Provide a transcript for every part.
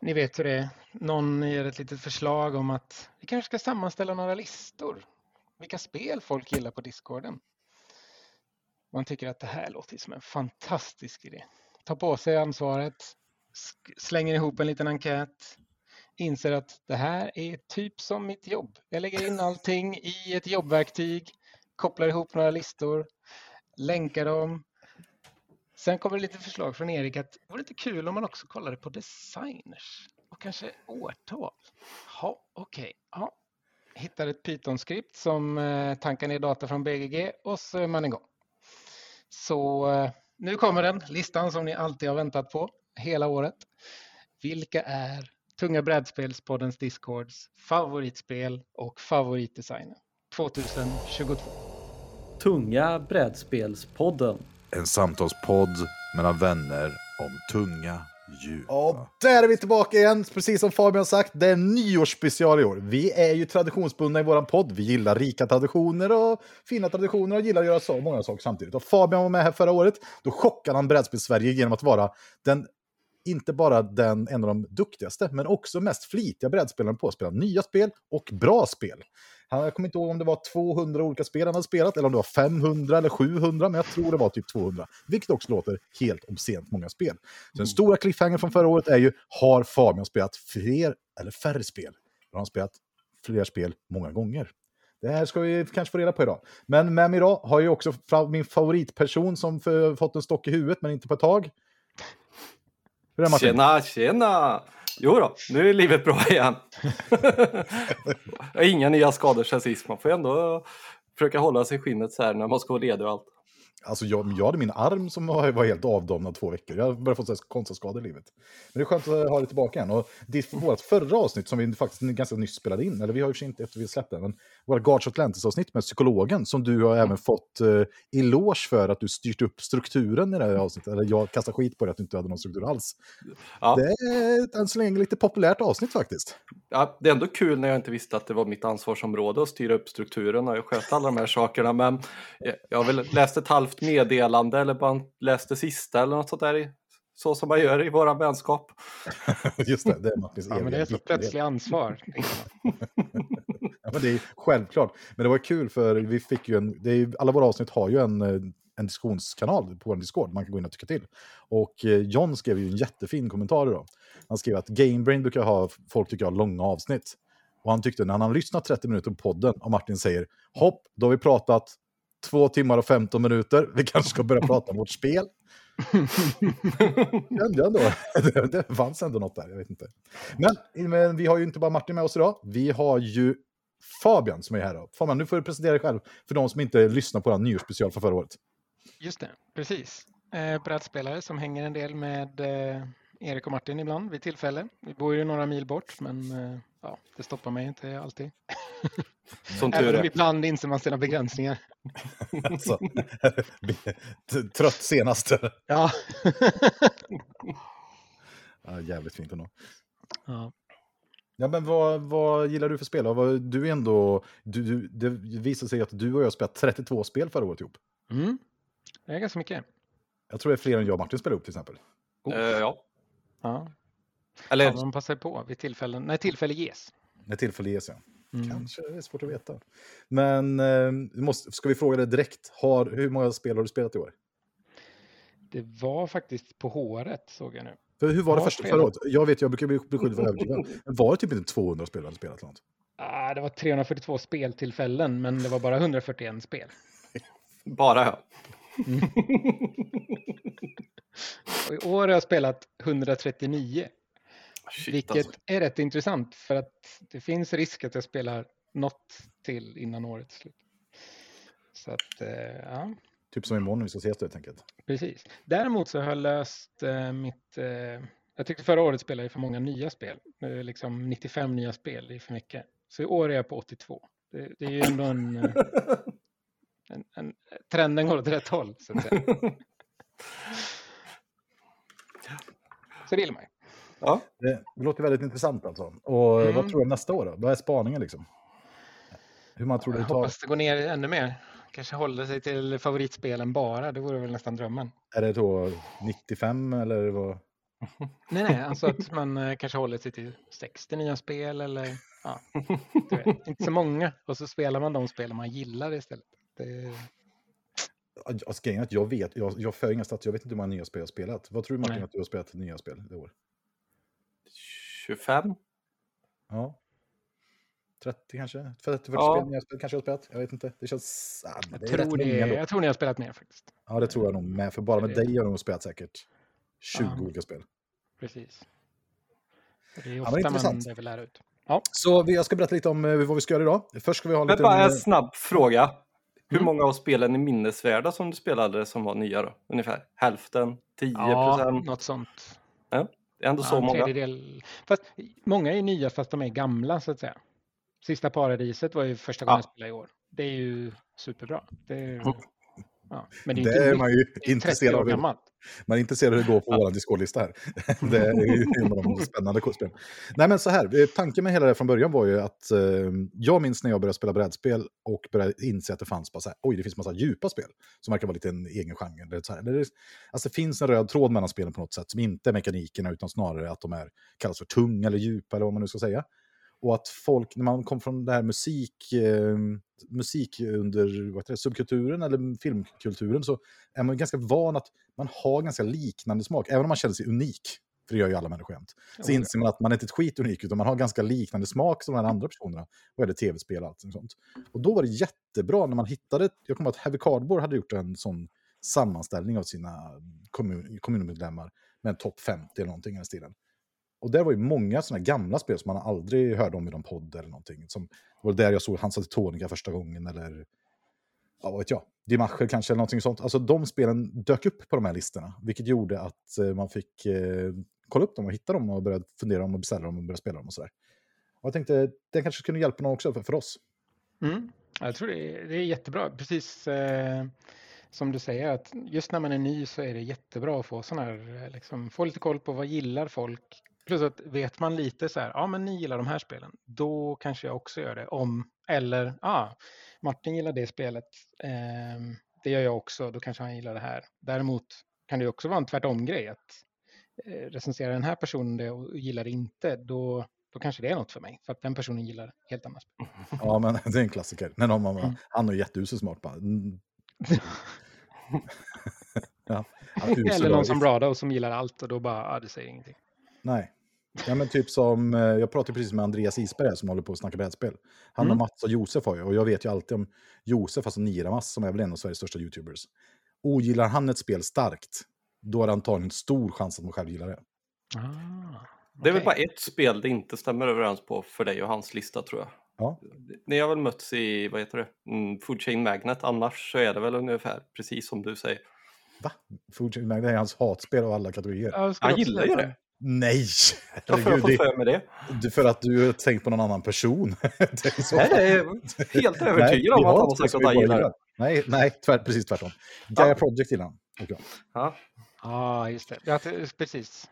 ni vet hur det är. Någon ger ett litet förslag om att vi kanske ska sammanställa några listor. Vilka spel folk gillar på discorden. Man tycker att det här låter som en fantastisk idé. Tar på sig ansvaret, slänger ihop en liten enkät, inser att det här är typ som mitt jobb. Jag lägger in allting i ett jobbverktyg, kopplar ihop några listor, länkar dem. Sen kommer det lite förslag från Erik att det vore lite kul om man också kollade på designers och kanske årtal. Ja, okej. Okay. Ja. Hittar ett Python-skript som eh, tankar ner data från BGG och så är man igång. Så eh, nu kommer den, listan som ni alltid har väntat på hela året. Vilka är Tunga brädspelspoddens Discords favoritspel och favoritdesigner 2022? Tunga brädspelspodden. En samtalspodd mellan vänner om tunga djupa. Och där är vi tillbaka igen, precis som Fabian sagt. Det är nyårsspecial i år. Vi är ju traditionsbundna i vår podd. Vi gillar rika traditioner och fina traditioner och gillar att göra så många saker samtidigt. Och Fabian var med här förra året. Då chockade han brädspel-Sverige genom att vara den inte bara den, en av de duktigaste, men också mest flitiga brädspelaren på att spela nya spel och bra spel. Han, jag kommer inte ihåg om det var 200 olika spel han hade spelat, eller om det var 500 eller 700, men jag tror det var typ 200. Vilket också låter helt obscent många spel. Så den stora cliffhanger från förra året är ju, har Fabian spelat fler eller färre spel? Har han spelat fler spel många gånger? Det här ska vi kanske få reda på idag. Men med mig idag har jag också min favoritperson som fått en stock i huvudet, men inte på ett tag. Hur är Martin? Tjena, tjena! Jo då, nu är livet bra igen. Inga nya skador sen sist. Man får ändå försöka hålla sig i skinnet så här när man ska vara ledig och allt. Alltså jag, jag hade min arm som var helt avdomnad två veckor. Jag har börjat få konstiga skador i livet. Men det är skönt att ha det tillbaka igen. Och det vårt förra avsnitt som vi faktiskt ganska nyss spelade in, eller vi har ju inte efter vi släppte den, men vårt Guards Atlantis-avsnitt med psykologen som du har mm. även fått uh, eloge för att du styrt upp strukturen i det här avsnittet. Eller jag kastar skit på det att du inte hade någon struktur alls. Ja. Det är än så länge lite populärt avsnitt faktiskt. Ja, det är ändå kul när jag inte visste att det var mitt ansvarsområde att styra upp strukturen och sköta alla de här sakerna. Men jag har väl läst ett halvt halvt meddelande eller bara läste sista eller något sånt där. Så som man gör i våra vänskap. Just det, det är Martins ja, men Det är så plötsligt ansvar. ja, men det är självklart. Men det var kul för vi fick ju en, det är, alla våra avsnitt har ju en, en diskussionskanal på vår Discord man kan gå in och tycka till. Och eh, John skrev ju en jättefin kommentar idag. Han skrev att Gamebrain brukar ha, folk tycker jag, långa avsnitt. Och han tyckte när han har lyssnat 30 minuter på podden och Martin säger hopp, då har vi pratat två timmar och 15 minuter. Vi kanske ska börja prata om vårt spel. Kände ändå. Det, det fanns ändå något där, jag vet inte. Men, men, vi har ju inte bara Martin med oss idag. Vi har ju Fabian som är här. Då. Fabian, nu får du presentera dig själv för de som inte lyssnar på den nyårsspecial för förra året. Just det, precis. Eh, brädspelare som hänger en del med eh, Erik och Martin ibland vid tillfälle. Vi bor ju några mil bort, men eh, ja, det stoppar mig inte alltid. Som tur är. ibland inser man sina begränsningar. alltså, trött senast. Ja. ja. Jävligt fint ändå. Ja. Ja, men vad, vad gillar du för spel? Du är ändå, du, du, det visar sig att du och jag spelat 32 spel förra året ihop. Mm. Det är ganska mycket. Jag tror det är fler än jag och Martin spelar ihop till exempel. Oh. Uh, ja. ja. Eller... Ja, man passar på vid tillfällen, när tillfälle ges. När tillfälle ges, ja. Mm. Kanske, det är svårt att veta. Men eh, måste, ska vi fråga dig direkt, har, hur många spel har du spelat i år? Det var faktiskt på håret, såg jag nu. För hur var det första förra året? Jag vet, jag brukar bli beskylld för överdriven. Var det typ inte 200 spel du hade spelat? Något? Ah, det var 342 speltillfällen, men det var bara 141 spel. bara ja. Mm. Och I år har jag spelat 139. Shit, vilket alltså. är rätt intressant för att det finns risk att jag spelar något till innan årets slut. Så att, eh, ja. Typ som imorgon vi ska ses helt enkelt. Precis. Däremot så har jag löst eh, mitt... Eh, jag tyckte förra året spelade jag för många nya spel. Nu är liksom 95 nya spel, det är för mycket. Så i år är jag på 82. Det, det är ju ändå en, eh, en, en... Trenden går åt rätt håll, så att säga. Så det gillar man ju. Ja. Det, låter väldigt intressant alltså. Och mm. vad tror du nästa år då? Vad är spaningen liksom? Hur man tror jag det tar? hoppas det går ner ännu mer. Kanske håller sig till favoritspelen bara. Det vore väl nästan drömmen. Är det då 95 eller vad? Nej, nej, alltså att man eh, kanske håller sig till 60 nya spel eller ja, du vet, inte så många. Och så spelar man de spel man gillar istället. Det, Alltså, jag vet, jag, jag för inga stats, jag vet inte hur många nya spel jag har spelat. Vad tror du Martin Nej. att du har spelat nya spel i år? 25? Ja. 30 kanske? 30-40 Ja. spel, nya spel kanske jag har spelat? Jag vet inte. Det känns... Ah, jag, det rätt tror ändå. jag tror ni har spelat mer faktiskt. Ja, det tror jag nog med. För bara med dig har jag nog spelat säkert 20 Ja. olika spel. Precis. Det är ofta man intressant. behöver lära ut. Så vi, jag ska berätta lite om eh, vad vi ska göra idag. Först ska vi ha Men lite... bara en snabb fråga. Hur Mm. många av spelen är minnesvärda som du spelade som var nya då? Ungefär hälften? 10 Ja, procent? något sånt. Det är ändå så Ja, en många. tredjedel. Fast många är nya fast de är gamla så att säga. Sista paradiset var ju första gången Ja. jag spelade i år. Det är ju superbra. Det är. Ja. Men det är Det inte är man ju det är 30 intresserad av. Man är intresserad av hur det går på vår Discord-lista här. Det är ju en av de spännande spelen. Nej men så här, eh, tanken med hela det från början var ju att eh, jag minns när jag började spela brädspel och började inse att det fanns bara så här, oj det finns massa djupa spel som verkar vara lite en egen genre. Eller så här. Eller det, alltså det finns en röd tråd mellan spelen på något sätt som inte är mekanikerna utan snarare att de är, kallas för tunga eller djupa eller vad man nu ska säga. Och att folk, när man kom från det här musik, eh, musik under vad det, subkulturen eller filmkulturen så är man ganska van att man har ganska liknande smak, även om man känner sig unik. För det gör ju alla människor jämt. Så inser man att man är inte ett skit unik, utan man har ganska liknande smak som de här andra personerna. Vad gäller tv-spel och allt sånt. Och då var det jättebra när man hittade, jag kommer ihåg att Heavy Cardboard hade gjort en sån sammanställning av sina kommun, kommunmedlemmar med en topp 50 eller någonting i den stilen. Och där var ju många sådana gamla spel som man aldrig hörde om i någon podd eller någonting. Som, det var där jag såg Hansa Tetonica första gången eller ja, vad vet jag, Dimacher kanske eller någonting sånt. Alltså de spelen dök upp på de här listorna, vilket gjorde att eh, man fick eh, kolla upp dem och hitta dem och börja fundera om och beställa dem och börja spela dem och sådär. Och jag tänkte, det kanske kunde hjälpa någon också för, för oss. Mm. Jag tror det är, det är jättebra. Precis eh, som du säger, att just när man är ny så är det jättebra att få sån här, eh, liksom, få lite koll på vad gillar folk. Plus att vet man lite så här, ja men ni gillar de här spelen, då kanske jag också gör det. Om, eller, ja, Martin gillar det spelet, ehm, det gör jag också, då kanske han gillar det här. Däremot kan det ju också vara en tvärtom-grej, att eh, recensera den här personen det och gillar det inte, då, då kanske det är något för mig, för att den personen gillar helt annat spel. Ja, men det är en klassiker. När någon bara, Mm. han är jätteusel smart bara. Mm. ja, Eller och- någon som Brado som gillar allt och då bara, ja, det säger ingenting. Nej. Ja, men typ som, eh, jag pratade precis med Andreas Isberg som håller på att snacka brädspel. Han och Mm. Mats och Josef har ju, och jag vet ju alltid om Josef, alltså Niramas, som är väl en av Sveriges största YouTubers. Ogillar han ett spel starkt, då är det antagligen stor chans att man själv gillar det. Ah, Det är väl bara ett spel det inte stämmer överens på för dig och hans lista tror jag. Ja. Ni har väl mötts i, vad heter det, mm, Food Chain Magnet, annars så är det väl ungefär precis som du säger. Va? Food Chain Magnet är hans hatspel av alla kategorier. Ja, Han gillar ju det. Nej! Varför har jag fått för mig det? det, för att du har tänkt på någon annan person. det är så. Nej, jag är helt övertygad om att han har sagt att han gillar det. Nej, nej tvär, precis tvärtom. Gaia Ja. Project gillar han. Ja. Ja, just det. Ja, precis.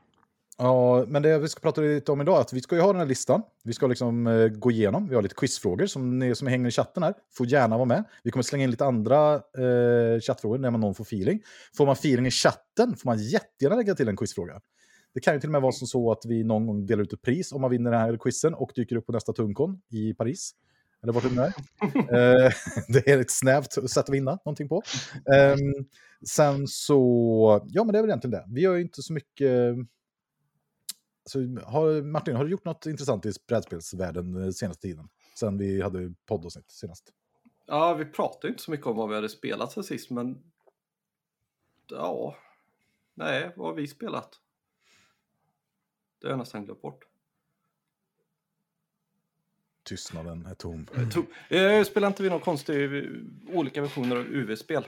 Ja, men det vi ska prata lite om idag är att vi ska ju ha den här listan. Vi ska liksom eh, gå igenom. Vi har lite quizfrågor som ni som hänger i chatten här får gärna vara med. Vi kommer slänga in lite andra eh, chattfrågor när man någon får feeling. Får man feeling i chatten får man jättegärna lägga till en quizfråga. Det kan ju till och med vara som så att vi någon gång delar ut ett pris om man vinner den här quizen och dyker upp på nästa Tuncon i Paris. Eller vart det är. Eh, det är ett snävt sätt att vinna någonting på. Ehm, sen så, ja men det är väl egentligen det. Vi gör ju inte så mycket så har, Martin, har du gjort något intressant i brädspelsvärlden den senaste tiden? Sen vi hade poddavsnitt senast. ja, vi pratade inte så mycket om vad vi hade spelat sen sist, men ja, nej, vad har vi spelat? Det har jag nästan glömt bort. Tystnaden är tom. Eh, spelar inte vi någon konstig eh, olika versioner av UV-spel?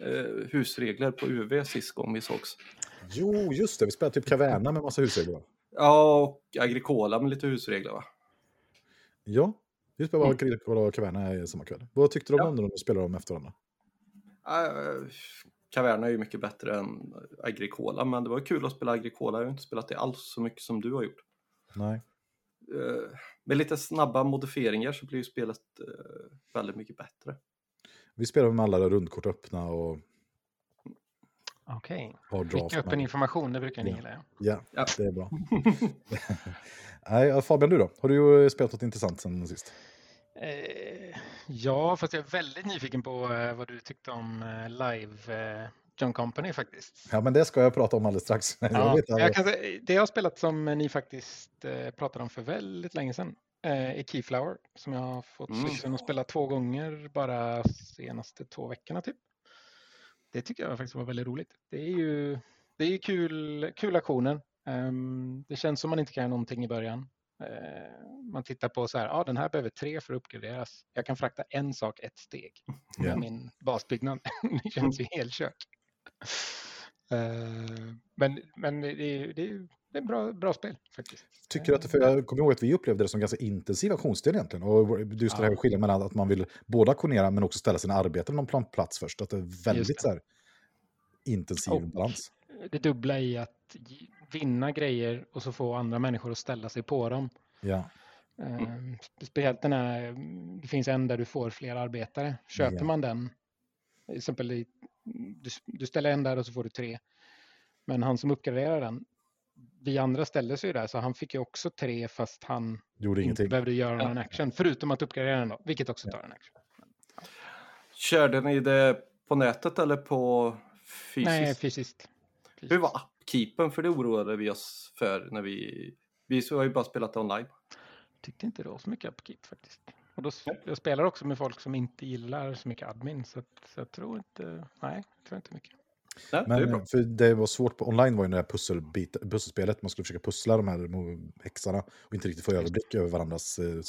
Eh, husregler på UV sist gång vi sågs. Jo, just det. Vi spelade typ Caverna med massa husregler. Ja, och Agricola med lite husregler va? Ja, vi spelade bara Agricola och Caverna samma kväll. Vad tyckte du Ja. om när de spelade dem efter varandra? Uh, Caverna är ju mycket bättre än Agricola, men det var kul att spela Agricola. Jag har inte spelat det alls så mycket som du har gjort. Nej. Eh, med lite snabba modifieringar så blir ju spelet eh, väldigt mycket bättre. Vi spelade med alla rundkort öppna och Okej. Draft Skicka upp en information, det brukar ni Ja. gilla. ja. Ja, det är bra. Nej, Fabian, du då? Har du spelat något intressant sen sist? Eh, ja, fast jag är väldigt nyfiken på eh, vad du tyckte om eh, live eh, John Company faktiskt. Ja, men det ska jag prata om alldeles strax. jag Ja, vet, jag kan det jag har spelat som ni faktiskt eh, pratade om för väldigt länge sedan eh, är Keyflower som jag har fått Mm. att spela två gånger bara senaste två veckorna typ. Det tycker jag faktiskt var väldigt roligt. Det är ju, det är ju kul, kul aktioner. Ehm, det känns som man inte kan göra någonting i början. Eh, man tittar på så här, ja ah, den här behöver tre för att uppgraderas. Jag kan frakta en sak ett steg med min basbyggnad. det känns ju helt kört. Eh, men men det, är- det, är- det är bra, bra spel faktiskt. Tycker att, för jag kommer ihåg att vi upplevde det som ganska intensiv aktionsdel egentligen. Och just det här Ja. skillnaden mellan att man vill både auktionera men också ställa sina arbeten någon plan- plats först. Att det är väldigt så här, intensiv Och- balans. Det dubbla i att vinna grejer och så få andra människor att ställa sig på dem. Ja. Eh, Speciellt den här, det finns en där du får fler arbetare. Köper Ja. man den, till exempel du, du ställer en där och så får du tre. Men han som uppgraderar den, vi andra ställde sig ju där så han fick ju också tre fast han Gjorde inte ingenting. behövde göra Ja. någon action. Förutom att uppgradera den då, vilket också tar en action. Körde ni det på nätet eller på fysiskt? Nej, fysiskt. Hur var appkeepen? För det oroade vi oss för när vi... Vi har ju bara spelat det online. tyckte inte det var så mycket upkeep faktiskt. Och då, jag spelar också med folk som inte gillar så mycket admin så, att, så jag tror inte, nej, jag tror inte mycket. Nej, det Men bra. för det var svårt på online var ju det här pusselbit, pusselspelet. Man skulle försöka pussla de här häxarna och inte riktigt få överblick över varandras... eh,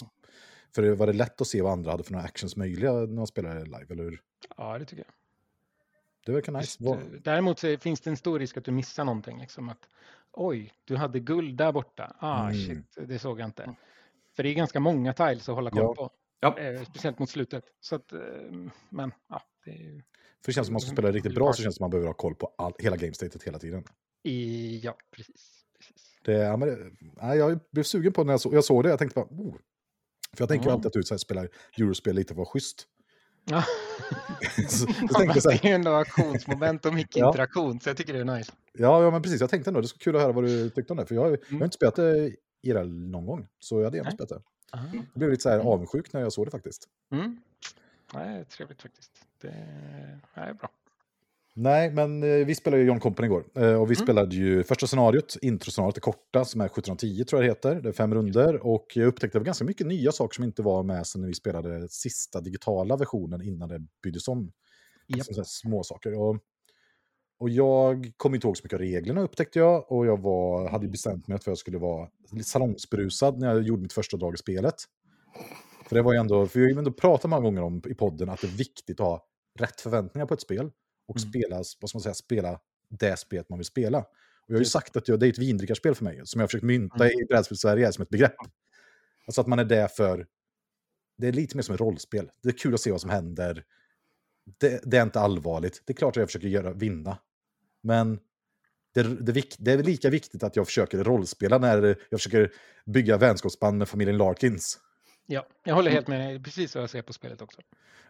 För det var det lätt att se vad andra hade för några actions möjliga när man spelade live, eller hur? Ja, det tycker jag. Det verkar nice. Just, eh, Däremot så finns det en stor risk att du missar någonting. Liksom att, Oj, du hade guld där borta. Ah, Mm. shit, det såg jag inte. För det är ganska många tiles att hålla koll Ja. på. Ja. Eh, speciellt mot slutet. Så att, eh, men ja, det är. För det känns som att man ska spela riktigt bra så känns det som att man behöver ha koll på all, hela gamestatet hela tiden. I, ja, precis. precis. Det, ja, men det, jag blev sugen på när jag, så, jag såg det. Jag tänkte bara, oh. För jag tänker Mm. alltid att du så här, spelar Eurospel lite för att vara schysst. Ja. så, så det är ju ändå auktionsmoment och mycket Ja. interaktion, så jag tycker det är nice. ja, ja, men precis. Jag tänkte ändå, det skulle kul att höra vad du tyckte om det. För jag, har ju- jag har Mm. inte spelat det IRL någon gång. Så jag hade gärna spelat det. Jag blev lite så här avundsjuk när jag såg det faktiskt. Mm. Nej, trevligt faktiskt. Det nej, är bra. Nej, men eh, vi spelade ju John Company igår. Eh, och vi Mm. spelade ju första scenariot, introscenariot, det korta, som är 1710 tror jag det heter. Det är fem runder och jag upptäckte ganska mycket nya saker som inte var med sen när vi spelade sista digitala versionen innan det byggdes om. Alltså, så här små saker. Och, och jag kom inte ihåg så mycket av reglerna upptäckte jag. Och jag var, hade ju bestämt mig att jag skulle vara salongsberusad när jag gjorde mitt första drag i spelet. För det var ju ändå, för vi har ju ändå pratat många gånger om i podden att det är viktigt att ha rätt förväntningar på ett spel. Och Mm. spela, vad ska man säga, spela det spelet man vill spela. Och jag har ju sagt att jag, det är ett vindrickarspel för mig, som jag har försökt mynta Mm. i brädspel-Sverige som ett begrepp. Alltså att man är där för... Det är lite mer som ett rollspel. Det är kul att se vad som händer. Det, det är inte allvarligt. Det är klart att jag försöker göra, vinna. Men det, det, det är lika viktigt att jag försöker rollspela när jag försöker bygga vänskapsband med familjen Larkins. Ja, jag håller helt med. Är precis vad jag ser på spelet också.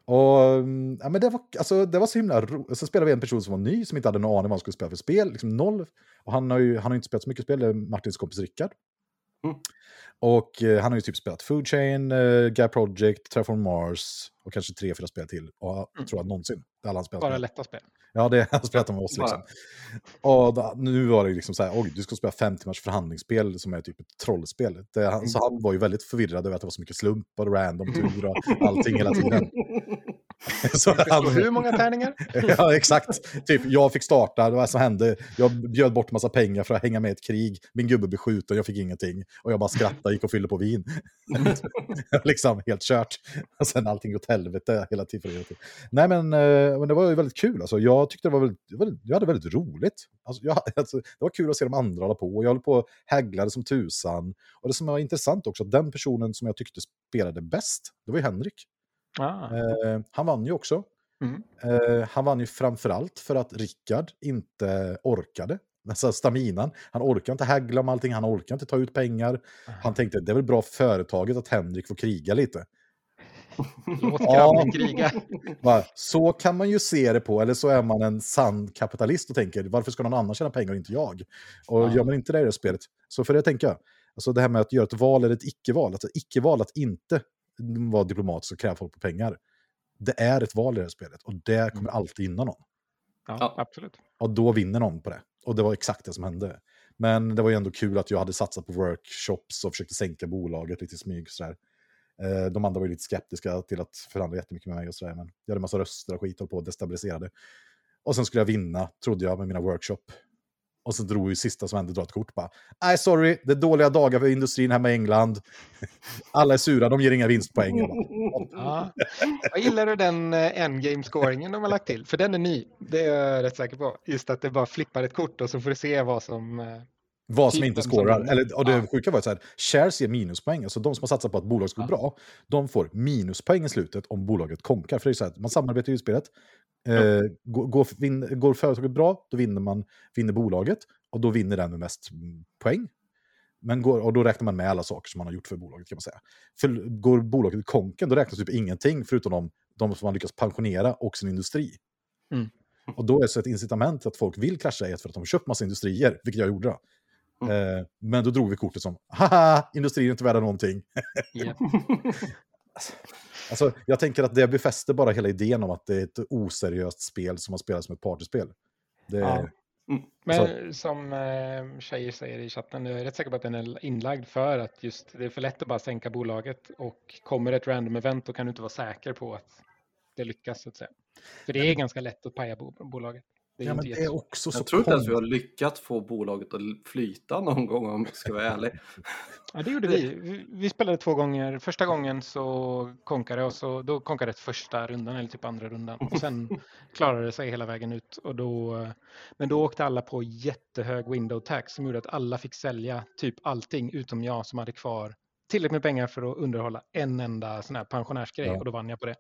Och, mm, ja, men det, var, alltså, det var så himla roligt. Så spelade vi en person som var ny, som inte hade någon aning vad han skulle spela för spel. Liksom noll. Och han har ju han har inte spelat så mycket spel, det är Martins kompis Rickard. Mm. Och eh, han har ju typ spelat Food Chain, eh, Gap Project, Terraform Mars och kanske tre, fyra spel till. Och, Mm. tror jag någonsin. Alla han spelat Bara med. lätta spel. Ja, det har spelat med oss liksom. Och då, nu var det liksom så här, oj, du ska spela fem timmars förhandlingsspel som är typ ett trollspel. Det, han, Så han var ju väldigt förvirrad över att det var så mycket slump och random tur och allting hela tiden. så han, hur många tärningar? ja, exakt. Typ, jag fick starta, det var som hände. Jag bjöd bort massa pengar för att hänga med i ett krig. Min gubbe blev skjuten, jag fick ingenting. Och jag bara skrattade, gick och fyllde på vin. liksom helt kört. Och sen allting åt helvete hela tiden. Hela tiden. Nej, men, eh, men det var ju väldigt kul. Alltså, jag tyckte det var väldigt, jag hade väldigt roligt. Alltså, jag, alltså, det var kul att se de andra hålla på. Jag höll på och hägglade som tusan. Och det som var intressant också, att den personen som jag tyckte spelade bäst, det var ju Henrik. Ah, Eh, han vann ju också. Mm. Eh, han vann ju framförallt för att Rickard inte orkade. Alltså staminan. Han orkar inte hägla om allting, han orkar inte ta ut pengar. Han tänkte det är väl bra för företaget att Henrik får kriga lite. Låt Ja. kriga. Så kan man ju se det på, eller så är man en sann kapitalist och tänker varför ska någon annan tjäna pengar och inte jag? Och Ja. gör man inte det i det spelet, så för det tänker jag, alltså det här med att göra ett val eller ett icke-val, alltså icke-val att inte vara diplomatisk och kräva folk på pengar, det är ett val i det här spelet och det kommer alltid gynna någon. Ja, Ja. absolut. Och då vinner någon på det. Och det var exakt det som hände. Men det var ju ändå kul att jag hade satsat på workshops och försökte sänka bolaget lite i smyg. Sådär. Eh, De andra var ju lite skeptiska till att förhandla jättemycket med mig och sådär. Men jag hade en massa röster och skit höll på och destabiliserade. Och sen skulle jag vinna, trodde jag, med mina workshop. Och så drog ju sista som hände, dra ett kort bara. Nej, sorry, det är dåliga dagar för industrin hemma i England. Alla är sura, de ger inga vinstpoäng. Jag Ja. Jag gillar du den eh, endgame-scoringen de har lagt till? För den är ny. Det är jag rätt säker på. Just att det bara flippar ett kort och så får du se vad som... Eh, vad som Typ inte skårar. Eller, och det Ja. sjuka var att så här, shares ger minuspoäng. Alltså de som har satsat på att bolaget ska gå Ja. bra, de får minuspoäng i slutet om bolaget konkar. För det är så här, man samarbetar i spelet. Eh, går, går, vin, går företaget bra, då vinner, man, vinner bolaget. Och då vinner den med mest mm, poäng. Men går, och då räknar man med alla saker som man har gjort för bolaget kan man säga. För går bolaget i konken, då räknas typ ingenting förutom de, de som man lyckas pensionera och sin industri. Mm. Och då är det så ett incitament att folk vill krascha är för att de har köpt massa industrier, vilket jag gjorde. Då. Eh, men då drog vi kortet som, haha, industrier är inte värda någonting. ja. Alltså, jag tänker att det befäster bara hela idén om att det är ett oseriöst spel som man spelar som ett partyspel. Det, Ja. Mm. Men som eh, tjejer säger i chatten, jag är rätt säker på att den är inlagd för att just det är för lätt att bara sänka bolaget och kommer ett random event då kan du inte vara säker på att det lyckas så att säga. För det är ganska lätt att paja bo- bolaget. Det är ja, men det är också så Jag tror inte ens vi har lyckats få bolaget att flyta någon gång om jag ska vara ärlig. Ja, det gjorde vi. vi. Vi spelade två gånger. Första gången så konkade och så då konkade det första rundan eller typ andra rundan och sen klarade det sig hela vägen ut och då. Men då åkte alla på jättehög window tax som gjorde att alla fick sälja typ allting utom jag som hade kvar tillräckligt med pengar för att underhålla en enda sån här pensionärsgrej Ja. och då vann jag på det.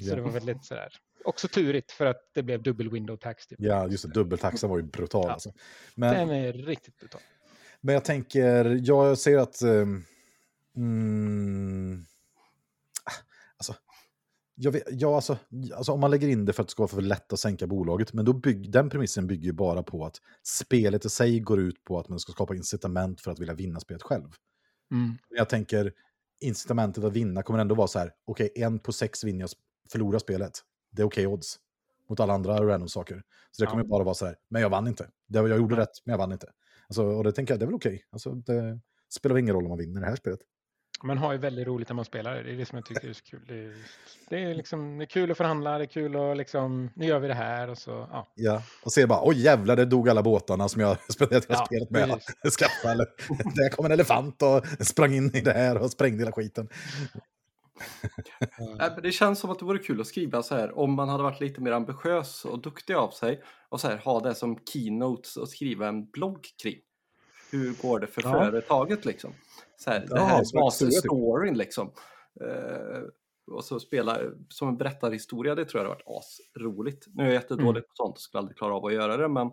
Så Ja. det var väldigt sådär. Också turigt för att det blev dubbel window tax. Typ. Ja, just det, dubbeltaxan var ju brutal. Ja. Alltså. Men, Den är riktigt brutal. men jag tänker, jag säger att... ehm, mm, alltså, jag vet, ja, alltså, alltså, om man lägger in det för att det ska vara för lätt att sänka bolaget, men då bygg, den premissen bygger ju bara på att spelet i sig går ut på att man ska skapa incitament för att vilja vinna spelet själv. Mm. Jag tänker, incitamentet att vinna kommer ändå vara så här, okej, en på sex vinner jag, förlorar spelet. Det är okej odds. Mot alla andra random saker. Så det Ja. kommer bara vara så här, men jag vann inte. Jag gjorde rätt, men jag vann inte. Alltså, och det tänker jag, det är väl okej. Alltså, det spelar ingen roll om man vinner det här spelet. Man har ju väldigt roligt när man spelar det. Är det som jag tycker är så kul. Det är, det är, liksom, det är kul att förhandla, det är kul att liksom, nu gör vi det här och så, ja. Ja, och ser bara, oj jävlar, det dog alla båtarna som jag spenderat Ja, spelet med skaffa. Eller, där kom en elefant och sprang in i det här och sprängde hela skiten. Men Det känns som att det vore kul att skriva så här om man hade varit lite mer ambitiös och duktig av sig och så här, ha det som keynotes och skriva en blogg kring. Hur går det för Ja. företaget liksom? Så här, det Ja, här som ett stor- basstoryn liksom. Eh, och så spela som en berättarhistoria, det tror jag hade varit asroligt. Nu är jag jättedålig Mm. på sånt och skulle aldrig klara av att göra det, men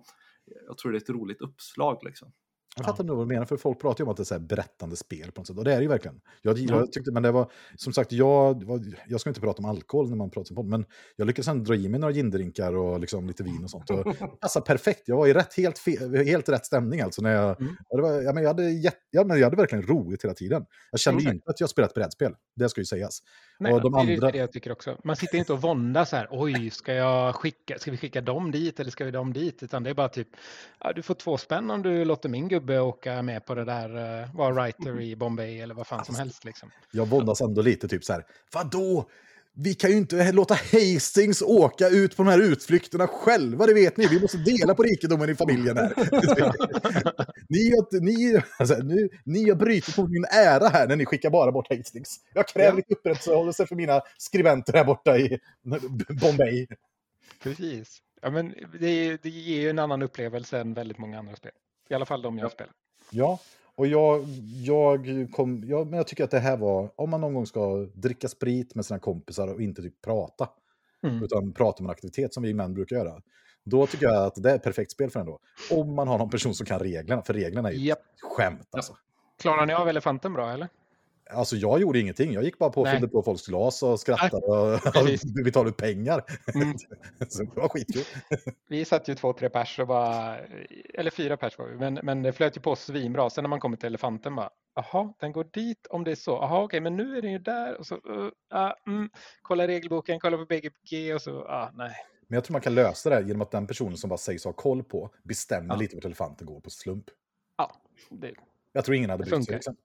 jag tror det är ett roligt uppslag liksom. Jag Ja. fattar nog vad du menar, för folk pratar ju om att det är så här berättande spel på något sätt. Och det är det ju verkligen. Jag, Ja. jag tyckte, men det var, som sagt, jag, jag ska inte prata om alkohol när man pratar om podd, men jag lyckades ändå dra i mig några gindrinkar och liksom lite vin och sånt. Och passade perfekt. Jag var i rätt, helt, fe, helt rätt stämning alltså. När jag, Mm. var, ja, men jag, hade jätte, ja, men jag hade verkligen roligt hela tiden. Jag kände Mm. inte att jag spelat brädspel, det ska ju sägas. Nej, Och de det är andra- det jag tycker också. Man sitter inte och våndas så här, oj, ska jag skicka, ska vi skicka dem dit eller ska vi dem dit? Utan det är bara typ, ja, du får två spänn om du låter min gubbe åka med på det där, uh, vara writer i Bombay eller vad fan som helst liksom. Jag våndas ändå lite typ så här, vadå? Vi kan ju inte låta Hastings åka ut på de här utflykterna själva, det vet ni. Vi måste dela på rikedomen i familjen här. ni, har, ni, alltså, nu, ni har brutit mot min ära här när ni skickar bara bort Hastings. Jag kräver Ja. lite upprätthållelse för mina skribenter här borta i Bombay. Precis. Ja, men det, det ger ju en annan upplevelse än väldigt många andra spel. I alla fall de jag Ja. spelar. Ja, och jag, jag, kom, ja, men jag tycker att det här var, om man någon gång ska dricka sprit med sina kompisar och inte typ prata, Mm. utan prata om en aktivitet som vi män brukar göra. Då tycker jag att det är ett perfekt spel för den då. Om man har någon person som kan reglerna, för reglerna är ju Japp. skämt alltså. Klarar ni av elefanten bra eller? Alltså jag gjorde ingenting. Jag gick bara på och fyllde på folks glas och skrattade och, och betalade ut pengar. Mm. Så det var skitkul. Vi satt ju två, tre pers och bara, eller fyra pers var vi, men, men det flöt ju på svinbra. Sen när man kommer till elefanten bara, jaha, den går dit om det är så. Jaha, okej, men nu är den ju där och så, uh, ah, mm, kolla regelboken, kolla på BGG och så, ah, nej. Men jag tror man kan lösa det genom att den personen som bara sägs ha koll på bestämmer Ja. lite vart elefanten går på slump. Ja, det, Jag tror ingen hade brytt sig. Liksom.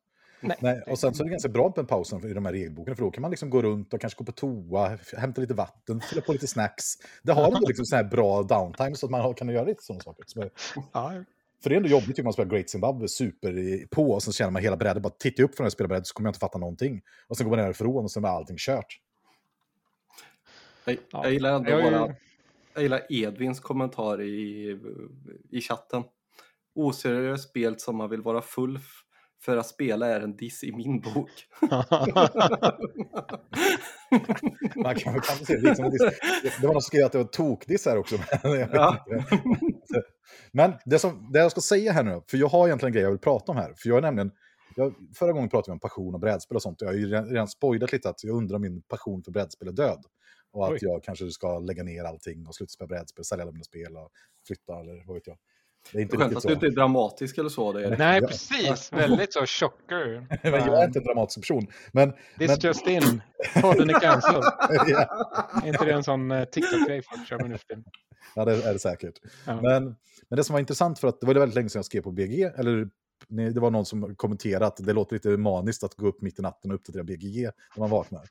Nej. Nej, och sen så är det ganska bra med pausen i de här regelboken, för då kan man liksom gå runt och kanske gå på toa, hämta lite vatten, fylla på lite snacks. Det har ändå liksom så här bra downtime så att man kan göra lite sådana saker. Så, Ja, för det är ändå jobbigt tycker man spelar Great Zimbabwe super på och så känner man hela brädet, bara tittar jag upp från det här spelbrädet så kommer jag inte fatta någonting. Och sen går man därifrån och sen är allting kört. Jag, Ja. jag gillar ändå Jag bara, jag gillar Edvins kommentar i, i chatten. Oseriöst spel som man vill vara full för att spela är en diss i min bok. Man kan, man kan se det, liksom, det, det var någon som skrev att det var tokdiss här också. Men, Ja. men det, som, det jag ska säga här nu, för jag har egentligen en grej jag vill prata om här. För jag är nämligen, jag, förra gången pratade vi om passion och brädspel och sånt. Jag har ju redan, redan spoilat lite att jag undrar om min passion för brädspel är död. Och att Oj. jag kanske ska lägga ner allting och sluta spela brädspel, sälja alla mina spel och flytta eller vad vet jag. Det är inte Skönt att så. du inte är dramatisk eller så. Det är. nej, precis. Väldigt så chocker. Men jag är inte en dramatisk person. Men, This men, just in. Podden är cancelled. ja. Är inte det en sån eh, TikTok-grej folk kör med nu för? Ja, det är det säkert. Ja. Men, men det som var intressant, för att det var väldigt länge sedan jag skrev på BG, eller det var någon som kommenterade att det låter lite maniskt att gå upp mitt i natten och uppdatera BGG när man vaknar.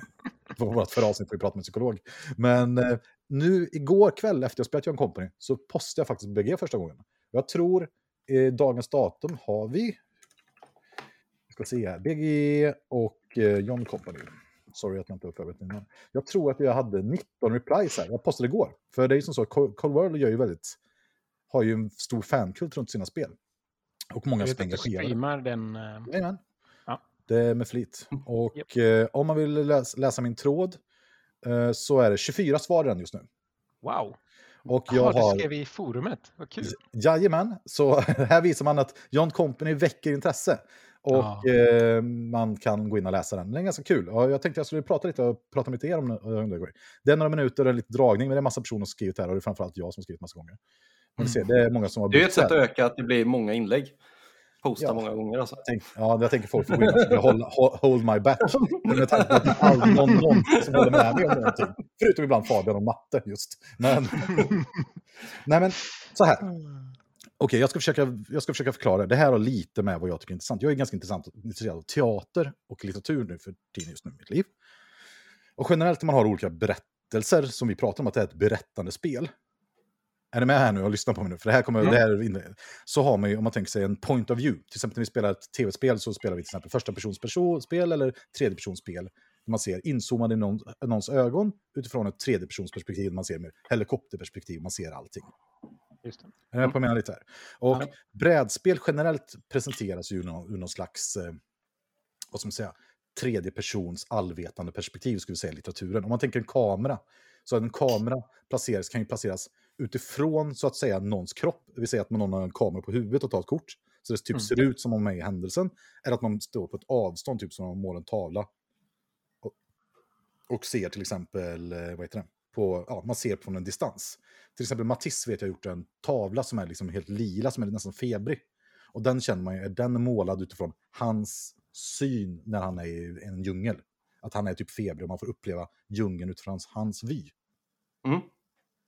på vårt förra avsnitt får vi prata med en psykolog. Men eh, nu igår kväll efter jag spelat John Company så postade jag faktiskt BGG första gången. Jag tror eh, dagens datum har vi, vi ska se här, BG och eh, John Company. Sorry att jag inte har förberett mig. Jag tror att jag hade 19 replies här. Jag postade igår. För det är ju som så, Cold Cold World gör ju väldigt, har ju en stor fankult runt sina spel. Och många vet engagerade. streamar den. eh, Jajamän. Ja. Det är med flit. Och Japp. eh, om man vill läsa, läsa min tråd eh, så är det 24 svar i den just nu. Wow. Och jag du har... skrev i forumet. Vad kul. Jajamän, så här visar man att John Company väcker intresse. Och Ja. eh, man kan gå in och läsa den. Den är ganska kul. Och jag tänkte jag skulle prata lite och prata med er om om det. Det är några minuter och lite dragning, men det är massa personer som skrivit här och det är framförallt jag som skrivit massa gånger. Vi ser, det är många som har Det är ett sätt att öka att det blir många inlägg. Posta Ja. många gånger alltså. Tänk, ja, jag tänker folk får gå in och försöka hålla, ho- hold my back. Med tanke på att det är aldrig någon, någon som håller med mig om någonting. Förutom ibland Fabian och matte just. Men, nej men, så här. Okej, jag, ska försöka, jag ska försöka förklara. Det här har lite med vad jag tycker är intressant. Jag är ganska intressant, intresserad av teater och litteratur nu för tiden just nu i mitt liv. Och generellt när man har olika berättelser, som vi pratar om att det är ett berättande spel. Är ni med här nu och lyssnar på mig nu? För det här kommer, Mm. det här är Så har man ju, om man tänker sig en point of view. Till exempel när vi spelar ett tv-spel så spelar vi till exempel första persons personspel eller tredje persons spel. Man ser inzoomad i någon, någons ögon utifrån ett tredje persons perspektiv. Man ser med helikopterperspektiv, man ser allting. Just det. Är jag på menar lite här? Och Ja. brädspel generellt presenteras ju ur någon, ur någon slags, eh, vad ska man säga, tredje persons allvetande perspektiv, skulle vi säga i litteraturen. Om man tänker en kamera, så en kamera placeras, kan ju placeras utifrån, så att säga, någons kropp. Det vill säga att någon har en kamera på huvudet och tar ett kort. Så det typ Mm. ser ut som om man är i händelsen. Eller att man står på ett avstånd, typ som om man målar en tavla. Och, och ser till exempel, eh, vad heter det? På, ja, man ser från en distans. Till exempel Matisse vet jag har gjort en tavla som är liksom helt lila, som är nästan febrig. Och den känner man ju, är den målad utifrån hans syn när han är i en djungel. Att han är typ febrig och man får uppleva djungeln utifrån hans vy. Mm.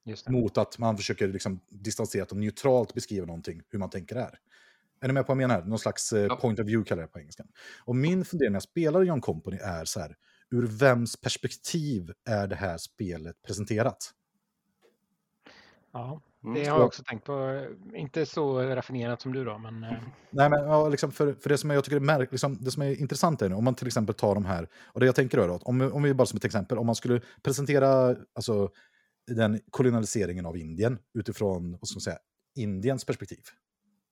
Just det. Mot att man försöker liksom distanserat och neutralt beskriva någonting, hur man tänker är. Är ni med på vad jag menar? Någon slags eh, Ja. point of view kallar jag det på engelska. Och min fundering när jag spelar John Company är så här, ur vems perspektiv är det här spelet presenterat? Ja, Mm. det har jag också tänkt på. Inte så raffinerat som du då, men eh, Nej, men ja, liksom för, för det som jag tycker är märk, liksom, det som är intressant är nu, om man till exempel tar de här, och det jag tänker då, att om, om vi bara som ett exempel, om man skulle presentera alltså, den kolonialiseringen av Indien utifrån, vad ska man säga, Indiens perspektiv.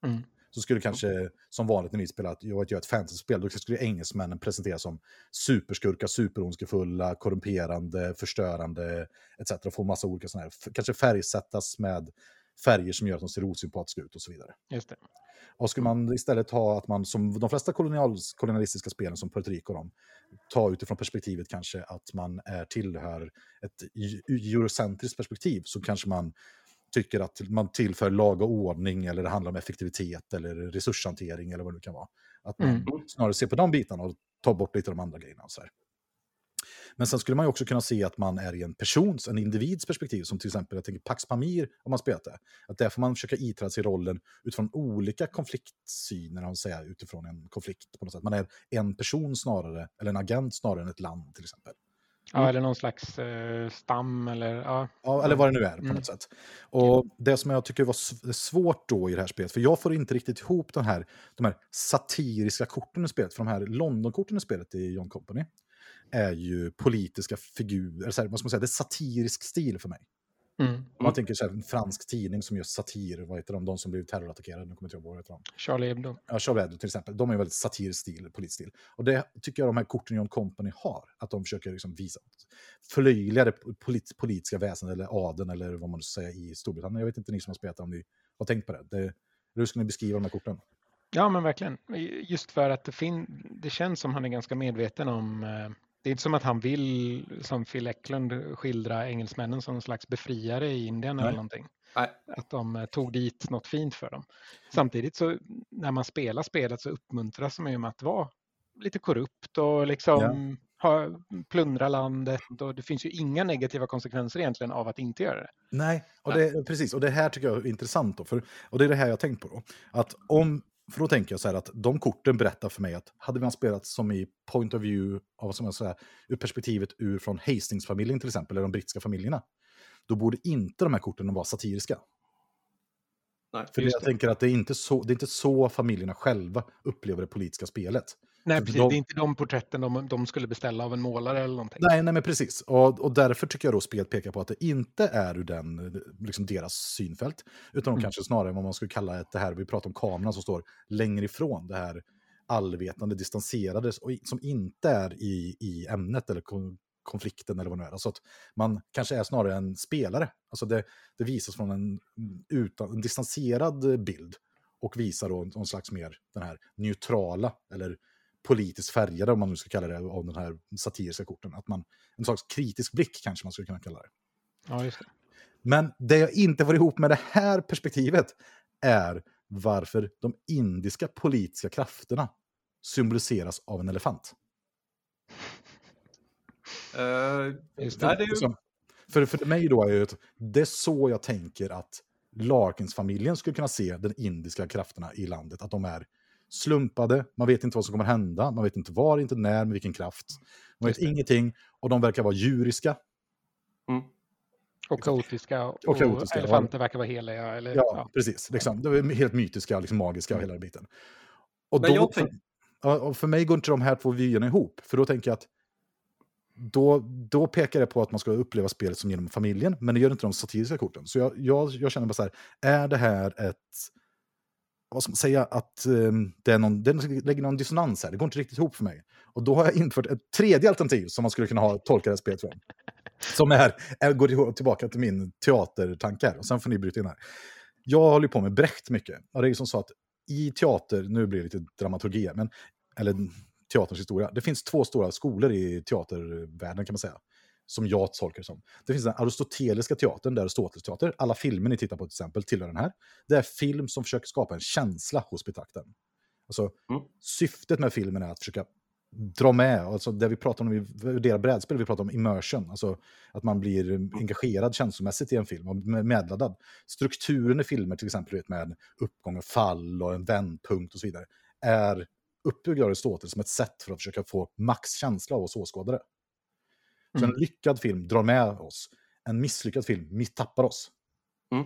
Mm. Så skulle kanske, som vanligt när vi spelar, att jag gör ett fantasyspel, då skulle engelsmännen presenteras som superskurkar, superondskefulla, korrumperande, förstörande, etc. Och få massa olika sådana här, kanske färgsättas med färger som gör att de ser osympatiska ut och så vidare. just det. Och skulle man istället ha att man, som de flesta kolonial, kolonialistiska spelen som Puerto Rico, de, ta utifrån perspektivet kanske att man är tillhör ett eu- eurocentriskt perspektiv, så kanske man tycker att man tillför lag och ordning eller det handlar om effektivitet eller resurshantering eller vad det nu kan vara. Att man Mm. snarare ser på de bitarna och tar bort lite av de andra grejerna. Och så här. Men sen skulle man ju också kunna se att man är i en persons, en individs perspektiv, som till exempel, jag tänker Pax Pamir, om man spelat det. Att där får man försöka iträda sig rollen utifrån olika konfliktsyner, om man säger, utifrån en konflikt på något sätt. Man är en person snarare, eller en agent snarare än ett land till exempel. Ja, eller någon slags eh, stam eller ja. Ja, eller vad det nu är på Mm. något sätt. Och det som jag tycker var sv- svårt då i det här spelet, för jag får inte riktigt ihop den här, de här satiriska korten i spelet, för de här London-korten i spelet i John Company är ju politiska figurer, så här, vad ska man säga, det är satirisk stil för mig. Mm. Man tänker så här, en fransk tidning som gör satir, vad heter de, de som blev terrorattackerade, nu kommer jag inte ihåg vad heter de. Charlie Hebdo. Ja, Charlie Hebdo till exempel, de är väldigt satirisk stil, politisk stil. Och det tycker jag de här korten John Company har, att de försöker liksom visa, förlöjliga det polit, politiska väsendet eller adeln eller vad man ska säga i Storbritannien. Jag vet inte ni som har spelat om ni har tänkt på det. det hur ska ni beskriva de här korten? Ja, men verkligen. Just för att det, fin- det känns som han är ganska medveten om eh, det är inte som att han vill, som Phil Eklund, skildra engelsmännen som en slags befriare i Indien eller Nej. någonting. Nej. Att de eh, tog dit något fint för dem. Samtidigt så när man spelar spelet så uppmuntras man ju med att vara lite korrupt och liksom ha, plundra landet och det finns ju inga negativa konsekvenser egentligen av att inte göra det. Nej, och det, precis. Och det här tycker jag är intressant. Då, för, och det är det här jag har tänkt på. Då, att om, för då tänker jag så här att de korten berättar för mig att hade man spelat som i point of view, av, som jag säger, ur perspektivet ur från Hastings-familjen till exempel, eller de brittiska familjerna, då borde inte de här korten vara satiriska. Nej, För jag det. tänker att det är, inte så, det är inte så familjerna själva upplever det politiska spelet. Nej, För precis. de- Det är inte de porträtten de, de skulle beställa av en målare eller någonting. Nej, nej men precis. Och, och därför tycker jag då spelet pekar på att det inte är ur den, liksom deras synfält, utan Mm. kanske snarare vad man skulle kalla ett, det här, vi pratar om kameran som står längre ifrån, det här allvetande, distanserade, och som inte är i, i ämnet eller kon, konflikten eller vad det nu är. Alltså att man kanske är snarare en spelare. Alltså det, det visas från en, utan, en distanserad bild och visar då någon slags mer den här neutrala eller politiskt färgade, om man nu ska kalla det, av den här satiriska korten. Att man, en slags kritisk blick kanske man skulle kunna kalla det. Ja, just det. Men det jag inte får ihop med det här perspektivet är varför de indiska politiska krafterna symboliseras av en elefant. Eh, Just det. nej, det är ju... För, för mig då är det, det är så jag tänker att Larkins-familjen skulle kunna se den indiska krafterna i landet. Att de är slumpade, man vet inte vad som kommer hända, man vet inte var, inte när, med vilken kraft. Man vet ingenting och de verkar vara djuriska. Mm. Och kaotiska. Och, Och kaotiska, elefanter verkar vara heliga. Eller, Ja, ja. precis. Liksom, det är helt mytiska, liksom magiska och hela den biten. Och, Men då, för, och för mig går inte de här två vyerna ihop. För då tänker jag att då, då pekar det på att man ska uppleva spelet som genom familjen, men det gör inte de satiriska korten. Så jag, jag, jag känner bara så här, är det här ett... Vad ska man säga? Att um, det, är någon, det lägger någon dissonans här. Det går inte riktigt ihop för mig. Och då har jag infört ett tredje alternativ som man skulle kunna ha tolka det här spelet från. Som är, är, går tillbaka till min teatertanke här. Och sen får ni bryta in här. Jag håller ju på med Brecht mycket. Och det är ju som så att i teater, nu blir det lite dramaturgi här, men, eller teaterns historia. Det finns två stora skolor i teatervärlden kan man säga. Som jag tolkar det som. Det finns den aristoteliska teatern, det är Aristoteles teater. Alla filmer ni tittar på till exempel tillhör den här. Det är film som försöker skapa en känsla hos betraktaren. Alltså, Mm. Syftet med filmen är att försöka dra med, alltså det vi pratar om i värderar brädspel, vi pratar om immersion, alltså att man blir engagerad känslomässigt i en film och med- medladdad. Strukturen i filmer, till exempel vet, med uppgång och fall och en vändpunkt och så vidare, är uppbyggd av Aristoteles som ett sätt för att försöka få max känsla av oss åskådare. Så en Mm. lyckad film drar med oss, en misslyckad film tappar oss. Mm.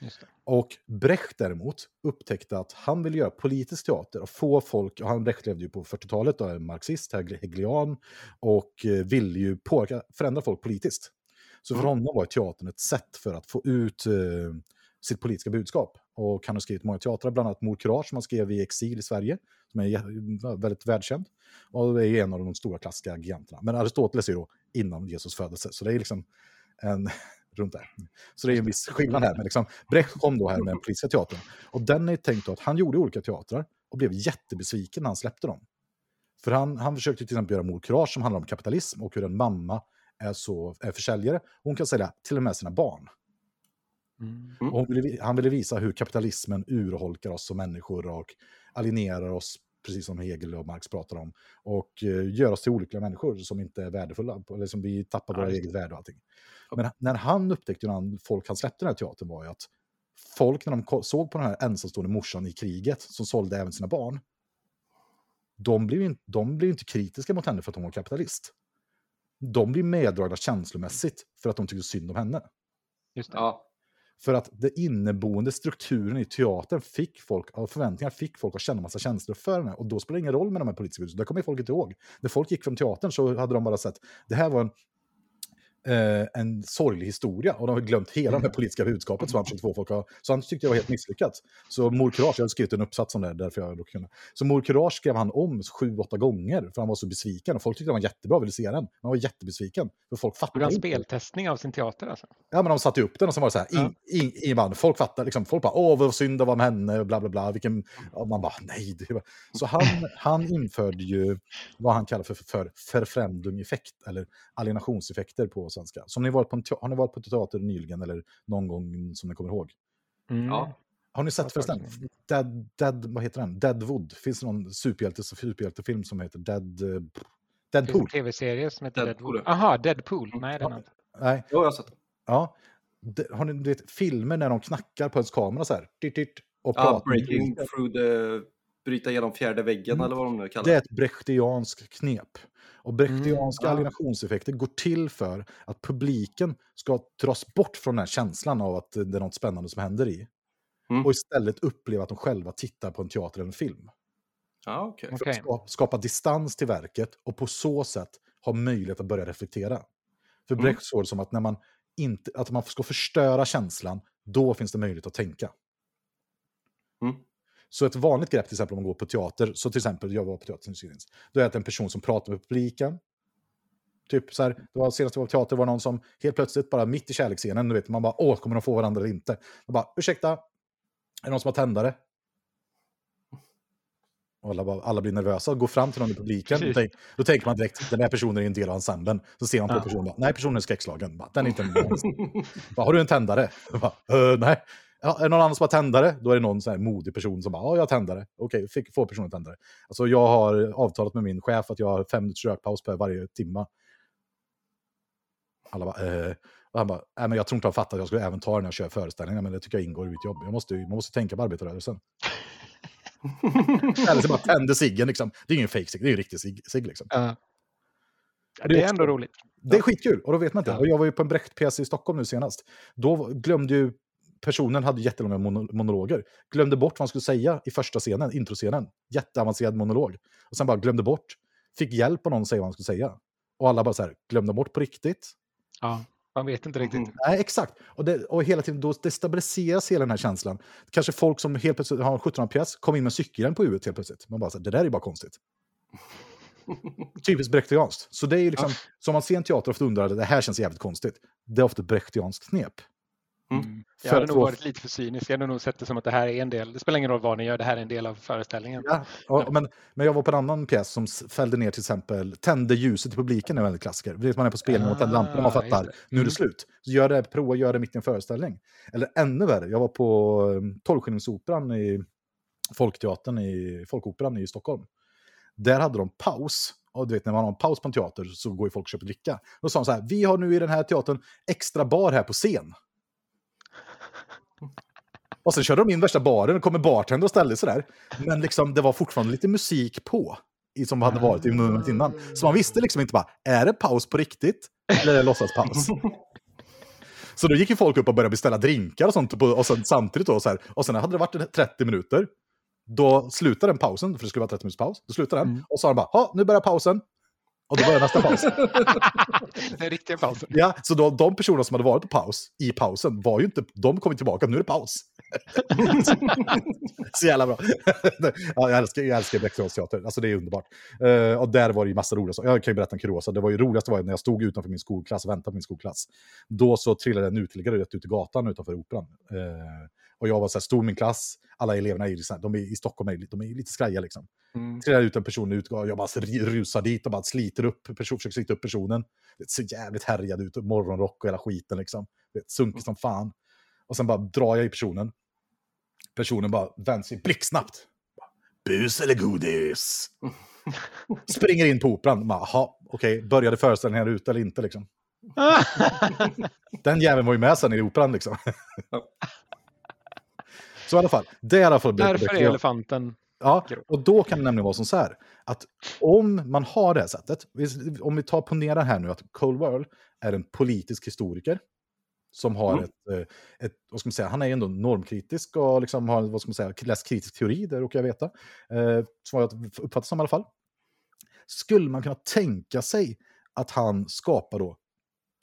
Just det. Och Brecht däremot upptäckte att han ville göra politisk teater och få folk, och han Brecht levde ju på 40-talet och är marxist, hegelian, och eh, ville ju påverka, förändra folk politiskt. Så för Mm. honom var teatern ett sätt för att få ut eh, sitt politiska budskap. Och han har skrivit många teatrar, bland annat Mor Courage som han skrev i exil i Sverige, som är väldigt världskänd. Och är en av de stora klassiska giganterna. Men Aristoteles är då innan Jesus födelse, så det är liksom en runt där. Så det är en viss skillnad här. Men liksom, Brecht kom då här med den politiska teatern. Och den är tänkt att han gjorde olika teatrar och blev jättebesviken när han släppte dem. För han, han försökte till exempel göra Mor Courage som handlar om kapitalism och hur en mamma är, så, är försäljare. Hon kan sälja till och med sina barn. Mm. Ville, vi- han ville visa hur kapitalismen urholkar oss som människor och alienerar oss, precis som Hegel och Marx pratar om, och eh, gör oss till olyckliga människor som inte är värdefulla, eller som vi tappar Ja, våra eget värde och allting. Men när han upptäckte, när folk han släppte den här teatern, var ju att folk när de såg på den här ensamstående morsan i kriget, som sålde även sina barn, de blev, inte, de blev inte kritiska mot henne för att hon var kapitalist. De blev meddragna känslomässigt för att de tyckte synd om henne. Just det. Ja. För att den inneboende strukturen i teatern fick folk, av förväntningar fick folk att känna massa känslor för henne. Och då spelar det ingen roll med de här politiska budskapen. Det kommer folk inte ihåg. När folk gick från teatern så hade de bara sett, det här var en, eh, en sorglig historia. Och de har glömt hela det här politiska budskapet som han försökte få folk att... Så han tyckte det var helt misslyckat. Så Mor Courage, jag hade skrivit en uppsats om det, därför jag kunde. Så Mor Courage skrev han om sju, åtta gånger, för han var så besviken. Och folk tyckte den var jättebra, ville se den. Men han var jättebesviken. För folk Gjorde fattade inte. speltestning av sin teater alltså? Ja, men de satte upp den och så var det så här, Ja. in, in, in, man, folk fattar, liksom, folk bara, åh vad synd det var med henne, bla bla bla, vilken, och man bara, nej. Var... Så han, han införde ju vad han kallar för, för förfrämdung-effekt, eller alienationseffekter på svenska. Som ni varit på en te- har ni varit på teater nyligen, eller någon gång som ni kommer ihåg? Mm. Ja. Har ni sett förresten? Dead, Dead, vad heter den? Deadwood. Finns det någon superhjälte, superhjältefilm som heter Dead... eh, Det finns en Deadpool? tv-serie som heter Deadpool. Deadpool. Aha, Deadpool. Nej, den har inte. Nej, Jo, jag har sett det. ja. De, har ni du vet, filmer när de knackar på ens kamera så här? Titt, titt, och Ja, pratar. breaking through the... Bryta igenom fjärde väggen Mm. eller vad de nu kallar Det är det. ett brechtianskt knep. Och brechtianska Mm, alienationseffekter går till för att publiken ska dras bort från den här känslan av att det är något spännande som händer i. Mm. Och istället uppleva att de själva tittar på en teater eller en film. Ja, okej. För att ska- skapa distans till verket och på så sätt ha möjlighet att börja reflektera. För Mm. Brecht såg det som att när man, inte, att man ska förstöra känslan, då finns det möjlighet att tänka. Mm. Så ett vanligt grepp till exempel om man går på teater, så till exempel jag var på teater nyss, då är det en person som pratar med publiken, typ så här, det var senast jag var på teater var någon som helt plötsligt bara mitt i kärleksscenen, du vet, man bara åh, kommer de få varandra eller inte? Jag bara, ursäkta, är det någon som har tändare? Och alla, bara, alla blir nervösa och går fram till någon i publiken. Då, tänk, då tänker man direkt, den här personen är en del av ensemblen. Så ser man på Ja. personen, bara, nej personen är skräckslagen. Bara, den är inte en bara, Har du en tändare? Bara, "Eh, nej. Ja, är någon annan som har tändare? Då är det någon så här modig person som bara, ja jag har tändare. Okej, fick, får personen tändare. Alltså jag har avtalat med min chef att jag har fem minuters rökpaus per varje timma. Alla bara, eh. Och han bara, nej men jag tror inte han fattar att jag skulle även ta det när jag kör föreställningar, men det tycker jag ingår i mitt jobb. Jag måste, man måste tänka på arbetarrörelsen. Eller så bara tänder ciggen liksom. Det är ingen fake cigg, det är ju riktig cigg. cigg liksom. Ja, Det är ändå roligt. Det är skitkul, och då vet man inte. Och jag var ju på en Brecht-pjäs i Stockholm nu senast. Då glömde ju personen hade jättelånga mono- monologer. Glömde bort vad han skulle säga i första scenen, introscenen. Jätteavancerad monolog. Och sen bara glömde bort. Fick hjälp av någon att säga vad han skulle säga. Och alla bara så här, glömde bort på riktigt. Ja. Man vet inte riktigt. Mm. Nej, exakt. Och, det, och hela tiden då destabiliseras hela den här känslan. Kanske folk som helt plötsligt har en 17-pjäs kom in med cykelhjälm på huvudet helt plötsligt. Man bara så här, det där är ju bara konstigt. Typiskt brechtianskt. Så det är ju liksom, som man ser en teater ofta undrar, det här känns jävligt konstigt. Det är ofta brechtianskt knep. Mm. Jag hade att nog varit lite för cynisk. Jag hade nog sett det som att det här är en del. Det spelar ingen roll vad ni gör, det här är en del av föreställningen. Ja, och, men, men jag var på en annan pjäs som fällde ner till exempel, tände ljuset i publiken är väldigt klassiker. Det vet man är på och tänder Ah, lamporna, man fattar, det. nu är det Mm. slut. Så gör det, prova att göra det mitt i en föreställning. Eller ännu värre, jag var på um, Tolvskillingsoperan i Folkteatern i Folkoperan i Stockholm. Där hade de paus. Och du vet när man har en paus på en teater så går ju folk och köper dricka. Då sa de så här, vi har nu i den här teatern extra bar här på scen. Och sen körde de in värsta baren och kommer bartender och ställde sig där. Men liksom, det var fortfarande lite musik på. Som hade varit i momentet innan. Så man visste liksom inte bara, är det paus på riktigt? Eller är det låtsaspaus? Så då gick ju folk upp och började beställa drinkar och sånt. Och sen, samtidigt då, så här, och sen hade det varit 30 minuter. Då slutade den pausen, för det skulle vara 30 minuters paus. Då slutade den. Mm. Och så sa de bara, nu börjar pausen. Och då börjar nästa paus. Den riktiga pausen. Ja, så då, de personer som hade varit på paus i pausen var ju inte, de kom tillbaka, nu är det paus. Så jävla bra. ja, jag älskar, jag älskar Bläckteater, alltså det är underbart. Uh, och där var det ju massa roliga saker. Jag kan ju berätta en kuriosa. Det var ju roligaste var när jag stod utanför min skolklass och väntade på min skolklass. Då så trillade en uteliggare rätt ut i gatan utanför operan. Uh, och jag var så här, stod min klass, alla eleverna i, de är, i Stockholm är, de är lite skraja liksom. Mm. Trillar ut en person ut, och jag bara rusar dit och bara sliter upp, person, försöker slita upp personen. Det ser jävligt härjad ut, morgonrock och hela skiten liksom. Sunkig mm. som fan. Och sen bara drar jag i personen. Personen bara vänder sig blixtsnabbt. Bus eller godis? Springer in på operan. Jaha, okej, okay, började föreställningen här ute eller inte liksom? Den jäveln var ju med sen i operan liksom. Så i alla fall, det är i alla fall... Därför är elefanten Ja, och då kan det nämligen vara som så här, att om man har det här sättet, om vi tar ponera här nu att Cole World är en politisk historiker, som har mm. ett, eh, ett, vad ska man säga, han är ändå normkritisk och liksom har, vad ska man säga, läst kritisk teori, det råkar jag veta. Eh, som jag uppfattar som i alla fall. Skulle man kunna tänka sig att han skapar då,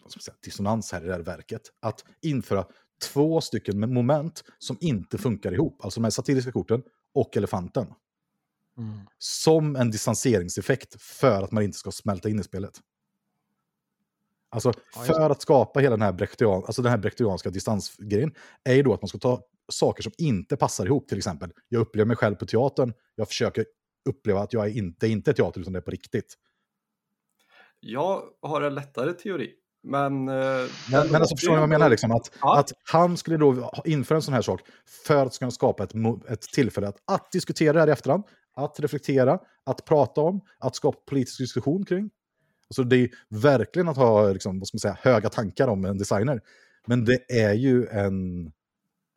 vad ska man säga, dissonans här i det här verket, att införa två stycken moment som inte funkar ihop, alltså de här satiriska korten och elefanten. Mm. Som en distanseringseffekt för att man inte ska smälta in i spelet. Alltså för att skapa hela den här, brechtian, alltså den här brechtianska distansgrejen är ju då att man ska ta saker som inte passar ihop. Till exempel, jag upplever mig själv på teatern, jag försöker uppleva att jag är inte, inte är teater utan det är på riktigt. Jag har en lättare teori. Men, eh, men, men alltså, förstår ni vad jag menar? Liksom, att, ja. att han skulle då införa en sån här sak för att kunna skapa ett, ett tillfälle att, att diskutera det här i efterhand, att reflektera, att prata om, att skapa politisk diskussion kring. Alltså det är verkligen att ha liksom, vad ska man säga, höga tankar om en designer. Men det är ju en,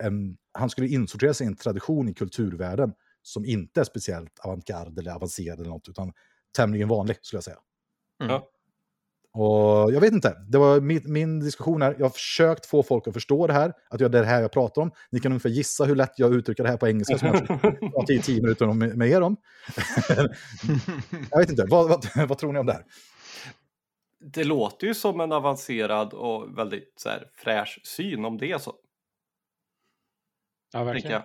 en... Han skulle insortera sig i en tradition i kulturvärlden som inte är speciellt avantgarde eller avancerad eller något, utan tämligen vanlig skulle jag säga. Mm. Och jag vet inte, det var min, min, diskussion här. Jag har försökt få folk att förstå det här, att jag, det är det här jag pratar om. Ni kan ungefär gissa hur lätt jag uttrycker det här på engelska som jag pratar i tio minuter med, med er om. jag vet inte, vad, vad, vad, tror ni om det här? Det låter ju som en avancerad och väldigt så här, fräsch syn om det är så. Ja, verkligen.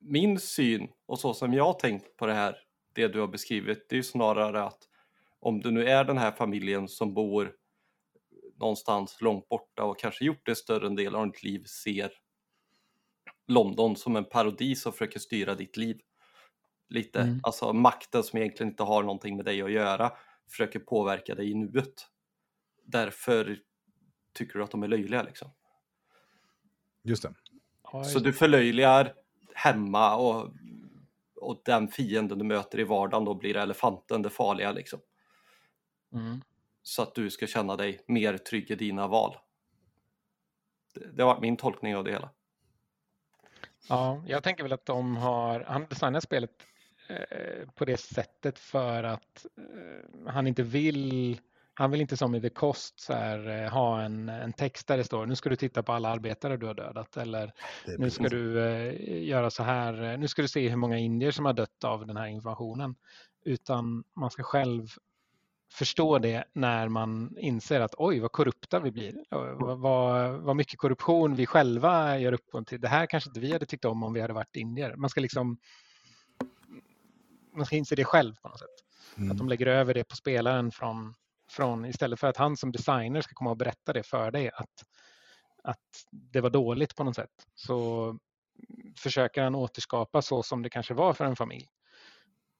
Min syn och så som jag tänkt på det här, det du har beskrivit, det är ju snarare att om du nu är den här familjen som bor någonstans långt borta och kanske gjort det större en del av ditt liv ser London som en parodi som försöker styra ditt liv. Lite, mm. alltså makten som egentligen inte har någonting med dig att göra försöker påverka dig i nuet. Därför tycker du att de är löjliga liksom. Just det. Så du förlöjligar hemma och, och den fienden du möter i vardagen då blir elefanten det farliga liksom. Mm. Så att du ska känna dig mer trygg i dina val. Det, det har varit min tolkning av det hela. Ja, jag tänker väl att de har, han designar spelet eh, på det sättet för att eh, han inte vill han vill inte som i The Cost så här, eh, ha en, en text där det står nu ska du titta på alla arbetare du har dödat eller nu ska du eh, göra så här, nu ska du se hur många indier som har dött av den här informationen. Utan man ska själv förstå det när man inser att oj vad korrupta vi blir. Vad, vad, mycket korruption vi själva gör upp till. Det här kanske inte vi hade tyckt om om vi hade varit indier. Man ska liksom man ska inse det själv på något sätt. Mm. Att de lägger över det på spelaren från, från istället för att han som designer ska komma och berätta det för dig att, att det var dåligt på något sätt. Så försöker han återskapa så som det kanske var för en familj.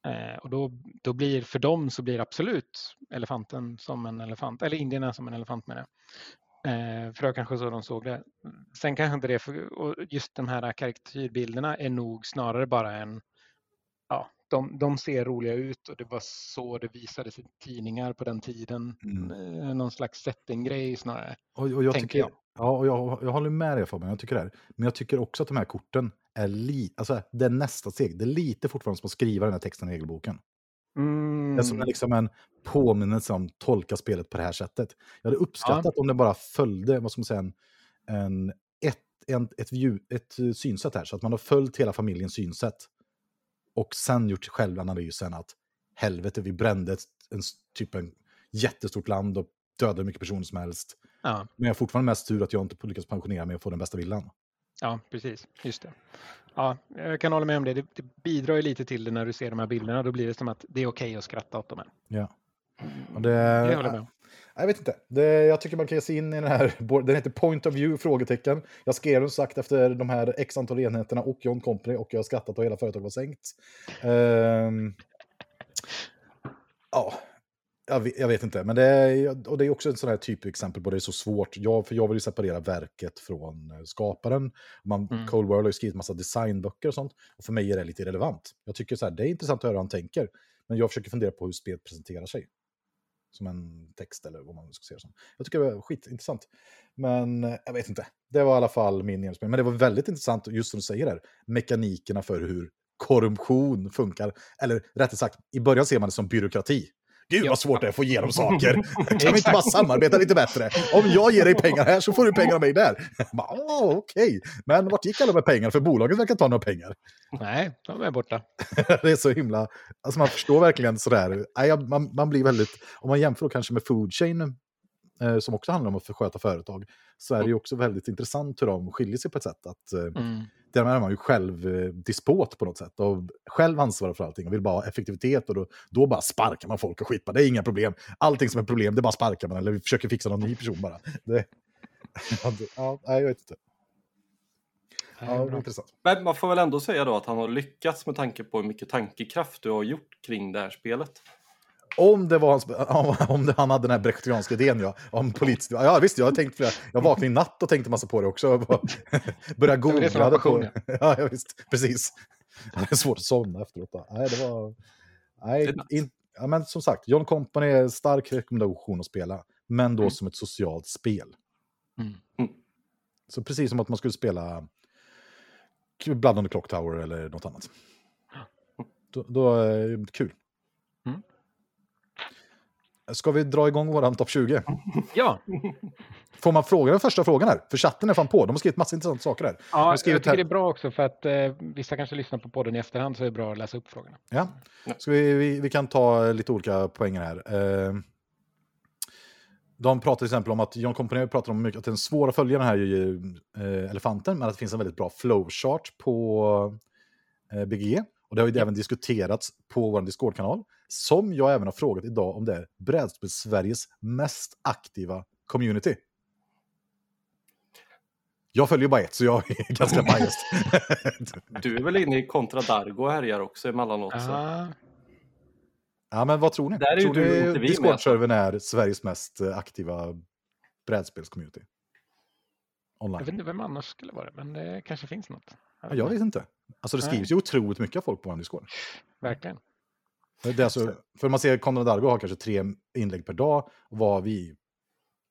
Eh, och då, då blir för dem så blir absolut elefanten som en elefant, eller indierna som en elefant med det. Eh, för det var kanske så de såg det. Sen kanske inte det, för, och just de här karikatyrbilderna är nog snarare bara en, ja, de, de ser roliga ut och det var så det visades i tidningar på den tiden. Mm. Eh, någon slags setting-grej snarare. Och, och jag tycker, jag. Ja, och jag, jag håller med dig Fabian, jag tycker det. Här. Men jag tycker också att de här korten är, li, alltså, det är nästa steg. Det är lite fortfarande som att skriva den här texten i regelboken. Mm. Det är som en, liksom en påminnelse om tolka spelet på det här sättet. Jag hade uppskattat ja. om det bara följde, vad ska man säga, en, en, ett, en, ett, view, ett synsätt här. Så att man har följt hela familjens synsätt. Och sen gjort självanalysen att helvete, vi brände ett, en, typ en jättestort land och dödade hur mycket personer som helst. Ja. Men jag har fortfarande mest tur att jag inte lyckats pensionera mig och få den bästa villan. Ja, precis. Just det. Ja, jag kan hålla med om det. det. Det bidrar ju lite till det när du ser de här bilderna. Då blir det som att det är okej att skratta åt dem. här. Ja. Och Det håller jag med det, om. jag vet inte. Det, jag tycker man kan ge sig in i den här. Den heter Point of View? frågetecken. Jag skrev den sagt efter de här x antal enheterna och John Company och jag har skrattat och hela företaget var sänkt. Ehm, ja, jag vet, jag vet inte. Men det är, och det är också ett sånt här typexempel på det är så svårt. Jag, för jag vill ju separera verket från eh, skaparen. Man, Mm. Cold World har ju skrivit massa designböcker och sånt. Och för mig är det lite irrelevant. Jag tycker så här, det är intressant att höra hur han tänker. Men jag försöker fundera på hur spelet presenterar sig. Som en text eller vad man ska se det som. Jag tycker det var skitintressant. Men eh, jag vet inte. Det var i alla fall min inspelning. Men det var väldigt intressant, just som du säger där, mekanikerna för hur korruption funkar. Eller rättare sagt, i början ser man det som byråkrati. Gud vad svårt det är att få igenom saker. Kan vi inte bara samarbeta lite bättre? Om jag ger dig pengar här så får du pengar av mig där. Åh, Okej, men vart gick alla med pengar? För bolaget verkar inte ha några pengar. Nej, de är borta. det är så himla... Alltså man förstår verkligen sådär. Man, man blir väldigt... Om man jämför då kanske med Food Chain, som också handlar om att försköta företag, så är det ju också väldigt intressant hur de skiljer sig på ett sätt. Att, eh, Mm. där är man ju själv eh, på något sätt och själv ansvarar för allting och vill bara ha effektivitet och då, då bara sparkar man folk och skit. Det är inga problem. Allting som är problem, det bara sparkar man eller vi försöker fixa någon ny person bara. Det, ja, jag vet inte. Ja, det är bra. intressant. Men man får väl ändå säga då att han har lyckats med tanke på hur mycket tankekraft du har gjort kring det här spelet. Om det var hans, om, om det, han hade den här brechtianska idén, ja. Om politiskt, ja visst, jag har tänkt flera, jag vaknade i natt och tänkte massa på det också. Började googla var det på. Ja, ja, visst, precis. Det är svårt att somna efteråt. Då. Nej, det var... Nej, in, ja, men som sagt, John Company är en stark rekommendation att spela, men då Mm. som ett socialt spel. Mm. Mm. Så precis som att man skulle spela Blood on the Clock Tower eller något annat. Då, då eh, kul. Ska vi dra igång våran topp 20? Ja, Får man fråga den första frågan här? För chatten är fan på. De har skrivit massa intressanta saker här. ja jag tycker här- det är bra också för att eh, vissa kanske lyssnar på podden i efterhand så är det bra att läsa upp frågorna. Ja. Så vi, vi, vi kan ta lite olika poänger här. Eh, de pratar till exempel om att John Company pratar om mycket, att den svåra följaren här är ju eh, elefanten, men att det finns en väldigt bra flowchart på eh, BGG. Och det har ju även diskuterats på vår Discord-kanal. Som jag även har frågat idag om det är brädspel Sveriges mest aktiva community. Jag följer bara ett, så jag är ganska biased. Du är väl inne i Contra Dargo och härjar också emellanåt? Så. Ah, Ja, men vad tror ni? Där är tror du ni. Discord-servern är Sveriges mest eh, aktiva brädspelscommunity? jag Online. vet inte vem annars skulle vara det, men det kanske finns något. Ja, jag vet inte. Alltså det skrivs ju otroligt mycket folk på vår Discord. Verkligen. Det är alltså, för man ser Konrad Dargo har kanske tre inlägg per dag. Och vad har vi?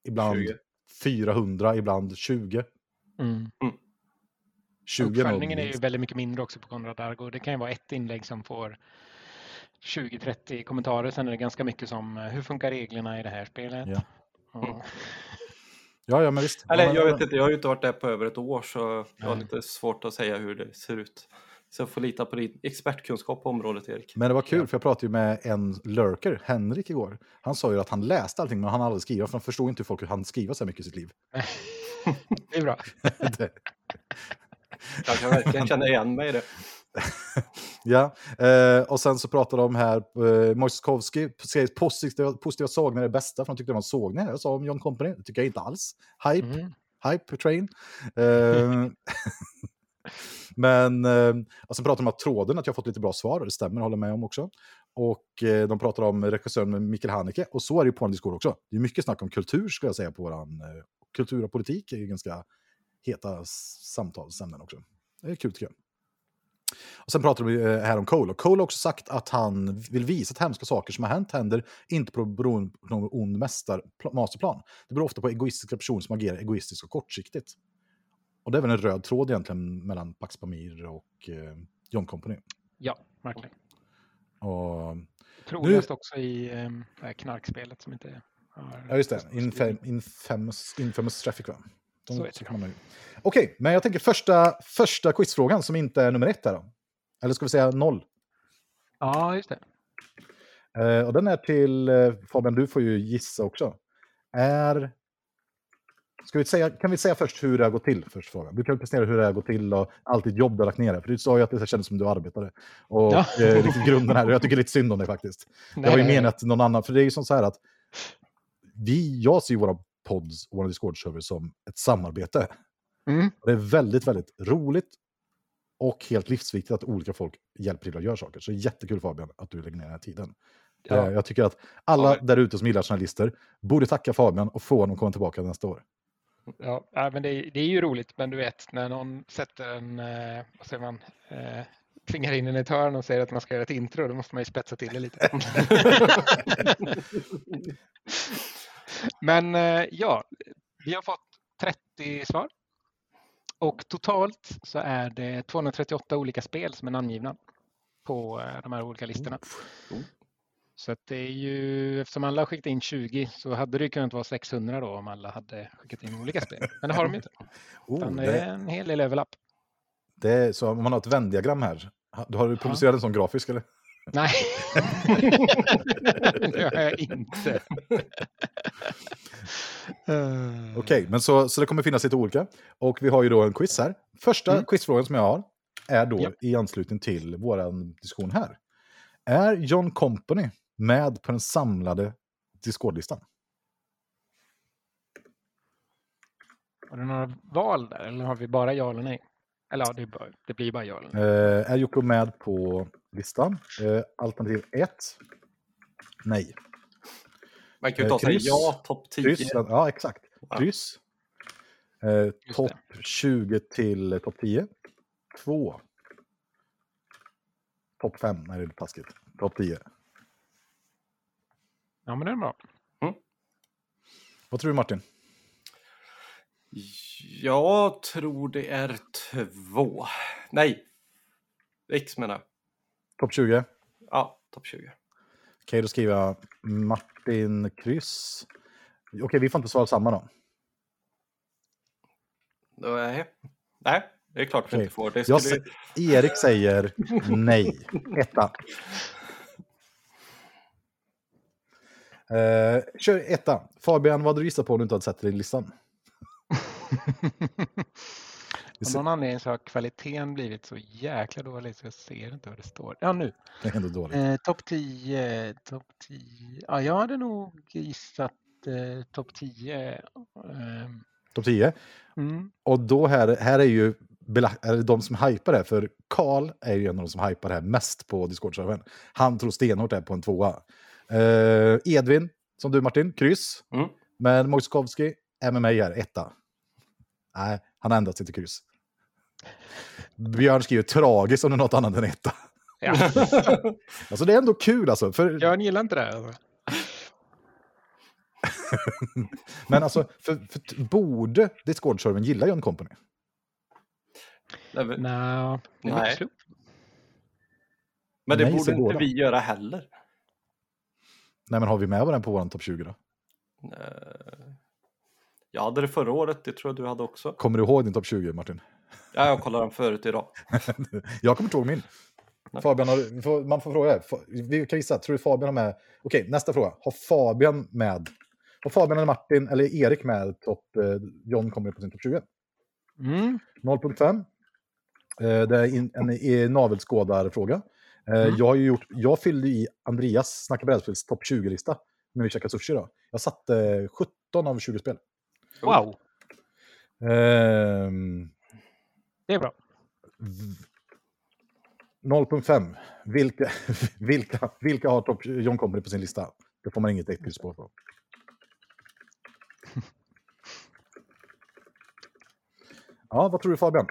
Ibland 20. 400, ibland 20. Mm. 20 är nog Uppföljningen är ju väldigt mycket mindre också på Konrad Argo. Det kan ju vara ett inlägg som får 20-30 kommentarer. Sen är det ganska mycket som eh, hur funkar reglerna i det här spelet? Ja. Och- Ja, ja, men visst. Eller ja, men, jag vet inte, jag har ju inte varit där på över ett år så jag har lite svårt att säga hur det ser ut. Så jag får lita på din expertkunskap på området Erik. Men det var kul, för jag pratade ju med en lurker, Henrik, igår. Han sa ju att han läste allting, men han aldrig skriva, för han förstod inte hur folk hann skriva så här mycket i sitt liv. det är bra. Det- Jag kan verkligen känna igen mig i det. Ja, eh, och sen så pratade de här, eh, Mojskovski skrev positiva, positiva sågningar är det bästa, för han tyckte det var en sågning. Jag sa om John Company, det tycker jag inte alls. Hype, Mm. hype train. Eh, men, eh, sen pratar de om att tråden, att jag har fått lite bra svar, och det stämmer, håller med om också. Och eh, de pratar om regissören Mikael Haneke, och så är det ju på en diskussion också. Det är mycket snack om kultur, skulle jag säga, på våran. Eh, kultur och politik är ju ganska heta samtalsämnen också. Det är kul tycker jag. Och sen pratar vi eh, här om Cole. Och Cole har också sagt att han vill visa att hemska saker som har hänt händer inte på beroende på någon ond mästar, masterplan. Det beror ofta på egoistiska personer som agerar egoistiskt och kortsiktigt. Och det är väl en röd tråd egentligen mellan Pax Pamir och eh, John Company. Ja, verkligen. Och, Troligast också i eh, det här knarkspelet som inte har... ja, just det. Infam, infamous, infamous Traffic, va? De, Så så kan man ju- Okej, men jag tänker första, första quizfrågan som inte är nummer ett här då. Eller ska vi säga noll? Ja, just det. Eh, och den är till, eh, Fabian, du får ju gissa också. Är Ska vi säga, kan vi säga först hur det har gått till? Först, frågan. Du kan presentera hur det har gått till och allt ditt jobb du har lagt ner. För du sa ju att det kändes som du arbetade. Och Ja. eh, liksom grunden här, och jag tycker lite synd om dig faktiskt. Jag har ju Nej, menat någon annan, för det är ju som så här att vi, jag ser ju våra pods och våra Discord-server som ett samarbete. Mm. Och det är väldigt, väldigt roligt och helt livsviktigt att olika folk hjälper till att göra saker. Så jättekul Fabian att du lägger ner den här tiden. Ja. Eh, Jag tycker att alla Ja. där ute som gillar journalister borde tacka Fabian och få honom att komma tillbaka nästa år. Ja, men det, är- det är ju roligt, men du vet när någon sätter en, eh, vad säger man, eh, tvingar in en i ett hörn och säger att man ska göra ett intro, då måste man ju spetsa till det lite. men eh, ja, vi har fått 30 svar. Och totalt så är det 238 olika spel som är namngivna på eh, de här olika listorna. Så det är ju, eftersom alla har skickat in 20 så hade det kunnat vara 600 då om alla hade skickat in olika spel. Men det har de ju inte. Oh, det är en hel del överlapp. det är, så om man har ett vändiagram här, du har du publicerat en sån grafisk eller? Nej, det har jag inte. Okej, men så, så det kommer finnas lite olika. Och vi har ju då en quiz här. Första Mm. quizfrågan som jag har är då Ja. i anslutning till vår diskussion här. Är John Company med på den samlade Discord-listan? Har du några val där eller har vi bara ja eller nej? Eller ja, det, är bara, det blir bara ja eller nej. Eh, är Jocke med på listan? Eh, alternativ 1. Nej. Man kan ju Eh, ta sig kryss. ja, topp 10. Kryss, ja exakt. Ja. Kryss. Eh, topp det. 20 till eh, topp 10. 2. Topp 5, nej det är taskigt. Topp 10. Ja, men det är bra. Vad tror du Martin? Jag tror det är två. Nej. X menar jag. Topp 20? Ja, topp 20. Okej, då skriver jag Martin kryss. Okej, vi får inte svara samma då. Nej. Nej, det är klart vi Okej. inte får. Det Jag skulle... sä- Erik säger nej. Etta. Eh, kör etta. Fabian, vad hade du gissat på om du inte hade sett det i listan? Det Av någon anledning så har kvaliteten blivit så jäkla dålig så jag ser inte vad det står. Ja, nu. Det är ändå dåligt. Eh, topp 10, topp 10. Ja, jag hade nog gissat eh, topp 10. Eh, Topp 10. mm. Och då här, här är ju är det de som hypar det, för Karl är ju en av de som hypar det här mest på Discord-servern. Han tror stenhårt är på en tvåa. Eh, Edvin, som du Martin, kryss. Mm. Men Mojskovski är med mig här, etta. Nej, han har ändrat sig till kryss. Björn skriver tragiskt om det är något annat än etta. Ja, Alltså det är ändå kul alltså. För, Björn gillar inte det. här, Alltså. men alltså, för, för, borde Discord-servern gilla John Company? Nej, men- Nej, är. Men det Nej, borde inte båda. vi göra heller. Nej, men har vi med den på vår topp 20 då? Eh, Jag hade det förra året, det tror jag du hade också. Kommer du ihåg din topp 20, Martin? Ja, jag kollade den förut idag. Jag kommer inte ihåg min. Nej. Fabian, har, man får fråga. Vi kan gissa. Tror du Fabian har med? Okej, nästa fråga. Har Fabian med? Har Fabian eller Martin eller Erik med topp? Eh, John kommer på sin topp 20. Mm. 0.5. Eh, det är in, en, en navelskådarfråga. Eh, Mm. Jag har gjort, jag fyllde i Andreas Snacka brädspels topp 20-lista när vi käkade sushi då. Jag satte 17 av 20 spel. Wow, Ehm, det är bra. 0.5. Vilka, vilka, vilka har topp John Company på sin lista? Det får man inget äckligt på. på. Ja, vad tror du Fabian?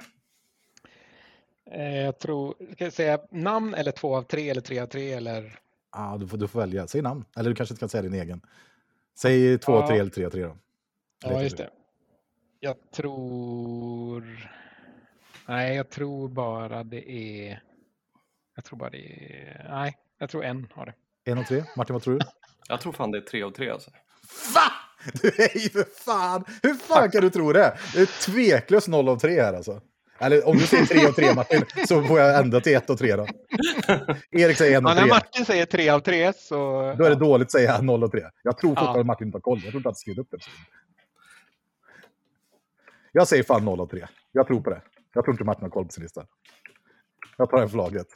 Eh, Jag tror, ska jag säga namn eller två av tre eller tre av tre eller? Ah, du, får, du får välja. Säg namn. Eller du kanske inte kan säga din egen. Säg två, Ja. tre eller tre, tre då. Ja, just det. Jag tror... Nej, jag tror bara det är... Jag tror bara det är... Nej, jag tror en har det. En och tre. Martin, vad tror du? Jag tror fan det är tre av tre alltså. Va? Du är ju för fan! Hur fan kan du tro det? Det är tveklöst noll av tre här alltså. Eller om du säger tre av tre Martin, så får jag ändra till ett av tre då. Erik säger en av Ja, när tre. Martin säger tre av tre så... Då är det dåligt att säga noll och tre. Jag tror Ja. fortfarande att Martin inte har koll. Jag tror inte att han skrivit upp det. Jag säger fan 0 av 3. Jag tror på det. Jag tror inte Martin har koll på sin lista. Jag tar den för laget.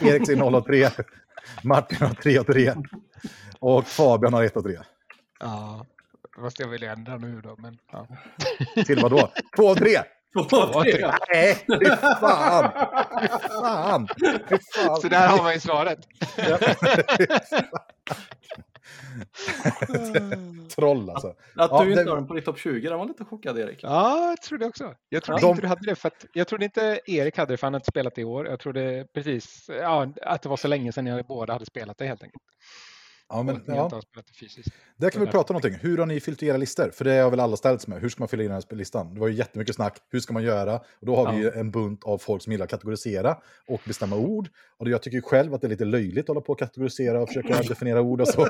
Erik säger 0 av 3. Martin har 3 av 3. Och Fabian har 1 av 3. Ja, fast jag vill ändra nu då. Men, ja. Till vad då? 2 av 3! Två, tre. Nej, fy fan! Fan! Fan! Så där har man ju svaret. Troll alltså. Att Ja, du inte det- har den på ditt topp 20, den var lite chockad Erik. Ja, jag trodde också. Jag trodde De- inte du hade det för att, jag trodde inte Erik hade det för han hade inte spelat det i år. Jag trodde precis ja, att det var så länge sedan jag båda hade spelat det helt enkelt. Ja, men, ja. Där kan vi prata om någonting. Hur har ni fyllt i era listor? För det har väl alla ställts med. Hur ska man fylla i den här listan? Det var ju jättemycket snack. Hur ska man göra? Och då har vi ju en bunt av folk som gillar att kategorisera och bestämma ord. Och jag tycker själv att det är lite löjligt att hålla på och kategorisera och försöka definiera ord och så.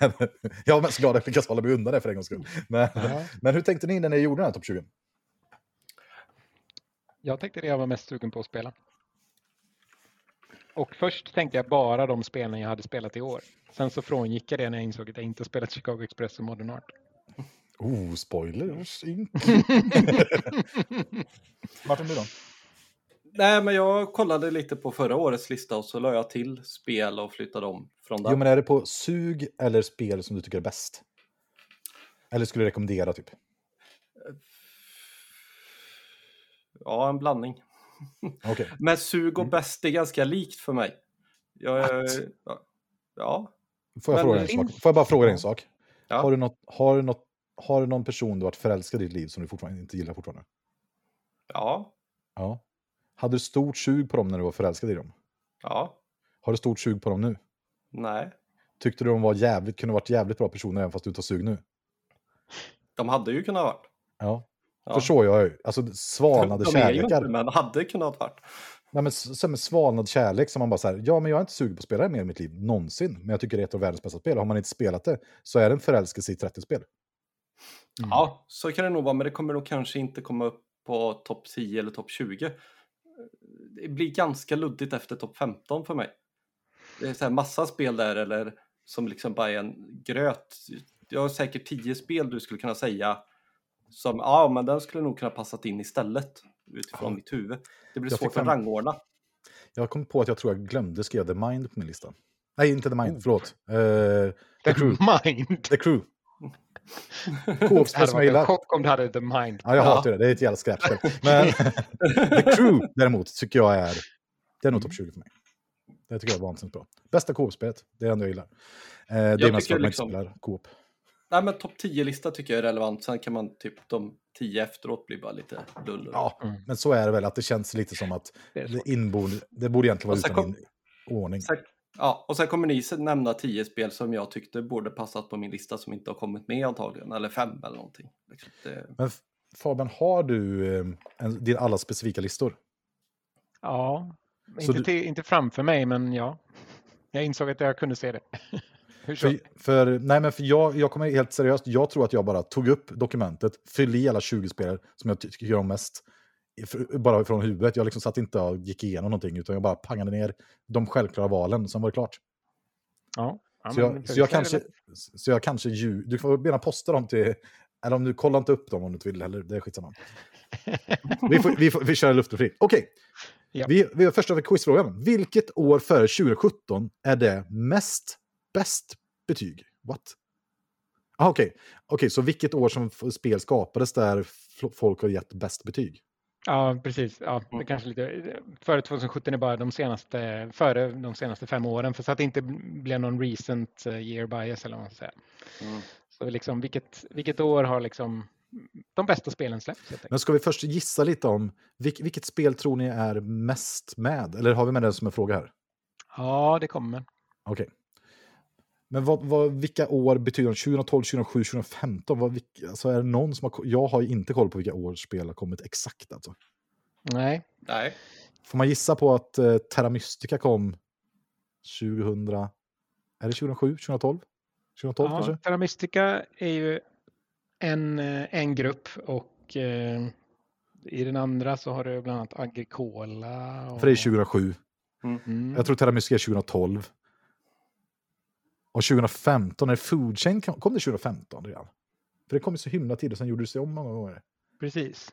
men, jag är mest glad att jag lyckas hålla mig undan det för en gångs skull. Men, Ja. men hur tänkte ni när ni gjorde den här topp 20? Jag tänkte det jag var mest sugen på att spela. Och först tänkte jag bara de spelen jag hade spelat i år. Sen så frångick jag det när jag insåg att jag inte spelat Chicago Express och Modern Art. Oh, spoilers. Martin, du då? Nej, men jag kollade lite på förra årets lista och så la jag till spel och flyttade om från där. Jo, men är det på sug eller spel som du tycker är bäst? Eller skulle du rekommendera typ? Ja, en blandning. Okej. Men sug och bäst är ganska likt för mig. Jag, ja. ja. Får jag, fråga en sak? Får jag bara fråga en sak? Ja. Har, du något, har, du något, har du någon person du varit förälskad i ditt liv som du fortfarande inte gillar fortfarande? Ja. Ja. Hade du stort sug på dem när du var förälskad i dem? Ja. Har du stort sug på dem nu? Nej. Tyckte du de var jävligt, kunde varit jävligt bra personer även fast du inte har sug nu? De hade ju kunnat varit. Ja. Ja. För så jag ju. Alltså svalnade De kärlekar. inte, men hade kunnat varit. Nej, men som en svalnad kärlek som man bara så här, ja men jag är inte sugen på att spela det mer i mitt liv, någonsin. Men jag tycker det är ett av världens bästa spel. Har man inte spelat det så är det en förälskelse i 30-spel. Mm. Ja, så kan det nog vara, men det kommer nog kanske inte komma upp på topp 10 eller topp 20. Det blir ganska luddigt efter topp 15 för mig. Det är så här massa spel där eller som liksom bara är en gröt. Jag har säkert 10 spel du skulle kunna säga som, ja men den skulle nog kunna passat in istället utifrån Ja. mitt huvud. Det blir Jag svårt att rangordna. Jag kom på att jag tror jag glömde skriva The Mind på min lista. Nej, inte The Mind, Oh. förlåt. Uh, The Crew. Mind! The Crew. Hade som jag gillar. chock om du hade The Mind. Ja, jag Ja. hatar det. Det är ett jävla skräpspel. Men The Crew däremot tycker jag är... Det är nog topp 20 för mig. Det tycker jag är vansinnigt bra. Bästa Coop-spelet. Det är det enda jag gillar. Eh, det är mest för att man inte liksom- spelar Coop. Nej men topp 10-lista tycker jag är relevant. Sen kan man typ de 10 efteråt bli bara lite lull. Ja, Mm. men så är det väl. Att det känns lite som att Det inbord, det borde egentligen vara utan kom- in, ordning. Sen, ja, och sen kommer ni nämna 10 spel som jag tyckte borde passat på min lista som inte har kommit med antagligen. Eller fem eller någonting. Liksom, Det, Men Fabian, har du eh, en, din alla specifika listor? Ja, Så inte, du- till, inte framför mig, men ja. Jag insåg att jag kunde se det. För, för, nej, men för jag, jag kommer helt seriöst, jag tror att jag bara tog upp dokumentet, fyllde i alla 20 spel som jag ty- tycker om mest, för- bara från huvudet. Jag liksom satt inte och gick igenom någonting, utan jag bara pangade ner de självklara valen, sen var det klart. Ja. Ja, så, jag, så, jag kanske, så jag kanske lju, du får gärna posta dem till, eller om du kollar inte upp dem om du inte vill heller, det är skitsamma. vi, får, vi, får, vi kör luften fri. Okej, Ja. vi, vi har första quizfrågan. Vilket år före 2017 är det mest bäst betyg? What? Ah, Okej, Okej, så vilket år som spel skapades där folk har gett bäst betyg? Ja, precis. Ja, det Mm. kanske lite, före 2017 är bara de senaste, före de senaste fem åren, för så att det inte blev någon recent eh, year bias eller vad man ska säga. mm. Så liksom, vilket, vilket år har liksom de bästa spelen släppts? Men ska vi först gissa lite om vilk, vilket spel tror ni är mest med? Eller har vi med det som en fråga här? Ja, det kommer. Okej. Men vad, vad, vilka år betyder de? 2012, 2007, 2015? Vad, vilka, alltså är det någon som har, jag har ju inte koll på vilka år spel har kommit exakt. Alltså. Nej, Nej, Får man gissa på att eh, Terra Mystica kom 2000... Är det 2007, 2012? 2012 ja, kanske? Terra Mystica är ju en, eh, en grupp och eh, i den andra så har du bland annat Agricola. Och, För det är 2007. Mm. Jag tror Terra Mystica är 2012. Och 2015, är Food Chain kom kom det 2015 redan? För det kom ju så himla tidigt och sen gjorde det sig om många gånger. Precis.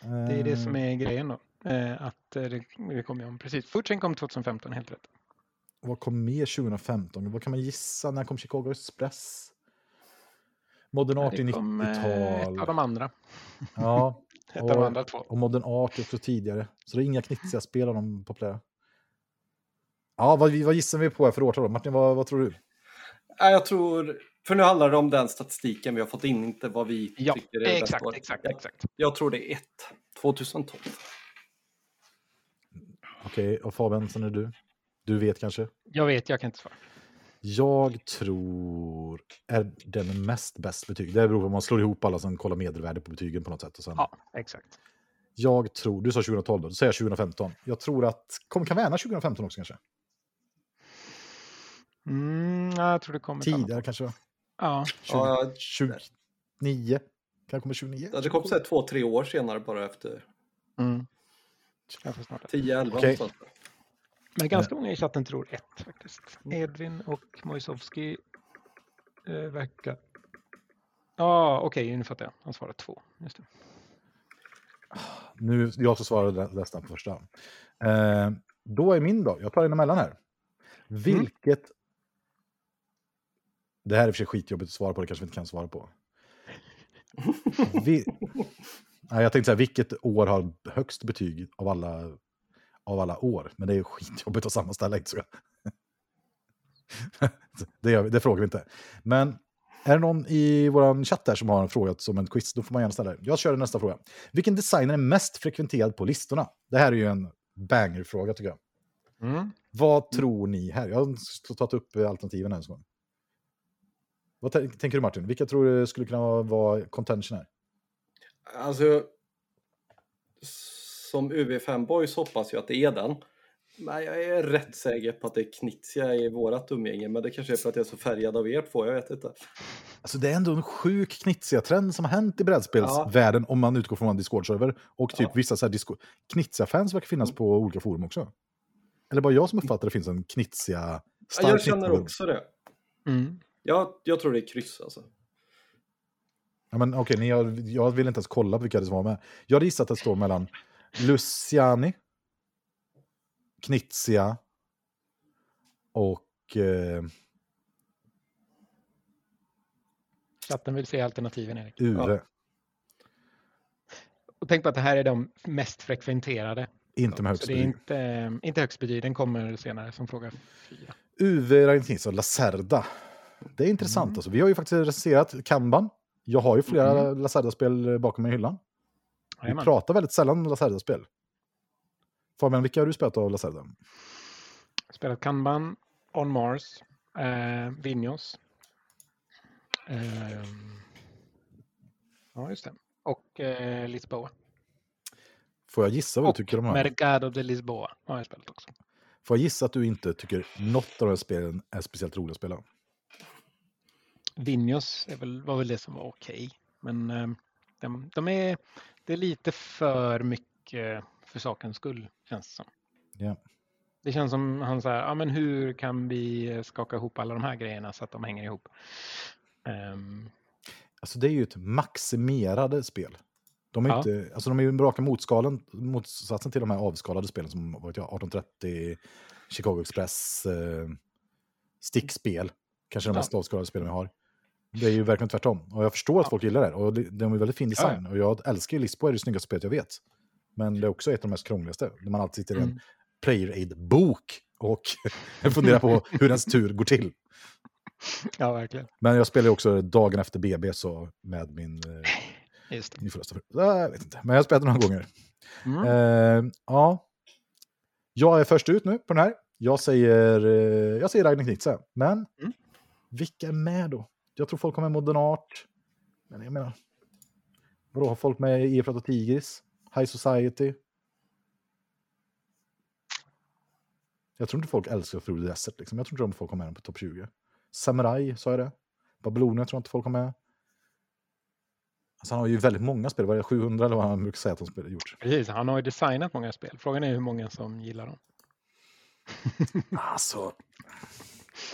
Det är det som Eh, är grejen då. Eh, att eh, det, det ju om. Precis. Foodchain kom 2015, helt rätt. Vad kom mer 2015? Vad kan man gissa? När kom Chicago Express? Modern Art i Det kom eh, ett av 90-tal. de andra. Ja, Ett av de Och- andra två. och Modern Art också tidigare. Så det är inga knitsiga spel av de populära. Ja, vad, vad gissar vi på här för årtal då? Martin, vad, vad tror du? Jag tror... För nu handlar det om den statistiken vi har fått in, inte vad vi Ja, tycker är exakt, år. exakt, Jag, exakt. jag tror det är ett. 2012. Okej, och Fabian, sen är du. Du vet kanske? Jag vet, jag kan inte svara. Jag tror är den mest bäst betyg. Det beror på om man slår ihop alla som kollar medelvärde på betygen på något sätt. Och sen, Ja, exakt. Jag tror, du sa 2012 då, då säger jag 2015. Jag tror att, kom Caverna 2015 också kanske? Mm, ja, jag tror det kommer. Tidigare kanske? Ja, 20, Ja, 29? Kan det komma 29? Ja, det kom så här två, tre år senare bara efter mm. Jag får snart det. 10, 11 Okej. någonstans. Men ganska många i chatten tror ett faktiskt. Edvin och Mojsovski eh, verkar... Ja, okej, nu fattar jag. Han svarar två. Just det. Nu, jag som svarade nästan på första. Eh, då är min då, jag tar en emellan här. Vilket... Det här är för sig skitjobbigt att svara på, det kanske vi inte kan svara på. Vi... Nej, jag tänkte säga, vilket år har högst betyg av alla, av alla år? Men det är skitjobbigt att sammanställa, inte så jag. det, vi, det frågar vi inte. Men är det någon i vår chatt här som har en fråga som en quiz, då får man gärna ställa det. Jag kör nästa fråga. Vilken designer är mest frekventerad på listorna? Det här är ju en banger-fråga tycker jag. Mm. Vad tror ni här? Jag har tagit upp alternativen här en gång. Vad tän- tänker du Martin? Vilka tror du skulle kunna vara contention här? Alltså, som UV5-boys hoppas jag att det är den. Men jag är rätt säker på att det är Knizia i vårat umgänge, men det kanske är för att jag är så färgad av er två, jag vet inte. Alltså det är ändå en sjuk knitsiga trend som har hänt i brädspelsvärlden om man utgår från en Discord-server. Och typ Ja. vissa så här Discord... Knitsiga-fans verkar finnas på olika forum också. Eller bara jag som uppfattar att det finns en knitsiga... Ja, jag känner också det. Mm. Jag, jag tror det är kryss alltså. Ja, men okej, ni, jag, jag vill inte ens kolla på vilka det som var med. Jag hade gissat att det står mellan Luciani, Knizia och... Eh, Chatten vill se alternativen, Erik. Uve. Ja. Och tänk på att det här är de mest frekventerade. Inte med högst betyg. inte, inte högst betyg, den kommer senare som fråga fyra. Uve Ragnhild och Lacerda. Det är intressant. Mm. Alltså. Vi har ju faktiskt recenserat Kanban. Jag har ju flera Lacerda-spel bakom mig i hyllan. Vi Jajamän. pratar väldigt sällan om Lacerda-spel. Fabian, vilka har du spelat av Lacerda? Spelat Kanban, On Mars, eh, Vinhos. ehm, ja, just det. Och eh, Lisboa. Får jag gissa vad du Och tycker om de här? Mercado de Lisboa har jag spelat också. Får jag gissa att du inte tycker något av de här spelen är speciellt roliga att spela? Vinhos är väl, var väl det som var okej. Men eh, de, de är, det är lite för mycket för sakens skull, känns det som. Ja. Det känns som han säger, ja men hur kan vi skaka ihop alla de här grejerna så att de hänger ihop? Ehm, Alltså det är ju ett maximerade spel. De är, Ja. inte, alltså de är ju raka motskalen, motsatsen till de här avskalade spelen som vad jag, 1830, Chicago Express, eh, stickspel. Kanske de Ja. mest avskalade spelen vi har. Det är ju verkligen tvärtom. Och jag förstår att Ja. folk gillar det. Och det, de är väldigt fin Ja, design. Och jag älskar ju Lisbo, är det snyggaste spelet jag vet. Men det är också ett av de mest krångligaste. Där man alltid sitter i en Mm. player aid-bok och funderar på hur ens tur går till. ja, verkligen. Men jag spelar ju också dagen efter BB så med min eh, Just det. Ni får rösta för Nej, Jag vet inte, men jag har spelat det några gånger. Mm. Eh, ja. Jag är först ut nu på den här. Jag säger, eh, jag säger Ragnar Knizia. Men Mm. vilka är med då? Jag tror folk har med Modern Art. Men jag menar, vadå, har folk med IF och Tigris? High Society? Jag tror inte folk älskar Through the Desert. Liksom. Jag tror inte de folk har med den på topp 20. Samurai, sa jag det? Babylonia tror jag inte folk har med. Alltså han har ju väldigt många spel, vad är det, 700 eller vad han brukar säga att de spel gjort. Precis, han har ju designat många spel. Frågan är hur många som gillar dem. Alltså,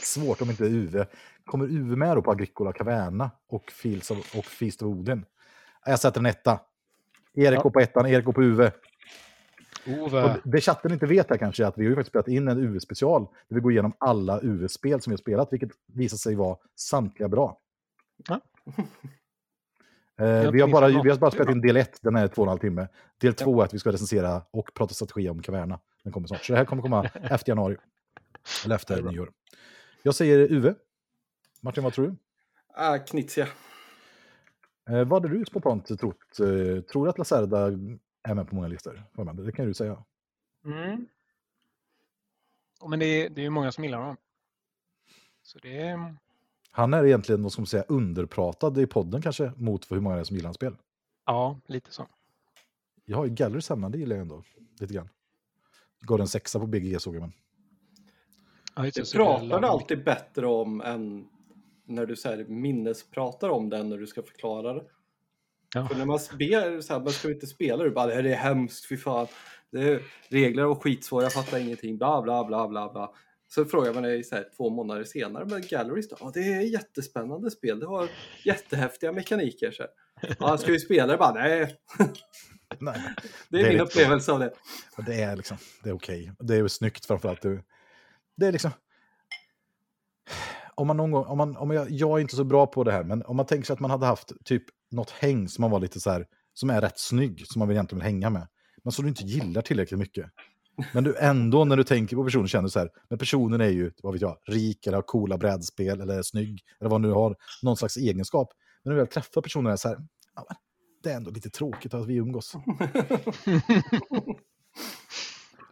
svårt om inte Uve. Kommer Uve med då på Agricola Caverna och Fields of, och Feast of Odin? Jag sätter en etta. Erik Ja. går på ettan, Erik går på Uve. Ove. Och det chatten inte vet här kanske är att vi har ju faktiskt spelat in en UV-special där vi går igenom alla UV-spel som vi har spelat, vilket visar sig vara samtliga bra. Ja. Eh, vi, har bara, vi har bara spelat in del 1, den är två och en halv timme. Del 2 är att vi ska recensera och prata strategi om Caverna. Den kommer snart. Så det här kommer komma efter januari. Eller efter nyår. Jag säger UV. Martin, vad tror du? Äh, Knizia. Eh, vad hade du spontant trott? Eh, tror du att Lacerda är med på många listor? Det kan du säga. Mm. Men det är, det är ju många som gillar honom. Så det är... Han är egentligen, vad ska man säga, underpratad i podden kanske mot hur många det är som gillar hans spel. Ja, lite så. Jag har ju Gallery hemma, det gillar jag ändå lite grann. Gav en sexa på BGG såg jag, men Ja, Det det är pratar du alltid bättre om än när du så här, minnespratar om den när du ska förklara det. Ja. För när man ber så här, men ska inte spela? Du bara, det här är hemskt, fy fan. Det är regler och skitsvåra, jag fattar ingenting, bla bla bla bla bla. Så frågar man dig så här, två månader senare, men Galleries då? Ja, det är ett jättespännande spel, det har jättehäftiga mekaniker. Så här. Ja, ska vi spela det? Bara, nej. nej. Det är Det är min lite- upplevelse av det. Det är liksom, det är okej. Det är snyggt framförallt. Det, det är liksom... Om man någon gång, om man, om jag, jag är inte så bra på det här, men om man tänker sig att man hade haft typ något häng som man var lite så här, som är rätt snygg, som man vill egentligen vill hänga med, men som du inte gillar tillräckligt mycket. Men du ändå, när du tänker på personen, känner du så här, men personen är ju, vad vet jag, rik eller har coola brädspel eller är snygg, eller vad nu har, någon slags egenskap. Men när du väl träffar personen är så här, ja, det är ändå lite tråkigt att vi umgås.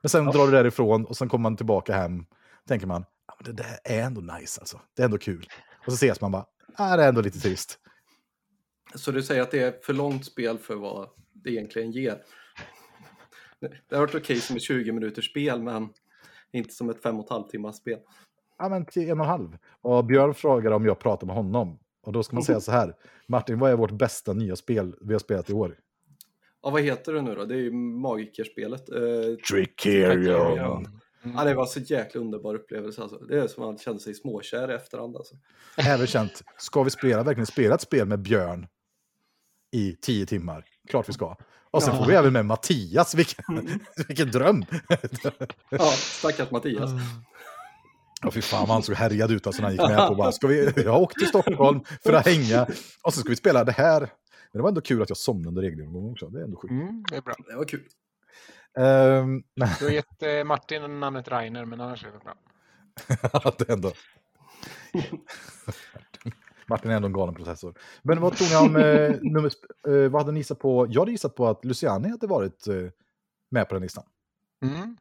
Men sen drar du därifrån och sen kommer man tillbaka hem. Tänker man, men det där är ändå nice alltså. Det är ändå kul. Och så ses man bara, ah, det är ändå lite trist. Så du säger att det är för långt spel för vad det egentligen ger? Det har varit okej som ett 20 minuters spel, men inte som ett 5 och ett halvt timmars spel. Ja, men till en och en halv. Och Björn frågar om jag pratar med honom. Och då ska man säga så här, Martin, vad är vårt bästa nya spel vi har spelat i år? Ja, vad heter det nu då? Det är ju Magikerspelet. Eh, Trickerion. ja, det var så jäkla underbar upplevelse alltså. Det är som att man kände sig småkär i efterhand alltså. Även känt, ska vi spela, verkligen spela ett spel med Björn i tio timmar? Klart vi ska. Och sen Ja. får vi även med Mattias, vilken, vilken dröm! Ja, stackars Mattias. Ja, fy fan vad han såg härjad ut alltså, när han gick med på bara, ska vi, jag har åkt till Stockholm för att hänga och så ska vi spela det här. Men det var ändå kul att jag somnade under regelomgången också, det är ändå sjukt. Mm, det är bra. Det var kul. Ehm, Du har gett eh, Martin namnet Rainer, men annars är det bra. det är ändå... Martin är ändå en galen processor. Men vad tror ni om eh, nummer, eh, vad hade ni gissat på? Jag hade gissat på att Luciani hade varit eh, med på den listan. Mm.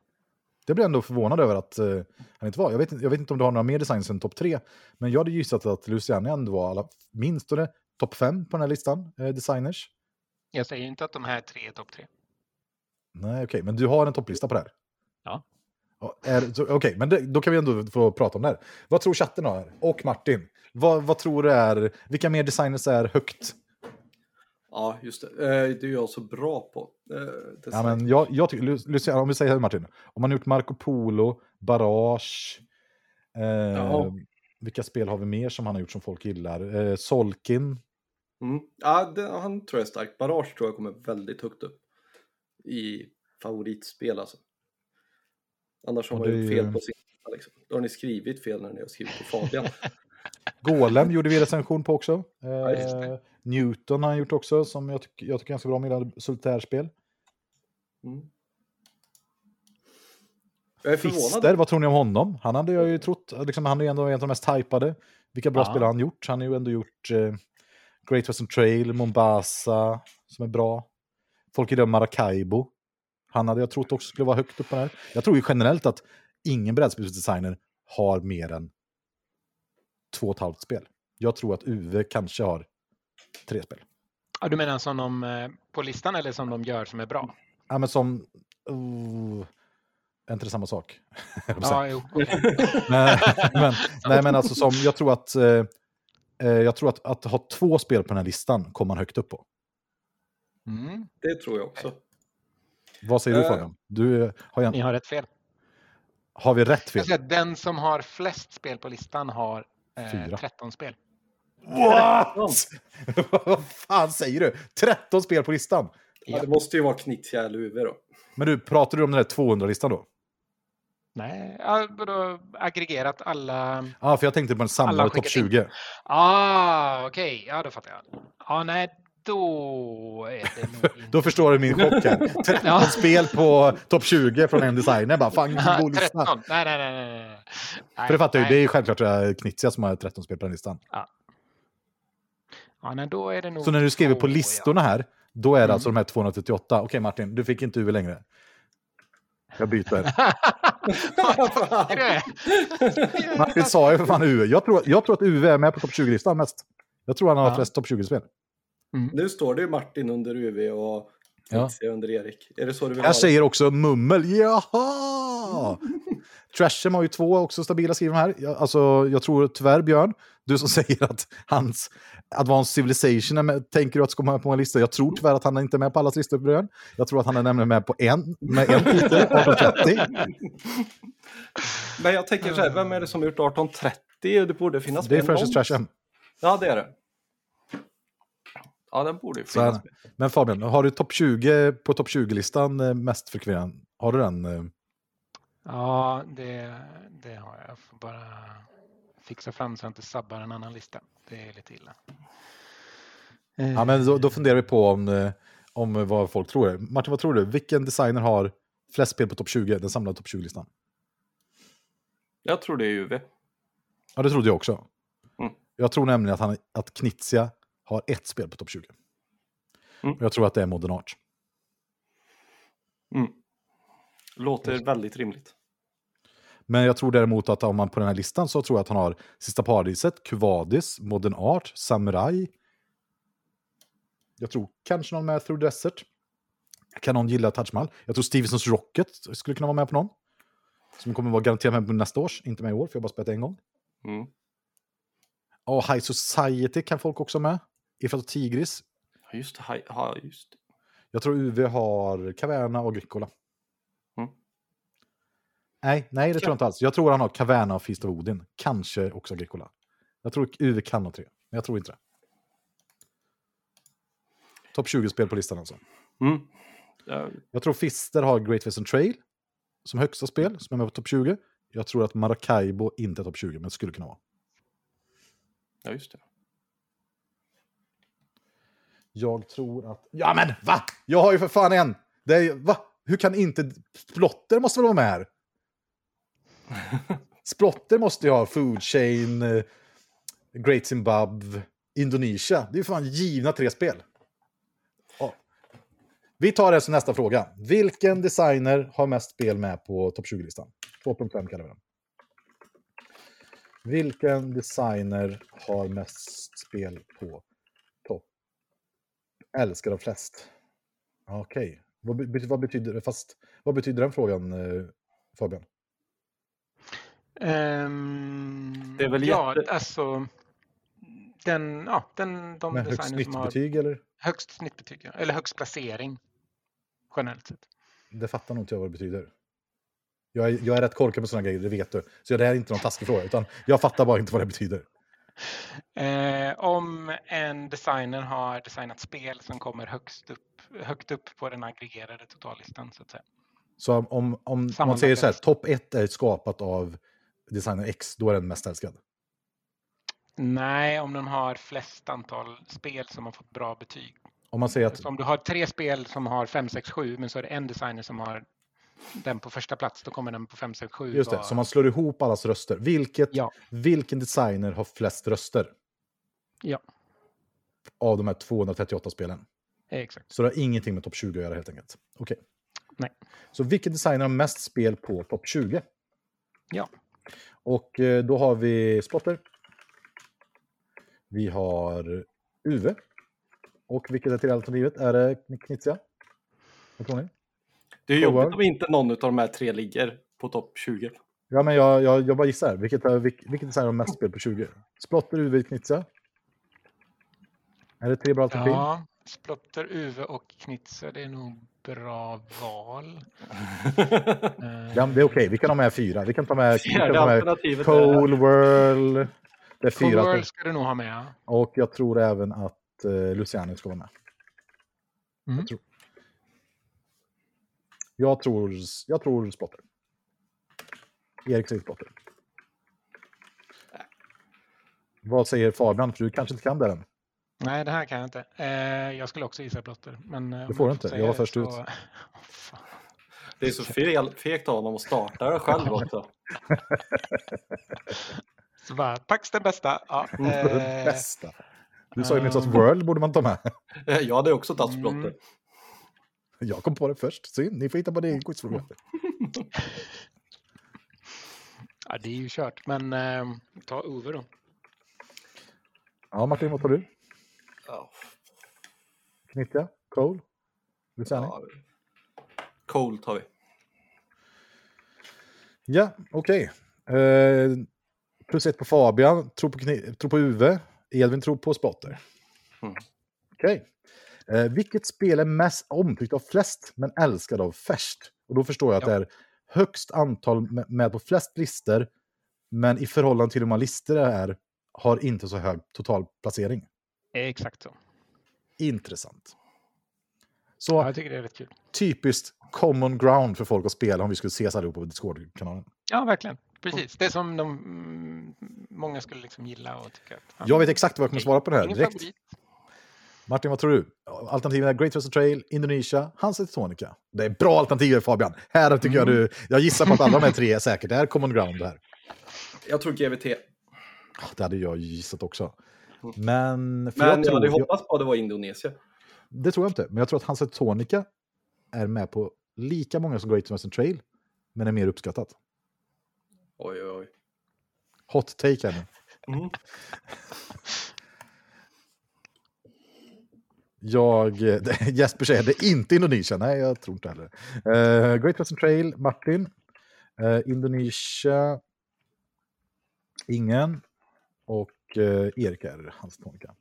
Det blev ändå förvånad över att eh, han inte var. Jag vet, inte- jag vet inte om du har några mer designs än topp tre, men jag hade gissat att Luciani ändå var alla, minst topp fem på den här listan, eh, designers. Jag säger inte att de här tre är topp tre. Nej, okej, men du har en topplista på det här? Ja. Okej, men det, då kan vi ändå få prata om det här. Vad tror chatten då? Här? Och Martin, vad, vad tror du är, vilka mer designers är högt? Ja, just det. Eh, Det är jag så bra på. Eh, det Ja, men jag, jag tycker, Lu- Luciano, om vi säger här Martin, om man har gjort Marco Polo, Barrage, eh, Ja. vilka spel har vi mer som han har gjort som folk gillar? Eh, Solkin, Mm. Ja, det, han tror jag är stark. Barrage tror jag kommer väldigt högt upp i favoritspel alltså. Annars har man ju fel på sin liksom. Då har ni skrivit fel när ni har skrivit till Fabian. Golem gjorde vi recension på också. Eh. Newton har han gjort också, som jag, tycker jag tycker ganska bra om, gillar solitärspel. Mm. Jag är förvånad. Fister, vad tror ni om honom? Han hade jag ju trott, liksom, han är ju ändå en av de mest hypade. Vilka bra Ja. spel har han gjort? Han har ju ändå gjort eh, Great Western Trail, Mombasa, som är bra. Folk gillar Maracaibo. Han hade jag trott också skulle vara högt upp på den här. Jag tror ju generellt att ingen brädspelsdesigner har mer än två och ett halvt spel. Jag tror att UV kanske har tre spel. Ja, du menar som de eh, på listan eller som de gör som är bra? Ja, men som... Oh, är inte det samma sak? Ja, jo. men, men, nej, men alltså som, jag tror att, eh, eh, jag tror att, att ha två spel på den här listan kommer man högt upp på. Mm. Det tror jag också. Vad säger du Eh. Fabian? Du eh, har en, Ni har rätt fel. Har vi rätt fel? Jag att den som har flest spel på listan har eh, Fyra. 13 spel. What? Vad fan säger du? 13 spel på listan? Ja, det måste ju vara eller Uwe då. Men du, pratar du om den där 200-listan då? Nej, vadå aggregerat alla... Ja, för jag tänkte på den samlade Alla topp skickat in. 20. Ah, okej. Ja, då fattar jag. Ja, nej, då är det nog inte... Då förstår du min chock här. 13 Ja. spel på topp 20 från en designer. Bara, fan, lista. 13. Nej, nej, nej. nej. För det fattar ju, det är ju självklart eh, Knizia som har 13 spel på den listan. Ja, nej, då är det nog Så när du skriver på ja. listorna här, då är det Mm. alltså de här 238. Okej Martin, du fick inte UV längre. Jag byter. Martin sa ju för fan UV. Jag tror, jag tror att UV är med på topp 20-listan mest. Jag tror han har Ja. flest topp 20-spel. Nu står det ju Martin under Uwe och Ja. Under Erik. Är det så du vill Här ha det? säger också Mummel, jaha! Trashem har ju två också stabila skrivna här. Jag, alltså, jag tror tyvärr Björn, du som säger att hans Advanced Civilization är med, tänker du att ska vara med på en lista. Jag tror tyvärr att han inte är med på allas listor Björn. Jag tror att han är nämligen med på en, med en titel, 1830. Men jag tänker så här, vem är det som har gjort 1830? Det borde finnas Det är Francis någon. Trasham. Ja, det är det. Ja, den borde ju Så finnas med. Men Fabian, har du topp 20 på topp 20-listan eh, mest frekvent? Har du den? eh? Ja, det, det har jag. Jag får bara fixa fram så jag inte sabbar en annan lista. Det är lite illa. Eh, Ja, men då, då funderar vi på om, eh, om vad folk tror. Martin, vad tror du? Vilken designer har flest spel på topp 20, den samlade topp 20-listan? Jag tror det är Uwe. Ja, det trodde jag också. Mm. Jag tror nämligen att, han, att Knizia har ett spel på topp 20. Mm. Jag tror att det är Modern Art. Mm. Låter väldigt rimligt. Men jag tror däremot att om man på den här listan så tror jag att han har Sista Paradiset, Kuvadis, Modern Art, Samurai. Jag tror kanske någon med Through Desert. Kan någon gilla Taj Mahal? Jag tror Stevensons Rocket skulle kunna vara med på någon. Som kommer vara garanterat med på nästa års, inte med i år, för jag har bara spelat en gång. Mm. Och High Society kan folk också med. Ifrån Tigris. Ja, just det. Ja, just det. Jag tror UV har Caverna och Agricola. Mm. Nej, nej, det tror jag inte alls. Jag tror han har Caverna och Feast of Odin. Kanske också Agricola. Jag tror UV kan ha tre, men jag tror inte det. Topp 20-spel på listan alltså. Mm. Ja, Jag tror Fister har Great Western Trail som högsta spel, som är med på topp 20. Jag tror att Maracaibo inte är topp 20, men skulle kunna vara. ja, just det. Jag tror att... Ja men va? Jag har ju för fan en! Det är, va? Hur kan inte... Splotter måste väl vara med här? Splotter måste ju ha Food Chain, eh, Great Zimbabwe, Indonesia. Det är ju fan givna tre spel. Ja. Vi tar det som nästa fråga. Vilken designer har mest spel med på topp 20-listan? 2.5 kallar vi den. Vilken designer har mest spel på älskar de flest. Okej. Vad, be- vad, betyder, fast, vad betyder den frågan, eh, Fabian? ehm, Det är väl ja, jätte- alltså den, ja, den, de Med högst som har snittbetyg eller? högst snittbetyg, ja, eller högst placering generellt sett. Det fattar nog inte jag vad det betyder. Jag är, jag är rätt korkad med sådana grejer, det vet du. Så det här är inte någon taskig fråga, utan jag fattar bara inte vad det betyder. Eh, om en designer har designat spel som kommer högst upp, högt upp på den aggregerade totallistan så att säga. Så om, om, man säger så här, topp 1 är skapat av designer X, då är den mest älskad. Nej, om den har flest antal spel som har fått bra betyg. Om man säger att, Så om du har tre spel som har 5, 6, 7 men så är det en designer som har den på första plats, då kommer den på 5, 6, 7. just det, så man slår ihop allas röster. Vilket, Ja. Vilken designer har flest röster Ja, av de här 238 spelen? exakt. Så det har ingenting med topp 20 att göra helt enkelt. Okej. Nej. Så vilken designer har mest spel på topp 20? Ja. Och eh, då har vi Spotter. Vi har Uve. Och vilket är till alternativet? Är det Knizia? Vad tror ni? Det är jobbigt om inte någon av de här tre ligger på topp 20. Ja, men jag, jag, jag bara gissar. Vilket, är, vilk, vilket designer har mest spel på 20? Splotter, Uve, Knizia? Är det tre bra alternativ? Ja, Splotter, Uve och Knitze, det är nog bra val. Ja, det är okej, vi kan ha med fyra. Vi kan ta med, vi kan ta med är... Cold World. Det är Cold fyra. World ska du nog ha med. Och jag tror även att uh, Luciano ska vara med. Mm. Jag, tror. Jag, tror, jag tror Spotter. Erik säger Spotter. Vad säger Fabian? För du kanske inte kan det än. Nej, det här kan jag inte. Eh, jag skulle också gissa Blotter. Men, eh, Det får du inte. Jag var det först så- ut. Fan. Det är så fel, fegt av honom att starta det själv också. Så bara, Pax den bästa. Ja, Det eh, bästa. Du sa ju nyss att. World borde man ta med. Jag hade också tagit Mm. Jag kom på det först. Synd, ni får hitta på det i quizfrågan. ja, det är ju kört. Men eh, ta Ove då. Ja, Martin, vad tar du? Ja. Knyttja? Cole? Luciani? Ja. Cold tar vi. Ja, okej. Eh, plus ett på Fabian, tror på, tror på Uwe, Edvin tror på Spotter. Mm. Okej. Eh, vilket spel är mest omtyckt av flest, men älskad av färst? Och då förstår jag att Ja. det är högst antal med, på flest listor, men i förhållande till hur många listor det är, har inte så hög total placering. Exakt så. Intressant. Så Ja, jag tycker det är rätt kul. typiskt common ground för folk att spela om vi skulle ses allihopa på Discord-kanalen. Ja, verkligen. Precis. Det som de, mm, många skulle liksom gilla och tycka att... ja, Jag vet exakt vad jag kommer svara på det här direkt. favorit. Martin, vad tror du? Alternativen är Great Western Trail, Indonesia, Hansa Tonica. Det är bra alternativ Fabian. Här tycker jag du... Jag gissar på att alla de här tre är säkert. Det är common ground här. Jag tror GVT. Det hade jag gissat också. Men... Men jag, tror, hade jag, hoppats på att det var Indonesien. det tror jag inte. Men jag tror att Hansa Tonica är med på lika många som Great Western Trail, men är mer uppskattat. Oj, oj, oj. Hot take här nu. Mm. Jag, Jesper säger det är inte Indonesien. Nej, jag tror inte heller. Uh, Great Western Trail, Martin. Uh, Indonesia, ingen. Och uh, Erik är hans tonika.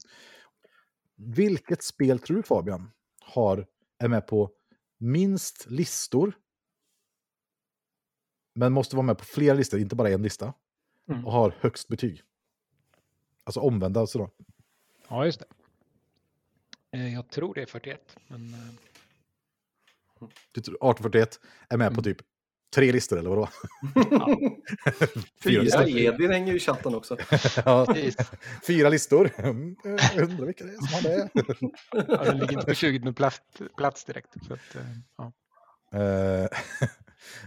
Vilket spel tror du Fabian har, är med på minst listor? Men måste vara med på flera listor, inte bara en lista. Mm. Och har högst betyg. Alltså omvända alltså då. Ja, just det. Eh, Jag tror det är 41. Men, eh, Du tror 1841 är med på Mm. typ tre listor eller vadå? fyra, Ja, listor. Edvin hänger ju i chatten också. ja, fyra listor. Jag undrar vilka det är som har det. Ja, den ligger inte på 20 plats, plats direkt. Så att, eh, ja. Eh,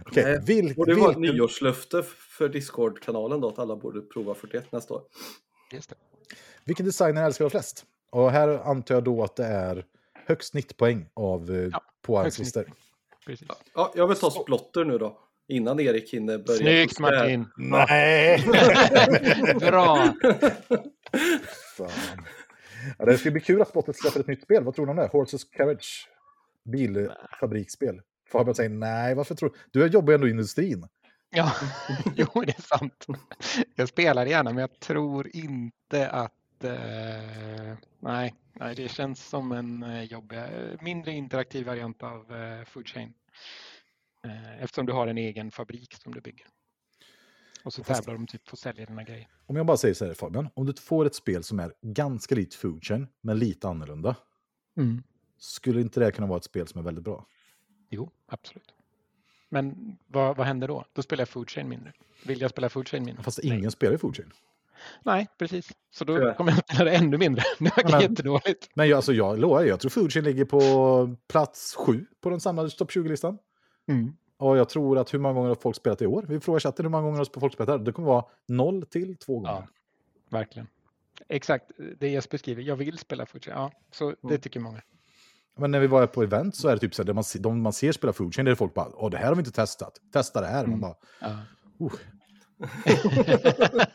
Okej, Nej, vil, Borde det vara ett nyårslöfte för Discord-kanalen då, att alla borde prova 41 nästa år. Just det. vilken designer älskar du flest? Och här antar jag då att det är högst 90 poäng av, eh, Ja, högst listor. Precis. Ja, jag vill ta Splotter nu då, innan Erik hinner börja. Snyggt. Martin! Nej! Bra! Fan. Ja, det ska bli kul att Spottet släpper ett nytt spel. Vad tror du om det? Horses Carriage? Bilfabriksspel. Fabian säger nej, varför tror du? Du jobbar ju ändå i industrin. Ja, jo det är sant. Jag spelar gärna men jag tror inte att... Eh, nej, nej, det känns som en eh, jobbig, eh, mindre interaktiv variant av eh, Food Chain. Eh, eftersom du har en egen fabrik som du bygger. Och så Fast- tävlar de typ på att sälja dina grejer. Om jag bara säger så här Fabian, om du får ett spel som är ganska likt Food Chain, men lite annorlunda, skulle inte det kunna vara ett spel som är väldigt bra? Jo, absolut. Men vad, vad händer då? Då spelar jag Food Chain mindre. Vill jag spela Food Chain mindre? Fast Nej. ingen spelar i Food Chain. Nej, precis. Så då Tyvärr. kommer jag spela det ännu mindre. Det verkar Men- jättedåligt. Men jag, alltså, jag lovar, jag tror Chain ligger på plats sju på den samlade topp 20-listan. Mm. Och jag tror att hur många gånger har folk spelat i år? Vi frågar chatten hur många gånger har folk spelat här. Det kommer vara noll till två gånger. Ja. Verkligen. Exakt det Jesper skriver. Jag vill spela Chain. Ja, så det tycker många. Men när vi var på event så är det typ så här, man, de man ser spela Food Chain, det är folk bara, åh det här har vi inte testat. Testa det här. Man Mm. bara, Ja.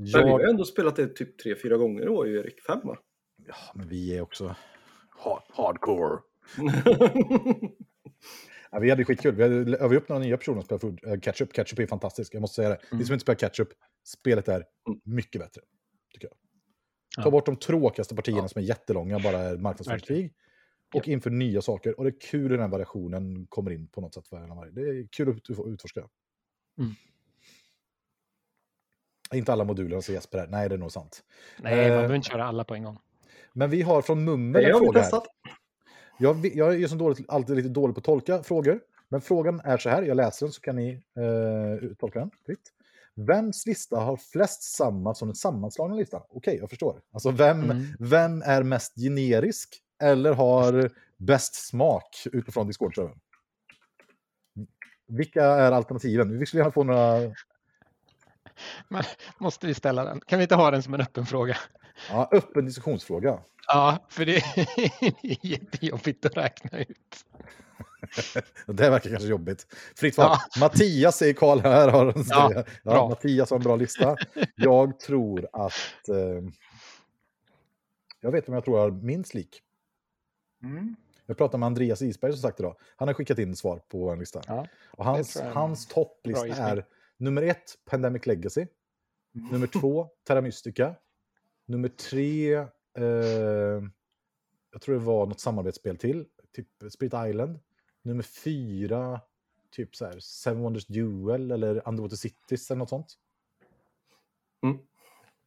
uh. Men vi har jag, ju ändå spelat det typ 3-4 gånger i år ju Erik. Fem va? ja, men vi är också hard, hardcore. Ja, vi hade skitkul. Vi hade övat upp några nya personer som spelar food, äh, Catch-Up. Catch-Up är fantastisk, jag måste säga det. Ni Mm. som inte spelar Catch-Up, spelet är mycket bättre. Tycker jag. Ta Ja. bort de tråkigaste partierna Ja. som är jättelånga, bara är marknadsföringskrig. Och inför nya saker. Och det är kul hur den här variationen kommer in på något sätt. Det är kul att ut- utforska. Mm. Inte alla moduler som Jesper här. Nej, det är nog sant. Nej, man Eh, behöver inte köra alla på en gång. Men vi har från Mummel en fråga här. Jag, jag är som dåligt, alltid lite dålig på att tolka frågor. Men frågan är så här, jag läser den så kan ni eh, tolka den fritt. Vems lista har flest samma som den sammanslagna listan? Okej, jag förstår. Alltså vem, Mm. vem är mest generisk eller har bäst smak utifrån Discord-servern? Vilka är alternativen? Vi skulle gärna få några Men måste vi ställa den? Kan vi inte ha den som en öppen fråga? ja, öppen diskussionsfråga. Ja, för det är jättejobbigt att räkna ut. Det verkar kanske jobbigt. Fritt val. Ja. Mattias säger Karl här. Har, Ja, ja, bra. Mattias har en bra lista. Jag tror att... Eh, jag vet om jag tror jag har minst lik. Jag pratade med Andreas Isberg som sagt idag. Han har skickat in svar på vår lista. Ja, Och hans, hans topplista är nummer ett, Pandemic Legacy. Nummer två, Terra Mystica. Nummer tre, eh, jag tror det var något samarbetsspel till, typ Spirit Island. Nummer fyra, typ så här, Seven Wonders Duel eller Underwater Cities eller något sånt. Mm.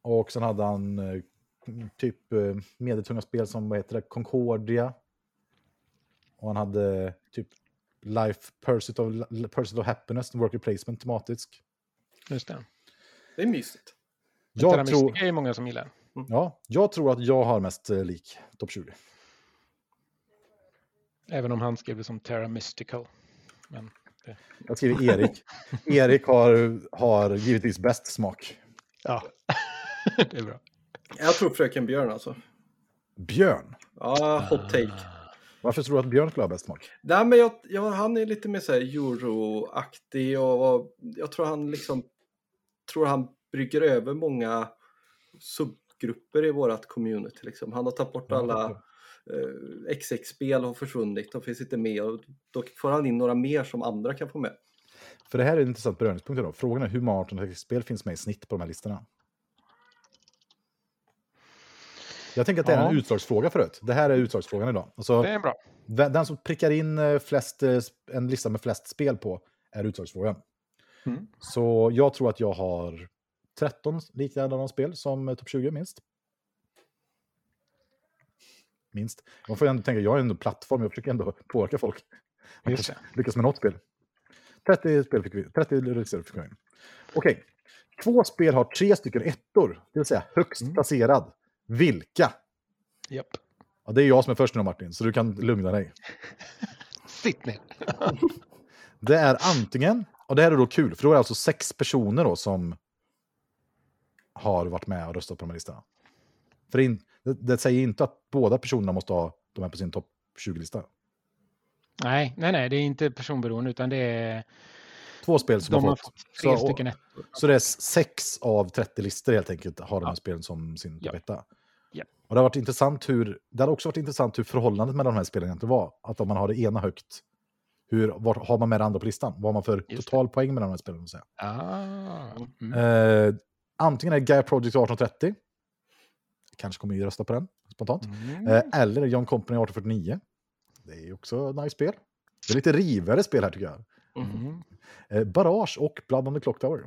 Och sen hade han eh, typ eh, medeltunga spel som, vad heter det, Concordia. Och han hade typ Life Pursuit of, Pursuit of Happiness, Worker Placement tematisk. Just det. Det är mysigt. Jag tror, är det många som gillar. ja, jag tror att jag har mest eh, lik topp 20. Även om han skrev det som Terra Mystical. Men Jag skriver Erik. Erik har, har givetvis bäst smak. ja, det är bra. Jag tror Fröken Björn alltså. Björn. Ja, hot take. Varför tror du att Björn skulle ha bäst smak? Nej, men jag, jag, han är lite mer så här euro-aktig och, och jag tror han liksom tror han brygger över många subgrupper i vårt community. Liksom. Han har tagit bort alla eh, XX-spel har försvunnit och finns inte med och då får han in några mer som andra kan få med. För det här är en intressant beröringspunkt. Då. Frågan är hur många 18-spel finns med i snitt på de här listorna? Jag tänker att det är en Ja. utslagsfråga förut. Det här är utslagsfrågan idag. Alltså, Det är bra. den som prickar in eh, flest, eh, en lista med flest spel på är utslagsfrågan. Mm. Så jag tror att jag har 13 likadana spel som eh, topp 20 minst. Minst. Man får ju ändå tänka, jag är ändå plattform, jag försöker ändå påverka folk. Kanske lyckas med något spel. 30 spel fick vi, 30 listor fick vi in. Okej. Två spel har tre stycken ettor, det vill säga högst Mm. placerad. Vilka? Japp. Ja, det är jag som är först nu Martin, så du kan lugna dig. Sitt ner. Det är antingen, och det här är då kul, för då är det alltså sex personer då som har varit med och röstat på de här listorna. För det, in, det, det säger inte att båda personerna måste ha de här på sin topp 20-lista. Nej, nej, nej, det är inte personberoende utan det är Två spel som de har har fått. tre Så- stycken ettor. Så det är sex av 30 listor helt enkelt har de här Ja. spelen som sin Ja. topp etta. Ja. Och det har varit intressant hur, det hade också varit intressant hur förhållandet mellan de här spelen egentligen var. Att om man har det ena högt, hur, vad har man med det andra på listan? Vad har man för Just det. total poäng mellan de här spelen? säga? Ah, mm. Eh, antingen är Gaia Project 1830. Kanske kommer vi rösta på den spontant. Mm. Eh, eller John Company 1849. Det är också ett nice spel. Det är lite rivare spel här tycker jag. Mm. Eh, Barrage och Blood on the Clock Tower.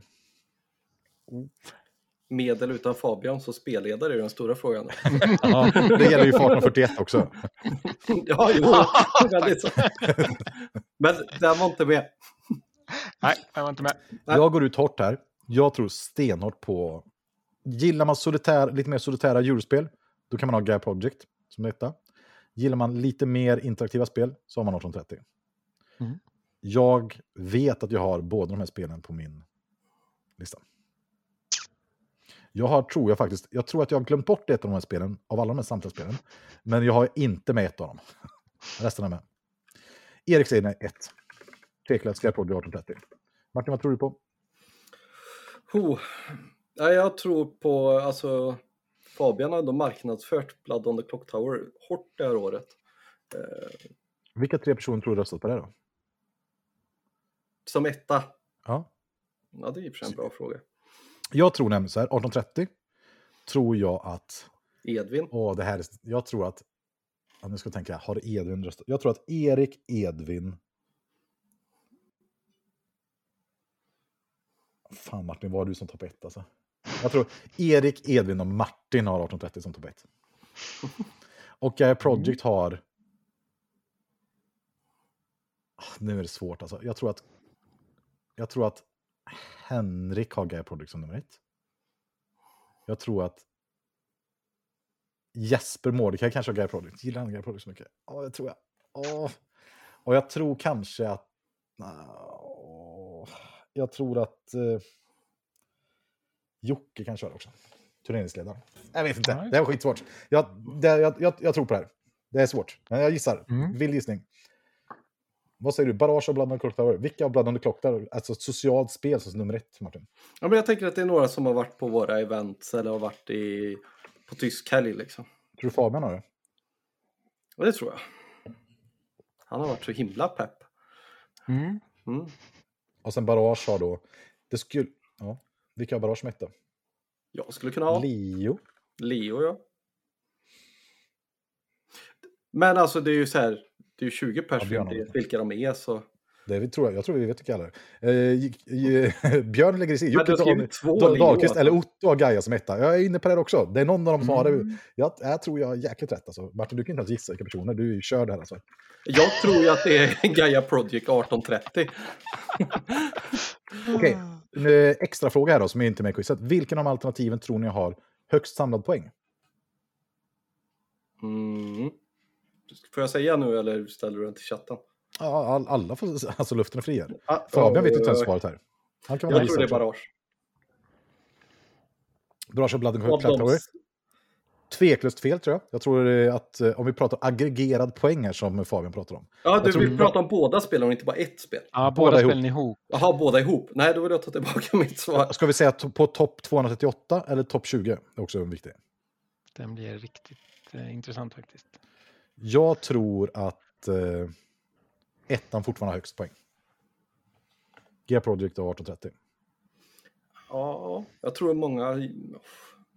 Medel utan Fabian som spelledare är den stora frågan. Ja, det gäller ju för 1841 också. ja, jo, väldigt så. Men den var inte med. Nej, jag var inte med. Jag går ut hårt här. Jag tror stenhårt på... Gillar man solitär, lite mer solitära djurspel, då kan man ha Gaia Project som detta. Gillar man lite mer interaktiva spel så har man 1830. Mm. Jag vet att jag har båda de här spelen på min lista. Jag har, tror jag faktiskt, jag tror att jag har glömt bort ett av de här spelen, av alla de här samtliga spelen. Men jag har inte med ett av dem. Resten är med. Erik säger nej, ett. Tveklöst Gaia Project 1830. Martin, vad tror du på? Oh. Ja, jag tror på, alltså Fabian har ändå marknadsfört Blood on the Clock Tower hårt det här året. Eh, Vilka tre personer tror du röstat på det då? som etta. Ja. Ja, det är sig en bra fråga. Jag tror nämligen så här, 1830 tror jag att, Edvin. åh det här är, jag tror att Ja, nu ska jag tänka, har Edvin röstat? Jag tror att Erik Edvin... Fan Martin, var du som topp ett alltså? Jag tror Erik, Edvin och Martin har 1830 som topp ett. Och Gaia Project har... Ah, Nu är det svårt alltså. Jag tror att... Jag tror att Henrik har Gaia Project som nummer ett. Jag tror att Jesper Mordecai kanske har Gaia Project. Gillar han Gaia Project så mycket? Ja, det tror jag. Åh. Och jag tror kanske att... Åh. Jag tror att eh, Jocke kan köra också. Turneringsledaren. Jag vet inte. Nej. Det här var skitsvårt. Jag, det, jag, jag, jag tror på det här. Det är svårt. Men jag gissar. Mm. Vild gissning. Vad säger du? Barrage och Blood on the Clock Tower? Vilka av Blood on the Clock Tower? Alltså ett socialt spel som nummer ett, Martin. Ja, men jag tänker att det är några som har varit på våra events eller har varit i, på tysk helg liksom. Tror du Fabian har det? Och det tror jag. Han har varit så himla pepp. Mm. Mm. Och sen Barrage har då... Det skulle... Ja. Vilka har Barrage som etta? Jag skulle kunna ha Leo. Leo, ja. Men alltså det är ju så här, det är ju 20 Ja, personer, ja, det. vilka de är så. Det vi tror jag, tror vi vet vilka alla är. Eh, Björn lägger i sig. Jocke Dahlqvist eller Otto har Gaia som etta. Jag är inne på det också. Det är någon av dem som har det. Mm. Jag, jag tror jag har jäkligt rätt. Alltså. Martin, du kan inte ens gissa vilka personer. Du ju körd här alltså. Jag tror ju att det är Gaia Project 1830. Okej, en eh, extra fråga här då som är inte med i quizet. Vilken av alternativen tror ni har högst samlad poäng? Mm. Får jag säga nu eller ställer du den till chatten? Ja, all, alla får, alltså luften är fri här. Ah, Fabian vet inte ens svaret här. Han kan Jag tror det är. Barrage. Av Clock dem- Tower. Tveklöst fel tror jag. Jag tror eh, att eh, om vi pratar aggregerad poäng här som Fabian pratar om. Ja, du tror- vill prata om båda spelen och inte bara ett spel. Ja, Båda båda ihop. spelen ihop. Jaha, båda ihop. Nej, då vill jag ta tillbaka mitt svar. Ska vi säga på topp 238 eller topp 20? Det är också viktigt. Den blir riktigt eh, intressant faktiskt. Jag tror att eh, ettan fortfarande har högst poäng. G Project och 1830. Ja, jag tror många...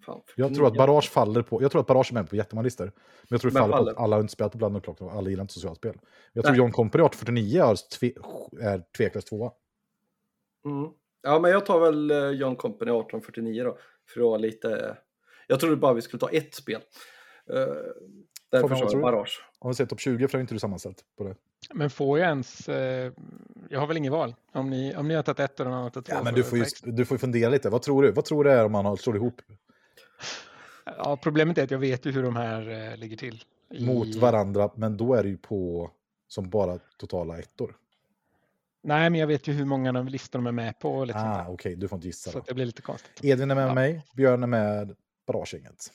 Fan, Jag tror att Barrage faller på, jag tror att Barrage är med på jättemånga. Men jag tror det faller, faller. på att alla har inte spelat på Blood and Clock, och alla gillar inte socialt spel. Jag tror Nej. John Company 1849 är, tve, är tveklöst tvåa. Mm. Ja, men jag tar väl eh, John Company 1849 då. För att vara lite... Jag trodde bara vi skulle ta ett spel. Uh, därför jag du? Barrage. Om vi säger topp 20 för är inte du sammanställt på det. Men får jag ens... Eh, jag har väl inget val? Om ni, om ni har tagit ett och de andra har tagit två. Ja, men du får, ju, du får ju fundera lite. Vad tror du? Vad tror du är om man har slår ihop Ja, problemet är att jag vet ju hur de här eh, ligger till. i- mot varandra? Men då är det ju på som bara totala ettor. Nej, men jag vet ju hur många av listorna de är med på. Och lite sånt Ah, okej, du får inte gissa. Så det blir lite konstigt. Edvin är med Ja. mig, Björn är med, Barrageinget.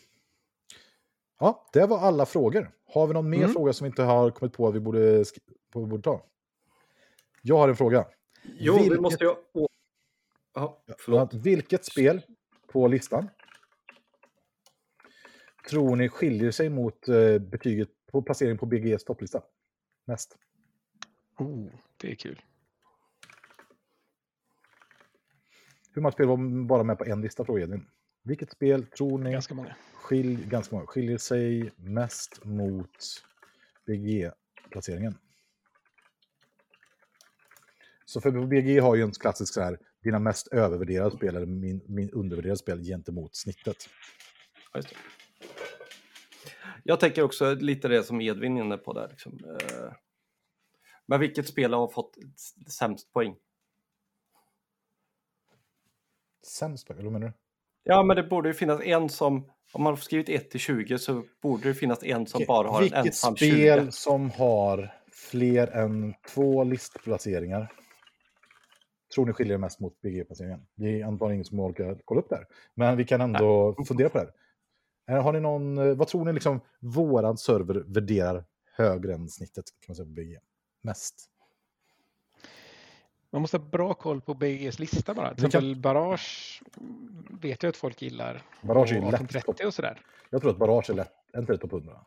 Ja, det var alla frågor. Har vi någon mer Mm. fråga som vi inte har kommit på att vi borde, på vi borde ta? Jag har en fråga. Jo, vi Vilket- måste ju... Åh. Ja, förlåt. Vilket spel på listan tror ni skiljer sig mot eh, betyget på placering på BGs topplista? Mest. Oh, det är kul. Hur många spel var bara med på en lista, frågar Edvin. Vilket spel tror ni Ganska många. skil, ganska många, skiljer sig mest mot BG-placeringen? Så för BG har ju en klassisk så här, dina mest övervärderade spel eller min, min undervärderade spel gentemot snittet. Ja, just det. Jag tänker också lite det som Edvin är inne på där. Liksom. Eh, Men vilket spel har fått sämst poäng? Sämst eller vad menar du? Ja, men det borde ju finnas en som, om man har skrivit 1 till 20 så borde det finnas en som bara har en Vilket ensam spel 20. som har fler än två listplaceringar tror ni skiljer mest mot BG-placeringen? Det är antagligen ingen som orkar kolla upp det här. Men vi kan ändå fundera på det här. Eh, Har ni någon, eh, vad tror ni liksom våran server värderar högre än snittet kan man säga på BG? Mest? Man måste ha bra koll på BGs lista bara. Till Vi kan- exempel Barrage vet jag att folk gillar. Barrage är lätt 1830 och sådär. Jag tror att Barrage är lätt, inte det topp 100?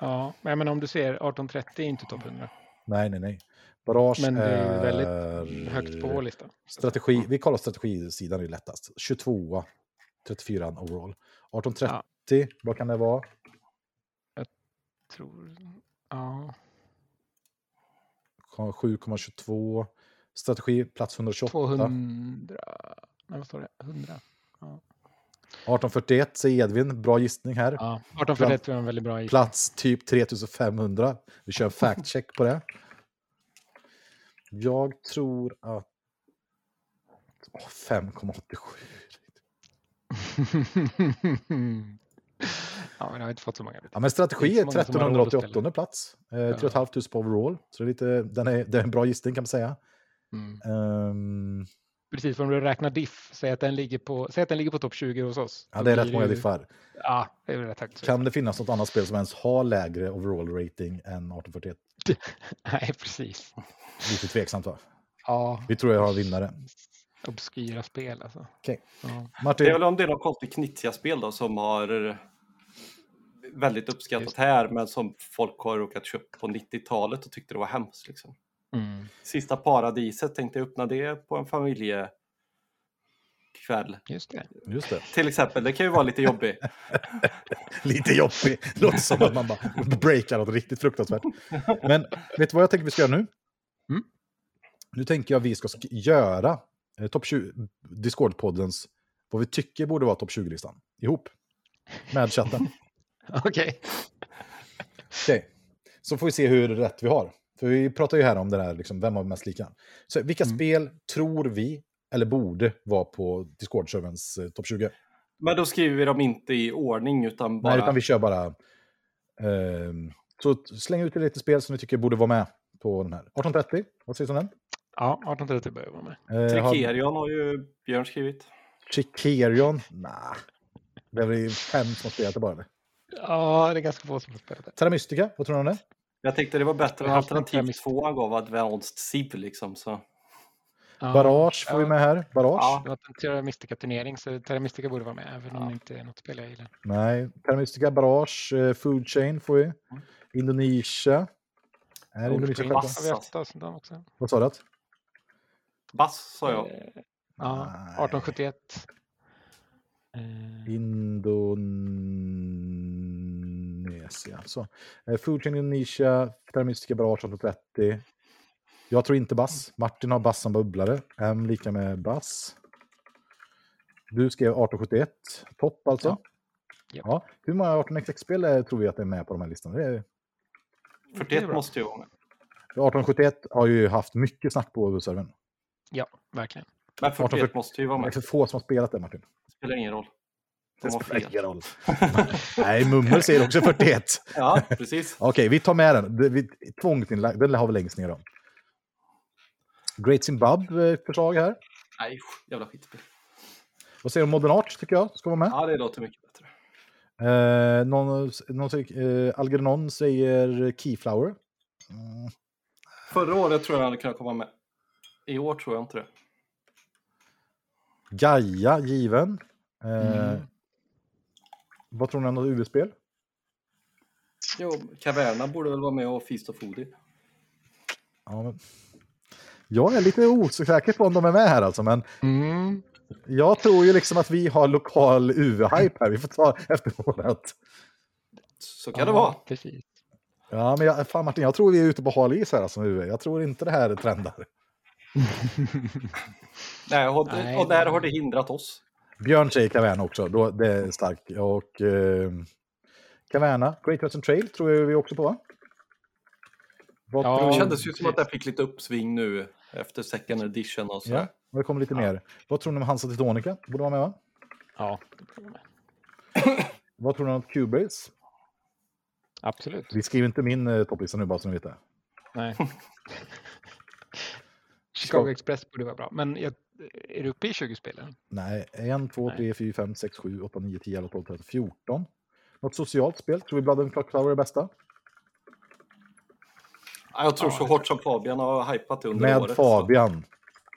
Ja, men jag om du ser 1830 är inte topp 100. Nej, nej, nej. Barrage Men det är väldigt är högt på vår lista. Strategi, vi kollar strategisidan är lättast. 22, 34 overall. 1830, vad kan det vara? tror... Ja. 7,22. Strategi, plats 128. 200... Nej, vad står det? 100? 1841 säger Edvin, bra gissning här. Ja, 1841 tror jag är en väldigt bra gissning. Plats typ 3500. Vi kör en fact check på det. Jag tror att... Åh, 5,87. ja, men jag har inte fått så många. Ja, men strategi är är inte så många som har råd att 1388 plats. Eh, 3 500 på overall. Så det är, lite, den är, det är en bra gissning kan man säga. Mm. Ehm, Precis, för om du räknar diff, säg att den ligger på, säg att den ligger på topp 20 hos oss. ja, det är rätt många ju- diffar. Ja, det är rätt högt. Kan det finnas något annat spel som ens har lägre overall rating än 1841? Nej, precis. Lite tveksamt va? Ja, Vi tror jag har vinnare. obskyra spel alltså. Okej. Ja. Det är Martin, väl om det är något konstigt Knizia-spel då som har väldigt uppskattat Just här men som folk har råkat köpa på 90-talet och tyckte det var hemskt. Liksom. Mm. Sista paradiset tänkte jag öppna det på en familjekväll. Just det. just det. Till exempel, det kan ju vara lite jobbigt. Lite jobbig. Låter som att man bara breakar något riktigt fruktansvärt. Men vet du vad jag tänker vi ska göra nu? Mm. Nu tänker jag vi ska sk- göra eh, topp 20, Discord-poddens, vad vi tycker borde vara topp 20-listan. Ihop. Med chatten. Okej. Okej. Så får vi se hur rätt vi har. För vi pratar ju här om det där, liksom, vem har mest lika. Så vilka Mm. spel tror vi, eller borde, vara på Discord-serverns eh, topp 20? Men då skriver vi dem inte i ordning utan bara... Nej, utan vi kör bara... ehm, så släng ut lite spel som vi tycker borde vara med på den här. 1830, vad sägs om den? Ja, 1830 börjar vara med. Eh, har- Trikerion har ju Björn skrivit. Chikerion? Nah. Det är väl fem som har spelat det bara. eller? Ja, det är ganska få som har spelat det. Terra Mystica, vad tror du om det? Jag tänkte det var bättre en alternativ premis. två han gav Advanced Civ liksom. Så. Ja, Barrage får vi med här. Barrage? Ja. Det var en Terra så Terra Mystica borde vara med, även om Ja. det inte är något spel jag gillar. Nej. Terra Mystica, Barrage, eh, Food Chain får vi. Mm. Indonesia. Är Food Indonesia också? Vad sa du? Bass sa jag. Eh, Ja, Nej. 1871. Eh, Indonesia. Så. Eh, Food Chain Indonesia, Terra Mystica, Barrage 1830. Jag tror inte bass. Martin har bass som bubblare. M lika med bass. Du skrev 1871. Topp alltså. Ja. Japp. Ja. Hur många 18xx-spel eh, tror vi att det är med på de här listorna? Det är... 41 bra. måste ju vara med. 1871 har ju haft mycket snack på servern. Ja, verkligen. Men 41 1840 måste ju vara Det är med. för få som har spelat det, Martin. spelar ingen roll. De har spelar ingen roll. Nej, Mummel säger också 41. Ja, precis. Okej, vi tar med den. Det- Tvångsinlagd, den har vi längst ner då. Great Zimbabwe, ett förslag här. Nej, jävla skitspel. Vad säger du om Modern Art, tycker jag, ska vara med? Ja, det låter mycket bättre. Eh, någon, någon, säger- eh, Algernon säger Keyflower. Mm. Förra året tror jag hade kunnat komma med. I år tror jag inte det. Gaia, given. Eh, Mm. Vad tror ni om något UV-spel? Jo, Caverna borde väl vara med och Feast of Foodie. Ja, men... Jag är lite osäker på om de är med här alltså, men Mm. jag tror ju liksom att vi har lokal UV-hype här. Vi får ta efter. Så kan det vara. Precis. Ja, men jag, fan Martin, jag tror vi är ute på hal is här alltså, UV. Jag tror inte det här trendar. Nej, och, Nej, och där det- har det hindrat oss. Björn säger Caverna också, då, det är starkt. Och eh, Caverna, Great Western Trail tror jag vi också på va? Vad Ja, Det tror... kändes ju som att det fick lite uppsving nu efter second edition och så. Ja, och det kommer lite mer. Vad tror ni om Hansa Teutonica? Borde vara med va? Ja, det. Vad tror ni om Cubase? absolut. Vi skriver inte min eh, topplista nu bara så ni vet det. Nej. Chicago Express borde vara bra, men jag, är du uppe i 20 spelen? Nej, 1, 2, Nej. 3, 4, 5, 6, 7, 8, 9, 10, 11, 12, 13, 14. Något socialt spel? Tror vi Blood and Clock Tower är bästa? Ja, Jag tror så hårt som Fabian har hypat det under Med året. Fabian. Så.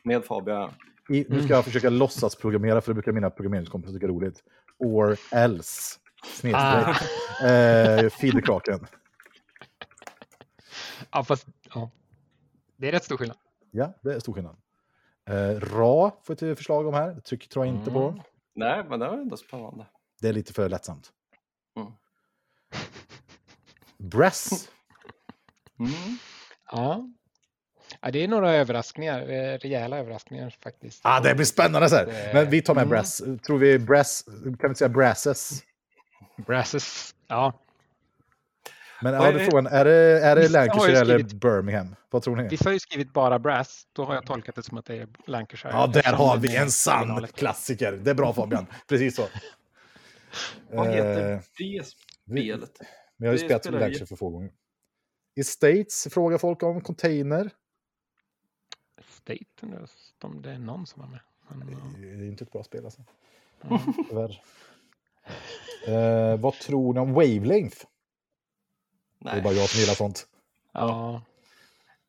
Med Fabian. I, nu ska jag försöka låtsas programmera för det brukar mina programmeringskompisar tycka är roligt. Or else. Snedstreck. Eh, Feederkraken. Ja, fast ja. det är rätt stor skillnad. Ja, det är stor skillnad. Eh, Ra får ett förslag om här. Det trycker tror jag inte på. Mm. Nej, men det var ändå spännande. Det är lite för lättsamt. Mm. Brass. Mm. Ja. ja, det är några överraskningar, eh, rejäla överraskningar faktiskt. Ah, det blir spännande så här. Men vi tar med mm. Brass. Tror vi Brass, kan vi säga Brasses? Brasses. Ja, Men ja, är det? frågan, är det, är det Lancashire eller skrivit- Birmingham? Vad tror ni? vissa har ju skrivit bara Brass. Då har jag tolkat det som att det är Lancashire. Ja, där har vi är en sann originalet. klassiker. Det är bra Fabian. Precis så. Vad heter Eh, det spelet? Men jag har ju spelat spelar Lancashire för få gånger. I States frågar folk om container. State, undrar om det är någon som var med. Men. Det är inte ett bra spel alltså. Ja. Tyvärr. Eh, vad tror ni om wavelength? Det är Nej. bara jag som gillar sånt. Ja.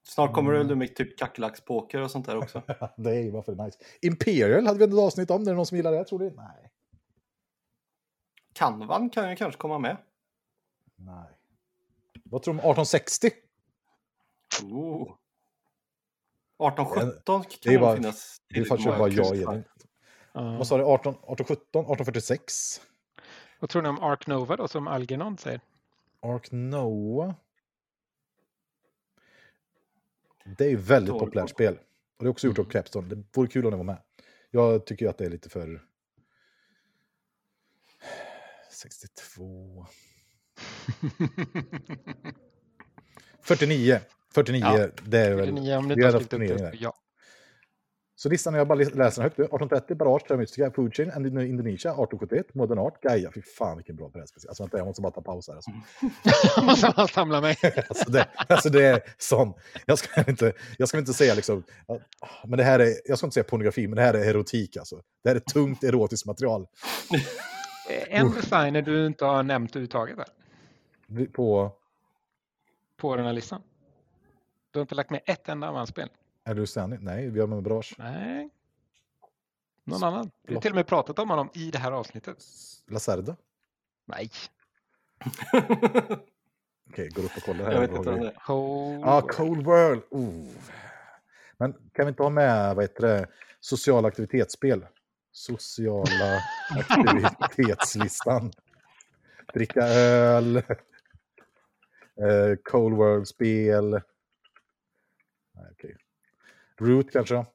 Snart kommer Mm. det med typ kackerlackspoker och sånt där också. det är ju varför det är nice. Imperial hade vi ett avsnitt om. Är det någon som gillar det? Tror du? Nej. Kanvan kan ju kanske komma med. Nej. Vad tror du om 1860? Oh. 1817 Det är kan bara- nog finnas. Det är faktiskt bara jag och Edvin. Vad sa du? 18, 1817? 1846? Vad tror ni om Ark Nova då, som Algernon säger? Ark Noah. Det är ju väldigt Dåligt. populärt spel. Och det är också gjort av Capstone. Det vore kul om det var med. Jag tycker ju att det är lite för... 62... 49. 49, Ja. det är väl... 49 om vi inte har skrivit upp det. Ja. Så listan, jag bara läser högt nu. 1830, Barrage, Terra Mystica, Food Chain, and Indonesia, 1871, Modern Art, Gaia. Fy fan vilken bra brädspel. Alltså vänta, jag måste bara ta paus här. Alltså. Måste man samla mig. Alltså det, alltså det är sån... Jag ska inte, jag ska inte säga liksom... att- Men det här är, jag ska inte säga pornografi, men det här är erotik alltså. Det här är tungt erotiskt material. En designer du inte har nämnt överhuvudtaget där, På... på den här listan. Du har inte lagt med ett enda Avans-spel. Är du ständig? Nej, vi har med Barrage. Nej. Någon annan. Vi har till och med pratat om honom i det här avsnittet. Lacerda. Nej. Okej, går upp och kollar här. Jag vet inte om det. Cold Ja, War. Cold World. Oh. Men kan vi inte ha med vad heter det, sociala aktivitetsspel? Sociala aktivitetslistan. Dricka öl. Eh, Cold World-spel. Okej. Root kanske?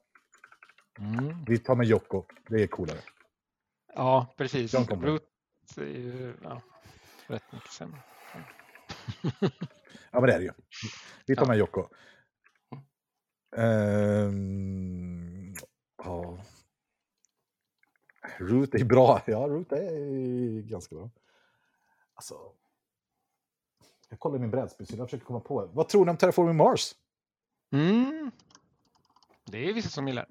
Mm. Vi tar med Jocko. Det är coolare. Ja, precis. Root är ju ja, rätt mycket sämre. Ja, men det är det ju. Vi tar Ja. med Jocko. Ehm, ja. Root är bra. Ja, Root är ganska bra. Alltså. Jag kollar min brädspelshylla och försöker komma på. Vad tror ni om Terraforming Mars? Mm. Det är vissa som gillar.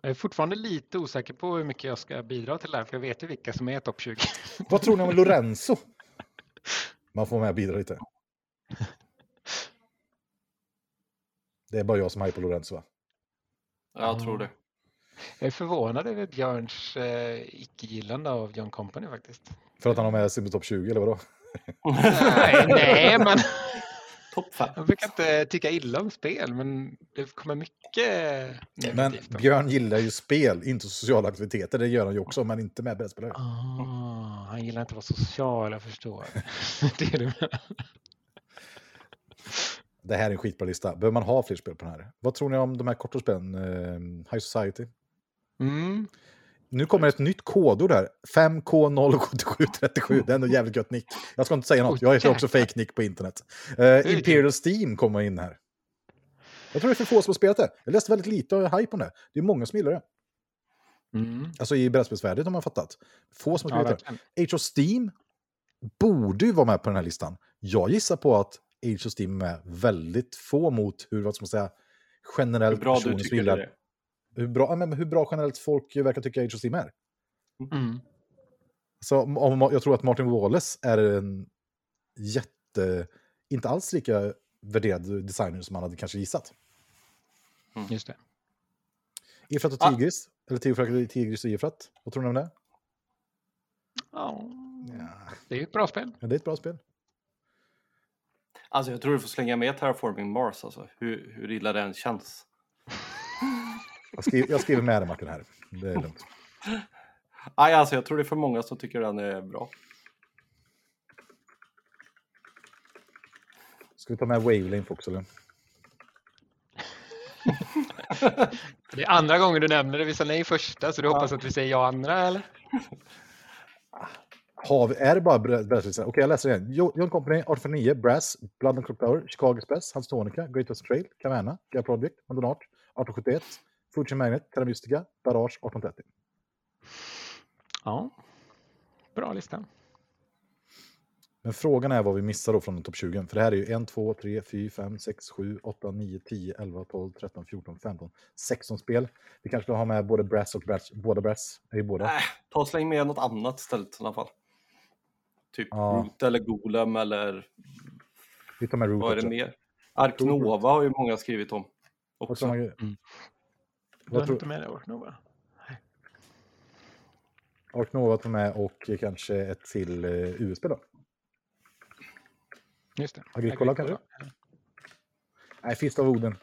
Jag är fortfarande lite osäker på hur mycket jag ska bidra till det här, för jag vet ju vilka som är topp 20. Vad tror ni om Lorenzo? Man får med och bidra lite. Det är bara jag som är på Lorenzo va? Jag tror det. Jag är förvånad över Björns eh, icke-gillande av John Company faktiskt. För att han har med sig på topp 20 eller vadå? nej, nej, men Topp fem. jag brukar inte tycka illa om spel, men det kommer mycket Men. Björn gillar ju spel, inte sociala aktiviteter. Det gör han ju också, men inte med brädspelare. Ah, han gillar inte att vara social, jag förstår. det är det. Det här är en skitbra lista. Behöver man ha fler spel på den här? Vad tror ni om de här korta spelen? Eh, High Society? Mm. Nu kommer ett nytt kodord här. 5K07737. Det är ändå jävligt gött nick. Jag ska inte säga något. Jag heter också fake nick på internet. Är kul. Imperial Steam kommer in här. Jag tror det är för få som har spelat det. Jag läste väldigt lite och hype om det. Det är många som gillar det. Mm. Alltså i brädspelsvärlden har man fattat. Få som har Ja, spelat det. Age of Steam borde ju vara med på den här listan. Jag gissar på att Age of Steam är väldigt få mot hur, vad ska man säga, generellt Hur bra du personer som gillar- det är. Hur bra, ja, men hur bra generellt folk verkar tycka Age of Steam är. Mm. Så om, jag tror att Martin Wallace är en jätte, inte alls lika värderad designer som man hade kanske gissat. Just det. Efrat och Ah. Tigris, eller Tigris Tigris och Efrat, vad tror ni om det? Ja, Ja, det är ett bra spel. det är ett bra spel. Alltså jag tror du får slänga med Terraforming Mars alltså. Hur, hur illa det än känns. Jag skriver, jag skriver med det Martin här, det är lugnt. Nej, alltså jag tror det är för många som tycker den är bra. Ska vi ta med Wavelength också eller? Det är andra gången du nämner det. Vi sa nej första, så du hoppas att vi säger ja andra, eller? Har vi, är det bara bra- brasslistan? Okej, jag läser igen. Jo- John Company, 1849, Brass, Blood and Clock Tower, Chicago Express, Hans Tonica, Great West Trail, Caverna, Gaia Project, Mandonart, 1871, Fuji Magnet, Terra Mystica, Barrage, 1830. Ja. Bra lista. Men frågan är vad vi missar då från topp 20. För det här är ju 1, 2, 3, 4, 5, 6, 7, 8, 9, 10, 11, 12, 13, 14, 15, 16 spel. Vi kanske ska ha med både Brass och Brass. Båda Brass är ju båda. Äh, ta och släng med något annat istället i alla fall. Typ Ja. Root eller Golem eller Vi tar med Root vad är det också. mer? Ark Nova har ju många skrivit om. Också. tror man- Du har inte med det, Orknova? Ark Nova tar med och kanske ett till eh, USB då. Just det. Agricola kanske? Nej, Fist av Oden.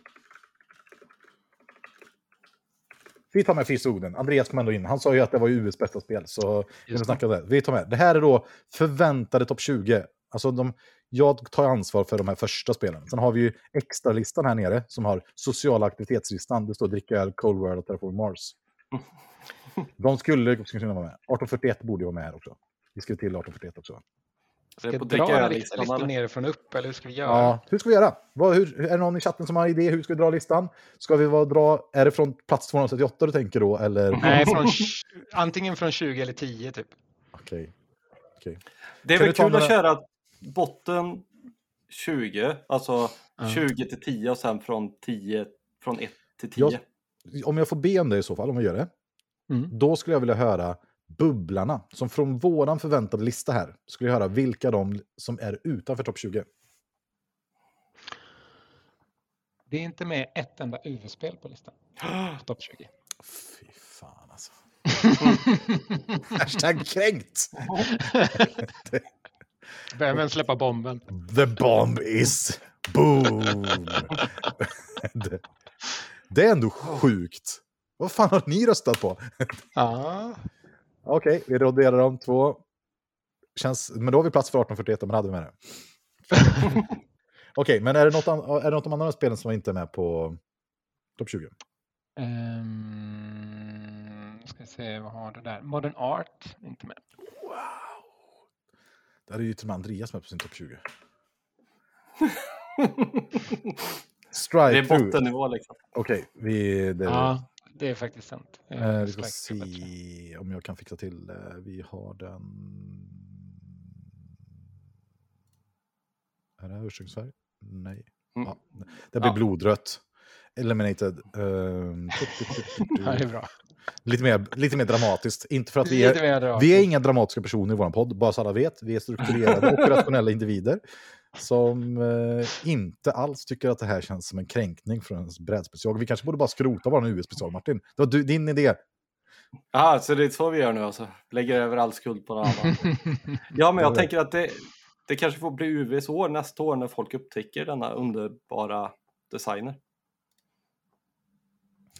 Vi tar med Fist av Oden. Andreas kom ändå in. Han sa ju att det var ju USs bästa spel. Så vi det. Vi tar med. Det här är då förväntade topp 20. Alltså de, jag tar ansvar för de här första spelen. Sen har vi ju extra-listan här nere som har sociala aktivitetslistan. Det står dricka öl, Cold World och Terraform Mars. De skulle kunna vara med. 1841 borde ju vara med här också. Vi skrev till 1841 också. Det Ska på dra en listan, nerifrån upp, eller hur ska vi göra? Ja, hur ska vi göra? Vad, hur, är det någon i chatten som har idé? Hur ska vi dra listan? Ska vi vara, dra, är det från plats 238 du tänker då? Eller? Nej, från, antingen från 20 eller 10 typ. Okej. Okej. Det är Kan väl kul att köra botten 20, alltså Ja. 20 till 10 och sen från 10, från 1 till 10. Jag- Om jag får be om det i så fall, om vi gör det. Mm. Då skulle jag vilja höra bubblarna. Som från våran förväntade lista här. Skulle jag höra vilka de som är utanför topp 20. Det är inte med ett enda UV-spel på listan. Topp 20. Fy fan alltså. Hashtag kränkt. Vem släppa bomben? The bomb is boom. det, det är ändå sjukt. Vad fan har ni röstat på? Ja, Okej, vi raderar de två. Känns, men då har vi plats för 1841, men hade vi med det. Okej, men är det, något är det något av de andra spelen som inte är med på topp 20? Um, ska se, vad har du där? Modern Art, inte med. Där är ju till och med Andreas med på sin topp 20. Det Strike är through. bottennivå liksom. Okej, vi, det, Ja, det är faktiskt sant. Eh, eh, vi ska är bättre. se om jag kan fixa till det. Vi har den... Är det här ursprungsfärg? Nej. Mm. Ja, det blir Ja. blodrött. Eliminated. Ja, det är bra. Lite, mer, lite mer dramatiskt. Inte för att vi är, vi är inga dramatiska personer i vår podd, bara så alla vet. Vi är strukturerade och rationella individer som eh, inte alls tycker att det här känns som en kränkning för en brädspecial. Vi kanske borde bara skrota vår US-special, Martin. Det var du, din idé. Ja, så det är så vi gör nu alltså. Lägger över all skuld på någon annan. Ja, men jag Ja. tänker att det, det kanske får bli UVs år nästa år när folk upptäcker denna underbara designer.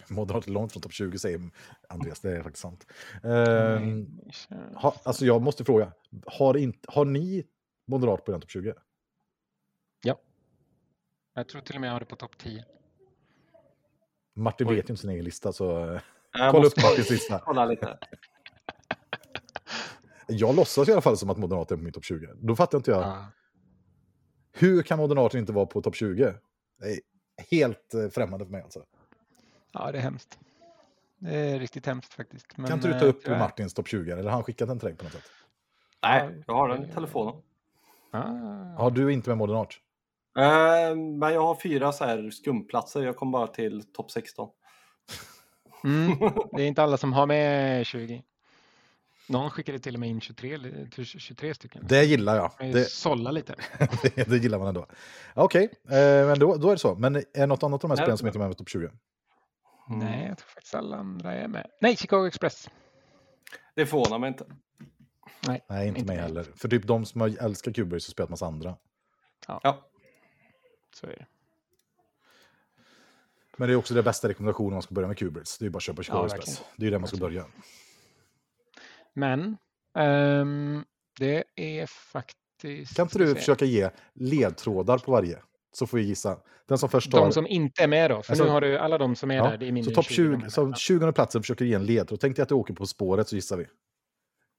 Moderat är långt från topp 20, säger Andreas. Det är faktiskt sant. Mm. ha, alltså jag måste fråga, har, inte, har ni moderat på den topp 20? Jag tror till och med jag har det på topp 10. Martin Oj. vet ju inte sin egen lista, så eh, Jag kolla upp Martins lista. kolla lite. Jag låtsas i alla fall som att moderat är på min topp 20. Då fattar inte jag. Ja. Hur kan moderater inte vara på topp 20? Det är helt eh, främmande för mig alltså. Ja, det är hemskt. Det är riktigt hemskt faktiskt. Men, kan inte du ta eh, upp tyvärr. Martins topp 20? Eller har han skickat den till dig på något sätt? Nej, jag har den i telefonen. Ah. Ja, du inte med moderat. Eh, men jag har fyra så här skumplatser. Jag kom bara till topp 16. Mm, det är inte alla som har med 20. Någon skickade till och med in 23, eller 23 stycken. Det gillar jag. Det, sålla lite. det, det gillar man ändå. Okej, eh, men då, då är det så. Men är det något annat av de här spelen som inte är med på topp 20? Mm. Nej, jag tror faktiskt alla andra är med. Nej, Chicago Express. Det förvånar mig inte. Nej, Nej, inte, Inte mig heller. För typ de som älskar Cubase så spelat massa andra. Ja. så är det. Men det är också det bästa rekommendationen om man ska börja med Cubase. Det är ju bara att köpa Chicago Ja, Express. Det är ju där man ska börja. Men ehm, det är faktiskt... Kan inte du försöka ge ledtrådar på varje? Så får vi gissa. Den som först tar... De som inte är med då, för Alltså- nu har du alla de som är Ja, där, det är så topp 20 de 20, här så länderna. 20 platsen försöker ge en ledtråd. Tänk dig att du åker på spåret så gissar vi.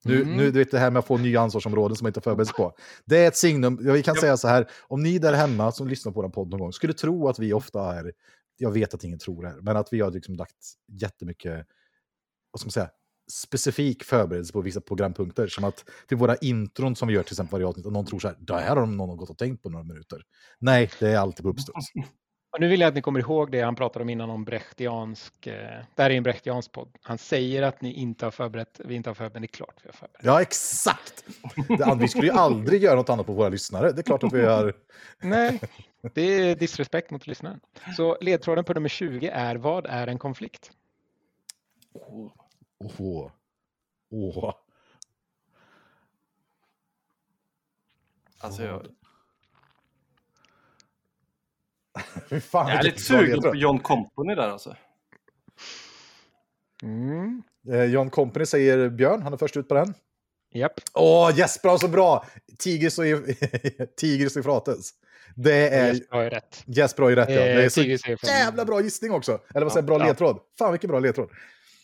Nu, Mm. nu du vet det här med att få nya ansvarsområden som man inte sig på. Det är ett signum. Ja, vi kan säga så här, om ni där hemma som lyssnar på vår podd någon gång skulle tro att vi ofta är, jag vet att ingen tror det här, men att vi har liksom lagt jättemycket, vad ska man säga, specifik förberedelse på vissa programpunkter. Som att till våra intron som vi gör till exempel varje avsnitt, och någon tror så här, det här har någon gått och tänkt på några minuter. Nej, det är alltid på uppstuds. Och nu vill jag att ni kommer ihåg det han pratade om innan om brechtiansk, eh, det här är en brechtiansk podd. Han säger att ni inte har förberett, vi inte har förberett, men det är klart vi har förberett. Ja, exakt! Det, vi skulle ju aldrig göra något annat på våra lyssnare. Det är klart att vi har... Nej, det är disrespekt mot lyssnaren. Så ledtråden på nummer 20 är vad är en konflikt? Åh. Åh. Alltså, jag, fan, jag är lite sugen på John Company där alltså. Mm. Eh, John Company säger Björn, han är först ut på den. Japp. Åh, Jesper har så bra! Tigris och, Tigris och Eufrates. Det är... Jesper har ju rätt. Jesper har ju rätt, ja. Det är Eh, så Tigris är från- jävla bra gissning också. Eller vad säger jag, bra Ja. ledtråd. Fan, vilken bra ledtråd.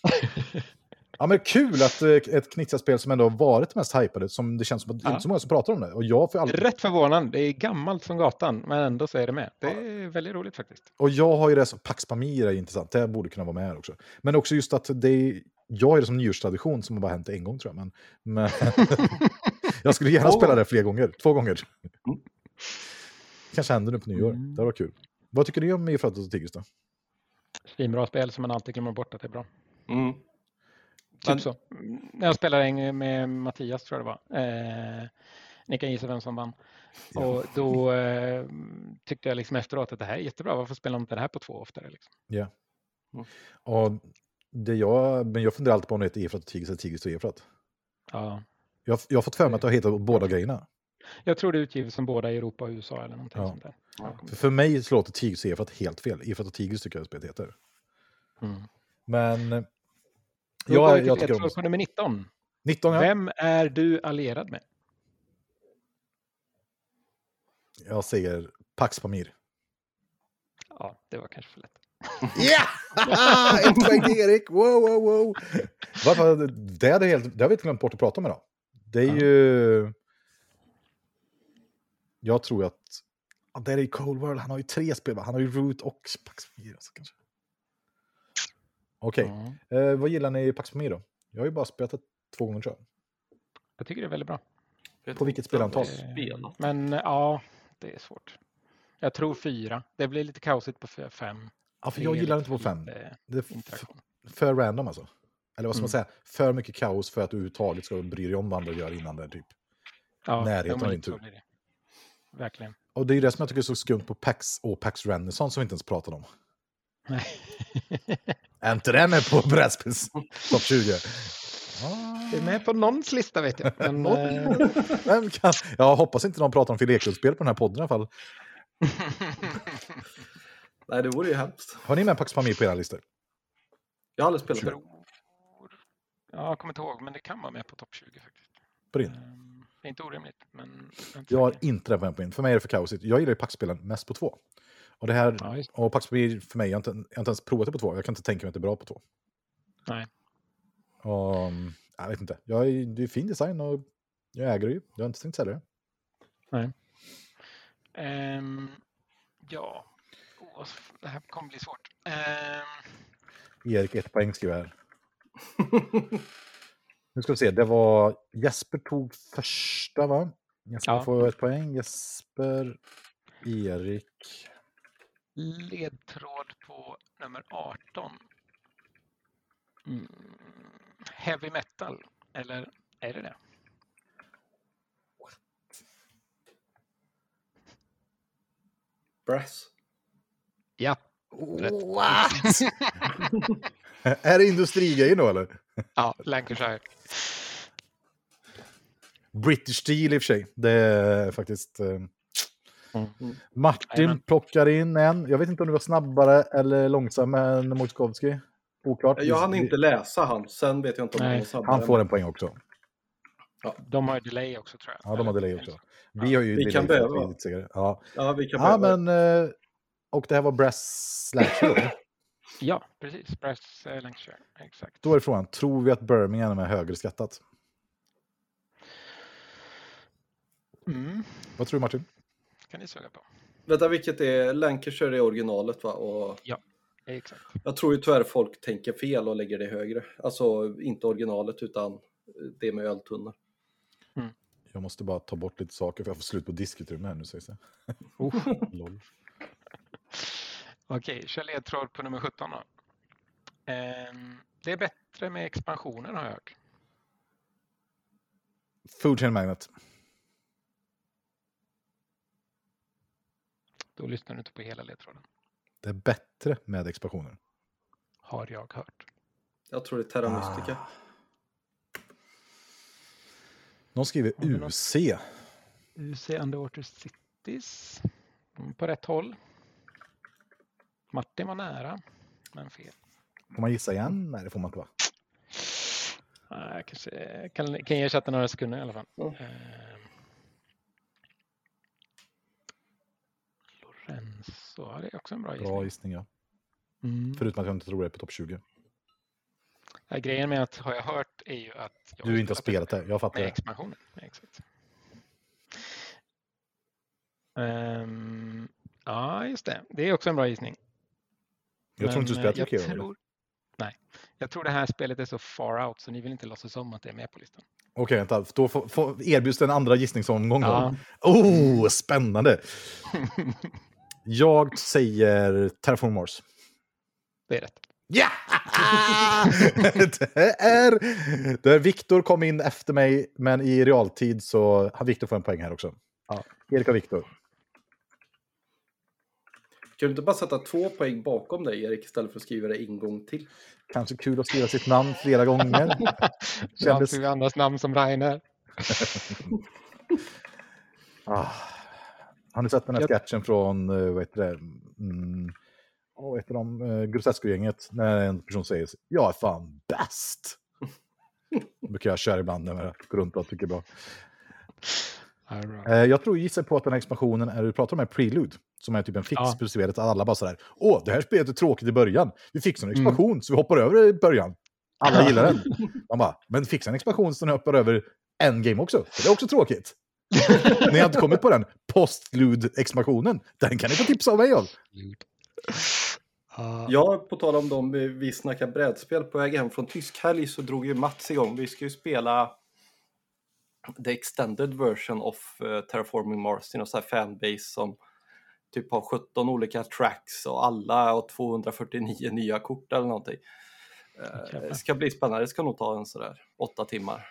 Ja, men kul att eh, ett knittjaspel som ändå har varit mest hypade, som det känns som att är Ja. inte så många som pratar om det. Och jag får aldrig... Rätt förvånande. Det är gammalt som gatan, men ändå så är det med. Det är väldigt roligt faktiskt. Och jag har ju det som Pax Pamir är intressant, det borde kunna vara med här också. Men också just att det är, jag har det som nyårstradition som har bara hänt en gång tror jag. Men, men jag skulle gärna spela det fler gånger, två gånger. Mm. Kanske händer nu på nyår, Mm. det var kul. Vad tycker ni om Eufrates och Tigris då? Svinbra spel som man alltid glömmer bort att det är bra. Mm. Typ Men- så. Jag spelade med Mattias tror jag det var. Eh, ni kan gissa vem som vann. Ja. Och då eh, tyckte jag liksom efteråt att det här är jättebra. Varför spelar inte det här på två oftare? Liksom? Ja. Mm. Och det jag, men jag funderar alltid på om det heter Efrat och Tigris eller Tigris och Efrat. Ja. Jag, jag har fått för mig att har hetat båda grejerna. Jag tror det utgives som båda i Europa och USA eller någonting Ja. sånt där. För, för mig låter Tigris och Efrat helt fel. Efrat och Tigris tycker jag spelet heter. Mm. Men eh, Då går vi jag, till jag tycker om ledtråd på nummer 19. 19 ja. Vem är du allierad med? Jag säger Pax Pamir. Ja, det var kanske för lätt. Ja! Ett poäng till Erik! Wow, wow, wow! Varför, det, hade helt, det har vi inte glömt bort att prata om idag. Det är Ja. ju... Jag tror att... Ja, det är i Cold World, han har ju tre spel? Han har ju Root och Pax Pamir. Alltså, kanske. Okej, Ja. eh, vad gillar ni i Pax Pamir då? Jag har ju bara spelat det två gånger tror jag. Jag tycker det är väldigt bra. På vilket spelantal? spelat. Men ja, det är svårt. Jag tror fyra. Det blir lite kaosigt på fem. Ja, för jag gillar inte på fem. Det är för random alltså. Eller vad ska man Mm. säga? För mycket kaos för att du överhuvudtaget ska bry dig om vad andra gör innan det typ. Ja, Närheten av din tur. Verkligen. Och det är ju det som jag tycker är så skumt på Pax och Pax Renaissance som vi inte ens pratade om. Är inte det med på brädspels topp 20? Det är med på någons lista vet jag. Men, eh, Vem kan? Jag hoppas inte någon pratar om Phil Eklund-spel på den här podden i alla fall. Nej, det vore ju hemskt. Har ni med Pax Familj på era listor? Jag har aldrig spelat det. Ja, jag kommer inte ihåg, men det kan vara med på topp 20 faktiskt. På din? Ehm, Det är inte orimligt, men... jag är inte Jag har inte det på min. För mig är det för kaosigt. Jag gillar ju Pax-spelen mest på två. Och det här, Ja, och Pax för mig, jag har, inte, jag har inte ens provat det på två. Jag kan inte tänka mig att det är bra på två. nej. Och, jag vet inte. Jag är, det är fin design och jag äger det ju. Jag har inte tänkt sälja det. Ehm, ja, Åh, det här kommer bli svårt. Ehm, Erik, ett poäng skriver här. Nu ska vi se, det var Jesper tog första va? Jesper Ja. får ett poäng. Jesper, Erik. Ledtråd på nummer 18. Mm. Heavy metal, eller är det det? Brass. Ja, rätt. What? är det industrigrejer då eller? Ja, Lancashire. British Steel i och för sig. Det är faktiskt... Mm. Martin Jajamän. plockar in en. Jag vet inte om du var snabbare eller långsam än Mojkovski. Oklart. Jag hann inte läsa han, sen vet jag inte om Nej, han var snabbare. Han får en poäng också. De har ju delay också tror jag. Ja, de har delay också. Vi har ju Vi delay kan behöva. Ja, Ja, vi kan ja börja. men... eh, Och det här var Brass Slasher då? Ja, precis. Brass eh, Lancashire. Exakt. Då är frågan, tror vi att Birmingham är högre skattat? Mm. Vad tror du Martin? Kan ni suga på. Vänta, vilket är Lancashire är originalet va? Och Exakt. jag tror ju tyvärr folk tänker fel och lägger det högre. Alltså inte originalet utan det med öltunnor. Jag måste bara ta bort lite saker för jag får slut på diskututrymme här nu sägs det. Oh. Lol. Okej, kör ledtråd på nummer 17 då. Ehm, det är bättre med expansionen har jag hört. Food Chain Magnet. Då lyssnar du inte på hela ledtråden. Det är bättre med expansioner. Har jag hört. Jag tror det är Terra Mystica. Ah. Någon skriver? UC. UC Underwater Cities. På rätt håll. Martin var nära, men fel. Får man gissa igen? Nej, det får man inte va? Jag kanske kan, kan ersätta några sekunder i alla fall. Mm. Lorenzo, ja, det är också en bra gissning. Bra gissning ja. Mm. Förutom att jag inte tror det är på topp 20. Ja, grejen med att har jag hört är ju att Du inte har spelat det, jag fattar med expansionen. Exakt. Ehm, ja, just det. Det är också en bra gissning. Jag tror inte du Men, spelat eh, Tokyo. tror, Nej, jag tror det här spelet är så far out så ni vill inte låtsas om att det är med på listan. Okej, vänta. Då får, får erbjuds en andra gissningsomgång då. Ja. Oh, spännande! Jag säger Terraform Mars. Det är rätt. Ja! det är... Det är Viktor kom in efter mig, men i realtid så har Viktor får en poäng här också. Ja. Erik och Viktor. Kan du inte bara sätta två poäng bakom dig Erik istället för att skriva det en gång till? Kanske kul att skriva sitt namn flera gånger. Kändes... Vi andras namn som Rainer. Ah. Har ni sett den här Jag- sketchen från, eh, vad heter det, mm, vad heter de, uh, Grotesco-gänget, när en person säger jag är fan bäst. Det brukar jag köra ibland när jag går runt och tycker bra. Eh, jag tror gissar på att den här expansionen är, du pratar om en prelude, som är typ en fix Ja. på spelet, alla bara sådär, åh, det här spelet är tråkigt i början, vi fixar en Mm. expansion så vi hoppar över i början. Alla gillar den. Man bara, men fixa en expansion så ni hoppar över en game också, för det är också tråkigt. ni har inte kommit på den postlude-expansionen, den kan ni få tipsa av mig av. Ja. Ja, på tal om dem, vi- snackar brädspel på väg hem från tysk helg så drog ju Mats igång. Vi ska ju spela the extended version of eh, Terraforming Mars till någon sån här fanbase som typ har 17 olika tracks och alla och 249 nya kort eller någonting. Eh. Det ska bli spännande, det ska nog ta en sådär åtta timmar.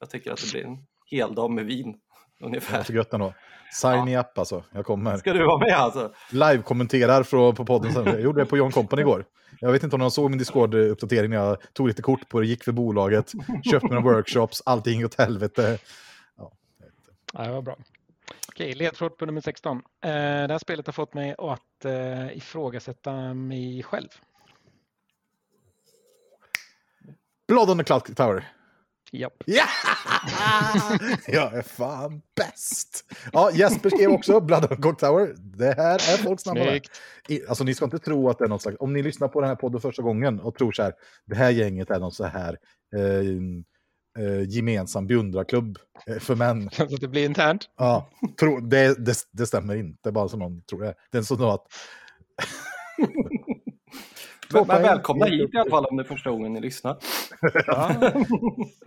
Jag tycker att det blir en hel dag med vin Det ungefär. är så gött ändå. Sign me up alltså, jag kommer. Ska du vara med alltså? Live-kommenterar från- på podden. sen. Jag gjorde det på John Company igår. Jag vet inte om någon såg min Discord-uppdatering när jag tog lite kort på det, gick för bolaget, köpte några workshops, allting gick åt helvete. Ja, det var bra. Okej, ledtråd på nummer 16. Eh, det här spelet har fått mig att eh, ifrågasätta mig själv. Blood on the Cloud Tower. Japp. Ja! Jag är fan bäst! Ja, Jesper skrev också Blood the Cloud Tower. Det här är folk snabba med. Snyggt. I- Alltså ni ska inte tro att det är något slags... Om ni lyssnar på den här podden första gången och tror så här, det här gänget är någon så här eh, eh, gemensam beundrarklubb eh, för män. Att det blir internt. Ja, tro, det, det, det stämmer inte, bara som någon tror det. Det är så att... Men, men välkomna hit i alla fall om det är första gången ni lyssnar.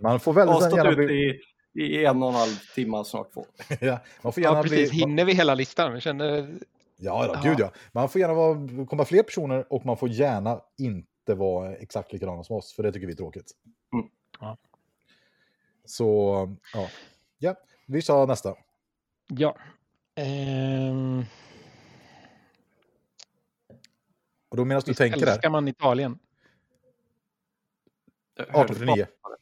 Man får väldigt stått gärna bli... i, i en och en halv timme, snart två. Ja, man får gärna Ja, precis. bli... Hinner vi hela listan? Vi känner... Ja, då, Ja. gud ja. Man får gärna vara, komma fler personer och man får gärna inte vara exakt likadana som oss, för det tycker vi är tråkigt. Mm. Ja. Så, ja. Ja, vi sa nästa. Ja. Ehm, Och då medan du visst tänker där, älskar man Italien? Jag hörde, 1849. bara,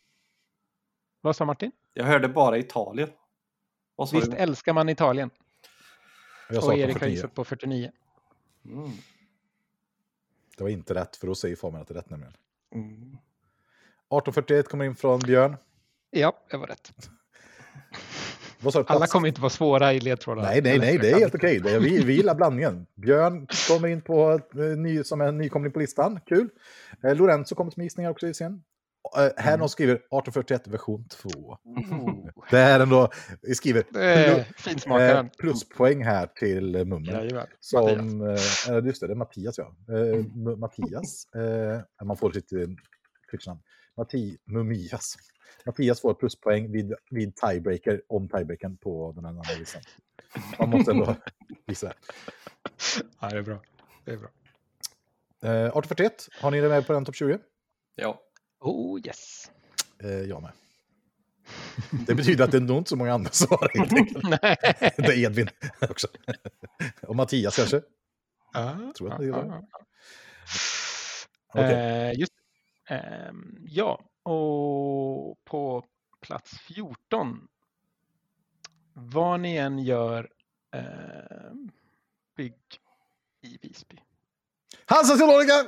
Vad sa Martin? jag hörde bara Italien. Vad sa Visst du? älskar man Italien? Jag sa Och Erik har 49. gissat på 49. Mm. Det var inte rätt, för då säger Fabian att det är rätt nämligen. Mm. 1841 kommer in från Björn. Ja, det var rätt. Vad sa du? Alla kommer inte vara svåra i ledtrådar. Nej, nej, nej, det är helt okej. Är- Vi, vi gillar blandningen. Björn kommer in på, eh, ny, som en nykomling på listan. Kul. Eh, Lorenzo kommer med gissningar också i scen. Eh, här någon skriver 1841 version 2. Oh, Det är ändå, vi skriver eh, pluspoäng här till eh, Mummen. Jajamän. Som, eh, just det, det är Mattias ja. Eh, M- Mattias, eh, man får sitt eh, Twitch-namn. Matti, Mumias. Mattias får pluspoäng vid, vid tiebreaker, om tiebreakern på den här andra listan. Man måste ändå visa det. Ja, det är bra. Det är bra. Eh, 1841, har ni det med på den topp 20? Ja. Oh yes. Eh, jag med. Det betyder att det är nog inte så många andra som har det. Det är Edvin också. Och Mattias kanske? Ja, Tror att det är det. ja. Okej. Eh, just ehm, Ja, och på plats 14. Vad ni än gör, ehm, bygg i Visby. Hansa Teologica!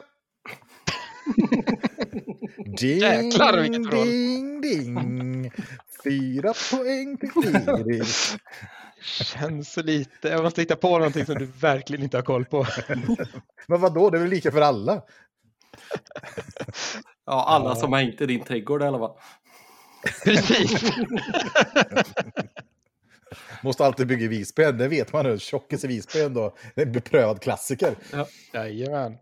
ding, Jäklar, vilket roll. ding, ding. Fyra poäng till Firi. Känns så lite. Jag måste hitta på någonting som du verkligen inte har koll på. Men vadå, det är väl lika för alla? ja, alla som har hängt i din trädgård eller vad? Precis. Måste alltid bygga i Visby, det vet man nu. Tjockis i Visby är ändå det är en beprövad klassiker. Jajamän.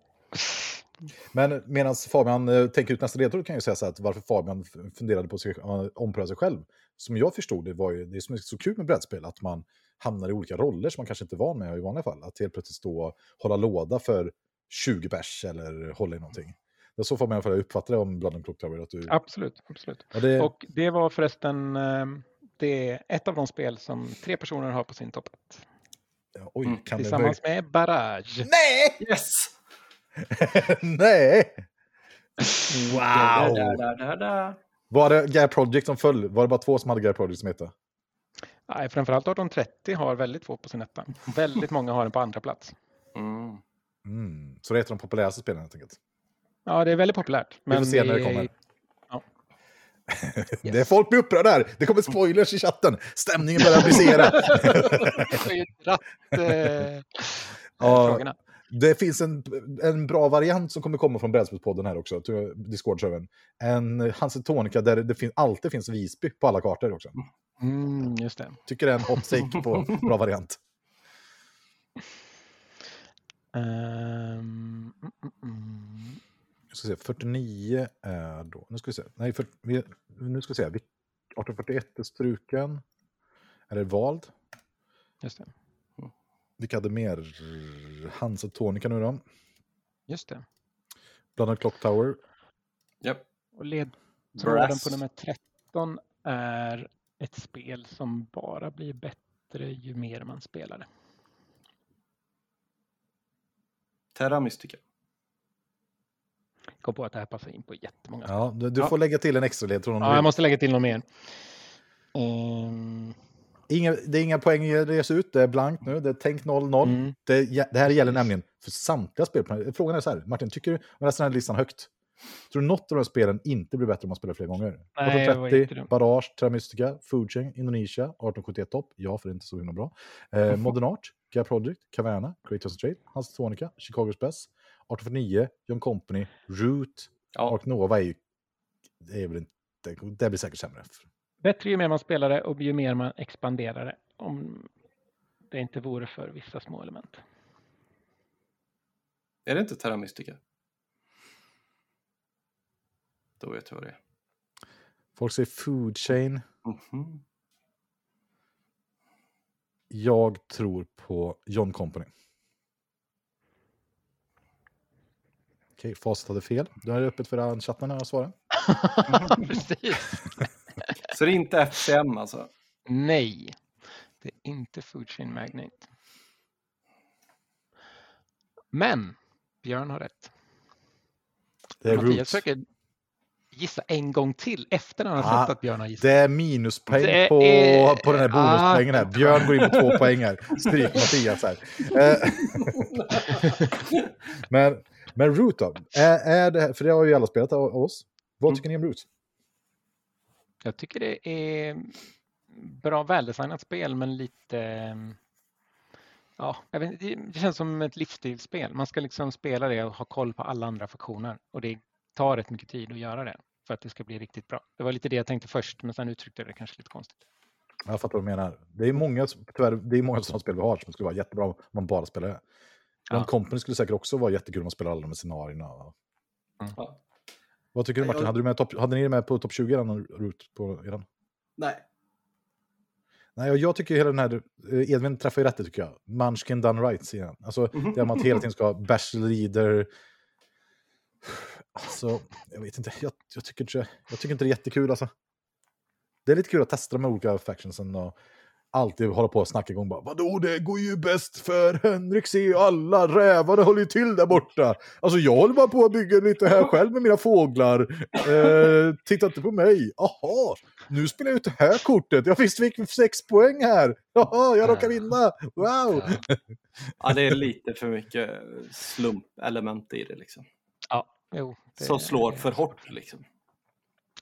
Men medan Fabian eh, tänker ut nästa ledtråd kan jag ju säga så att varför Fabian funderade på att uh, ompröva sig själv. Som jag förstod det var ju, det som är så kul med brädspel, att man hamnar i olika roller som man kanske inte är van med i vanliga fall. Att helt plötsligt stå och hålla låda för 20 pers eller hålla i någonting. Det är så Fabian i alla fall jag uppfattade det om Blood and Clock Tower. Att du, Absolut, absolut. ja, det, Och det var förresten ehm, det är ett av de spel som tre personer har på sin topp ja, oj, Mm, Tillsammans med Barrage. Nej! Yes! Nej! Där, där, där, där, där. Var det Gaia Project som föll? Var det bara två som hade Gaia Project som hette? Nej, framförallt 1830 har väldigt få på sin etta. Väldigt många har den på andra plats. Mm. Mm. Så det är ett av de populäraste spelen helt enkelt. Ja, det är väldigt populärt. Vi får se när det kommer. Ja. Det är folk blir upprörda här. Det kommer spoilers i chatten. Stämningen börjar brisera. Eh, Ja. Det finns en, en bra variant som kommer komma från Brädspelspodden här också, Discord-servern. En Hanse Tonica där det fin- alltid finns Visby på alla kartor också. Mm, just det. Tycker det är en hot take på bra variant. Ehm, mm, mm, mm. Ska se, 49 är då... Nu ska vi se. Nej, för, vi, nu ska vi se. Vi- 1841 är struken. Är det vald? Just det. Vilka hade mer? Hansa Tonica nu då. Just det. Blood and Clock Tower. Japp. Och ledtråden på nummer 13 är ett spel som bara blir bättre ju mer man spelar det. Terra Mystica. Kom på att det här passar in på jättemånga. Ja, du, du Ja. får lägga till en extra ledtråd Ja, jag måste lägga till något mer. Ehm, Inga, det är inga poäng ges ut, det är blankt nu. Det är tänk 0-0. mm. Det, det här gäller nämligen för samtliga spel. Frågan är så här, Martin, tycker du om resten av listan högt? Tror du något av de här spelen inte blir bättre om man spelar fler gånger? Nej, det var inte 1830, dumt. Barrage, Terra Mystica, Food Chain, Indonesia, 1871 topp. Ja, för det är inte så himla bra. Eh, Modern Art, Gaia Project, Caverna, Kratos Trade, Hans Tonica, Chicago's Best, 1849, John Company, Root, Ja, och Nova är ju... Det, är väl inte, det blir säkert sämre. Bättre ju mer man spelar det och ju mer man expanderar det. Om det inte vore för vissa små element. är det inte Terra Mystica? Då vet jag vad det är. Folk säger Food Chain. Mhm. Jag tror på John Company. Okej, facit hade fel. Då är det öppet för chatten här att svara. Precis. Så det är inte FCM alltså? Nej, det är inte Food Chain Magnate. Men Björn har rätt. Det är Mattias Roots. försöker gissa en gång till efter när han har Ah, sett att Björn har gissat. Det är minuspoäng Det på, är- på den här bonuspoängen här. Ah. Björn går in på två poäng här. Stryk Mattias här. Eh, Men Men Root då? Är, är det, för det har ju alla spelat av oss. Vad Mm. tycker ni om Root? Jag tycker det är bra väldesignat spel men lite ehm, Ja, vet, det känns som ett livsstilsspel. Man ska liksom spela det och ha koll på alla andra funktioner och det tar rätt mycket tid att göra det för att det ska bli riktigt bra. Det var lite det jag tänkte först men sen uttryckte jag det kanske lite konstigt. Jag fattar vad du menar. Det är många, tyvärr, det är många sådana spel vi har som skulle vara jättebra om man bara spelar det. Ja. Company skulle säkert också vara jättekul om man spelar alla de här scenarierna. Ja. Vad tycker du Martin? jag- Hade, du med topp- hade ni det med på topp 20 redan, Root? På eran? Nej. Nej, och jag tycker hela den här, eh, Edvin träffar ju rätt tycker jag. Munchkin done right, han. Alltså, det är att man hela tiden ska ha bachelor leader. Alltså, jag vet inte, jag, jag, tycker inte, jag tycker inte det är jättekul alltså. Det är lite kul att testa de här olika factionsen och alltid hålla på och snacka igång bara Vadå, det går ju bäst för Henrik, se ju alla rävarna håller ju till där borta. Alltså jag håller bara på att bygga lite här själv med mina fåglar. Eh, titta inte på mig. Aha, nu spelar jag ut det här kortet. Jag visst fick sex poäng här. Jaha, jag råkar vinna. Wow! Ja, Ja, det är lite för mycket slumpelement i det liksom. ja jo. det- Som slår för hårt liksom.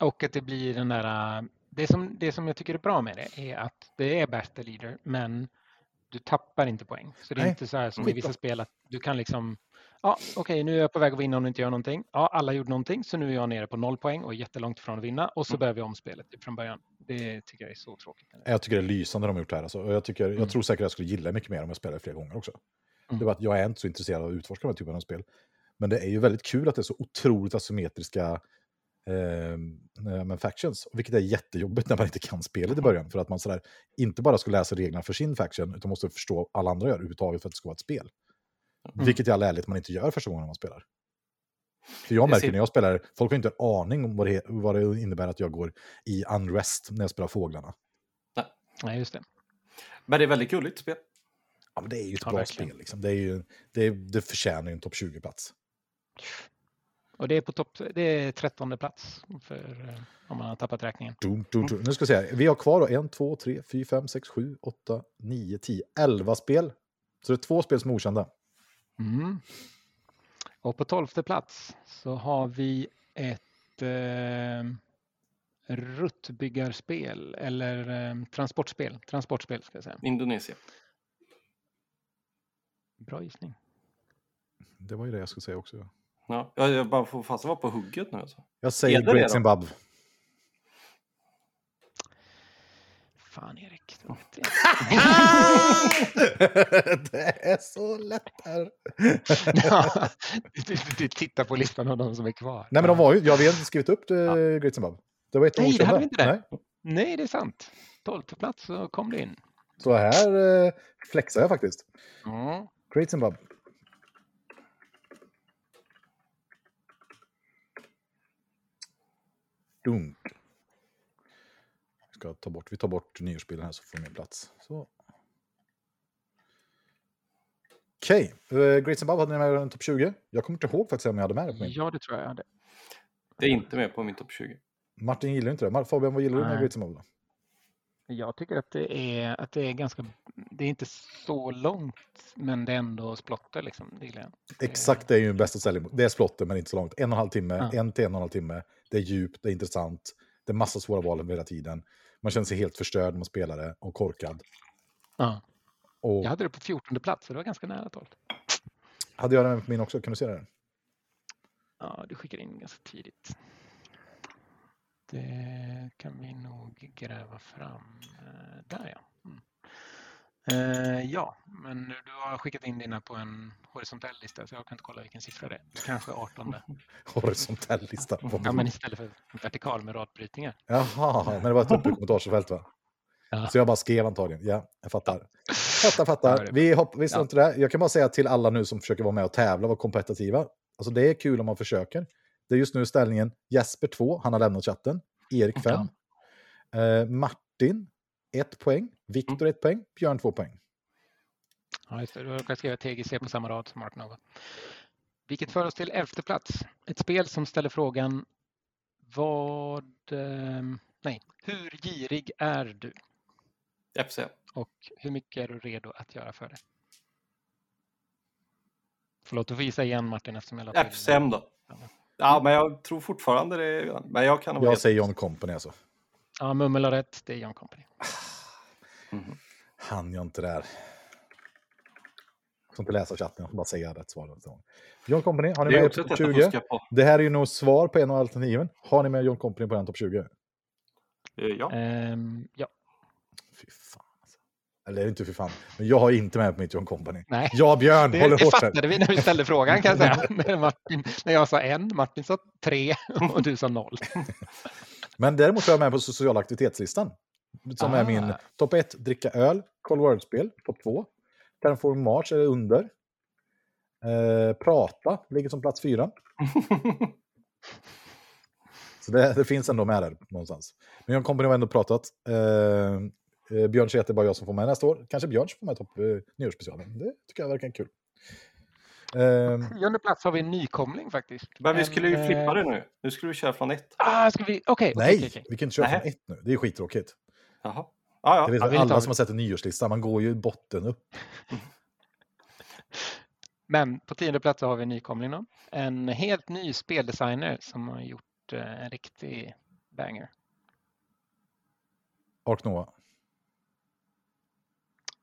Och att det blir den där... Det som, det som jag tycker är bra med det är att det är battle leader, men du tappar inte poäng. Så det är Nej, inte så här som i vissa spel att du kan liksom... Ja, okej, nu är jag på väg att vinna om du inte gör någonting. Ja, alla gjorde någonting, så nu är jag nere på noll poäng och är jättelångt ifrån att vinna. Och så börjar vi om spelet typ från början. Det tycker jag är så tråkigt. Jag tycker det är lysande de har gjort här. Alltså. Jag, tycker, jag Mm. tror säkert jag skulle gilla det mycket mer om jag spelade flera gånger också. Mm. Det var att jag är inte så intresserad av att utforska den här typen av spel. Men det är ju väldigt kul att det är så otroligt asymmetriska eh, men factions. Vilket är jättejobbigt när man inte kan spelet i början. För att man sådär, inte bara ska läsa reglerna för sin faction, utan måste förstå vad alla andra gör överhuvudtaget för att det ska vara ett spel. Mm. Vilket i all ärlighet man inte gör första gången man spelar. För jag märker när jag spelar, folk har inte en aning om vad det, vad det innebär att jag går i unrest när jag spelar fåglarna. Nej, just det. Men det är väldigt gulligt spel. Ja, men det är ju ett Ja, bra verkligen. spel. Liksom. Det, är ju, det, det förtjänar ju en topp 20-plats. Och det är på topp... Det är trettonde plats för eh, om man har tappat räkningen. Dum, dum, dum. Nu ska vi se. Vi har kvar då 1, 2, 3, 4, 5, 6, 7, 8, 9, 10, 11 spel. Så det är två spel som är okända. Mm. Och på tolfte plats så har vi ett eh, ruttbyggarspel eller eh, transportspel. Transportspel ska jag säga. Indonesien. Bra gissning. Det var ju det jag skulle säga också. Ja, jag, bara får fast vara på hugget nu alltså. Jag säger det det Great? Zimbabwe. Fan Erik. det. det är så lätt här. Ja, du, du tittar på listan av de som är kvar. Nej, men de var ju, jag vet inte skrivit upp det, Great Zimbabwe. Det var ett Nej, det hade vi inte där. Nej. Nej, det är sant. Tolfte plats så kom det in. Så här eh, flexar jag faktiskt. Mm. Great Zimbabwe. Dunk. Vi ska ta bort, vi tar bort nyårsbilden här så får ni plats. Så. Okej, eh, Great Zimbabwe hade ni med i en topp 20. Jag kommer inte ihåg faktiskt om jag hade med det på min. Ja, det tror jag jag hade. Det är inte med på min topp 20. Martin gillar inte det. Fabian, vad gillar du med Nej. Great Zimbabwe? då? Jag tycker att det är, att det är ganska, det är inte så långt, men det är ändå splotter liksom. Det. Exakt, det är ju bästa säljningen. Det är splotter, men inte så långt. En och en halv timme, Ja. en till en och en halv timme. Det är djupt, det är intressant. Det är massa svåra val hela tiden. Man känner sig helt förstörd när man spelar det och korkad. Ja. Och Jag hade det på 14 plats, så det var ganska nära 12. hade jag den på min också? Kan du se det? Ja, du skickar in ganska tidigt. Det kan vi nog gräva fram. Eh, Där ja. Mm. Eh, ja, men du har skickat in dina på en horisontell lista så jag kan inte kolla vilken siffra det är. Kanske 18. Horisontell lista. Ja, men istället för vertikal med radbrytningar. Jaha, men det var ett uppe i kommentarsfält va? Ja. Så jag bara skrev antagligen. Ja, jag fattar. Fattar, Ja, fattar. Vi, hopp, vi Ja. inte det. Jag kan bara säga till alla nu som försöker vara med och tävla, vara kompetitiva. Alltså det är kul om man försöker. Det är just nu ställningen Jesper 2, han har lämnat chatten. Erik 5. Eh, Martin 1 poäng. Viktor 1 poäng. Björn 2 poäng. Ja, just det. Du råkar skriva TGC på samma rad som Mark Nova. Vilket för oss till elfte plats. Ett spel som ställer frågan vad... Eh, nej, hur girig är du? FC. Och hur mycket är du redo att göra för det? Förlåt, du får gissa igen Martin eftersom jag till. FSM då. Ja, men jag tror fortfarande det. Men jag kan Jag säger John Company alltså. Ja, Mummel har rätt. Det är John Company. Mhm. Han jag inte där. Jag får inte läsa chatten, jag får bara säga rätt svar. John Company, har ni Det med ett topp sätt att 20? fuska på. Det här är ju nog svar på en av alternativen. Har ni med John Company på den topp 20? Eh, Ja. Ehm, ja, Fy fan. Alltså. Eller det är inte fy fan, men jag har inte med på mitt John Company. nej. Jag Björn, Det, håller det hårt här. fattade vi när vi ställde frågan kan jag säga. När, Martin, när jag sa en, Martin sa tre och du sa noll. Men däremot är jag med på sociala aktivitetslistan. Som är Ah. min topp 1, dricka öl, Cold World-spel, topp 2. Terraform Mars är under. Eh, prata ligger som plats 4. Så det, det finns ändå med där någonstans. Men Company har ändå pratat. Eh, eh, Björn säger att det är bara jag som får med nästa år. Kanske Björn får med topp eh, nyårsspecialen. Det tycker jag verkar kul. Eh, Tionde plats har vi en nykomling faktiskt. Men vi skulle ju eh, flippa det nu. Nu skulle vi köra från ett. Ah, ska vi? Okej, okej, nej, okej, okej. vi kan inte köra Nej. från ett nu. Det är skittråkigt. Jaha. Ja, ja. Det vet Ja, alla som har sett en nyårslista. Man går ju botten upp. Men på tionde plats har vi en nykomling då. En helt ny speldesigner som har gjort eh, en riktig banger. Ark Noah.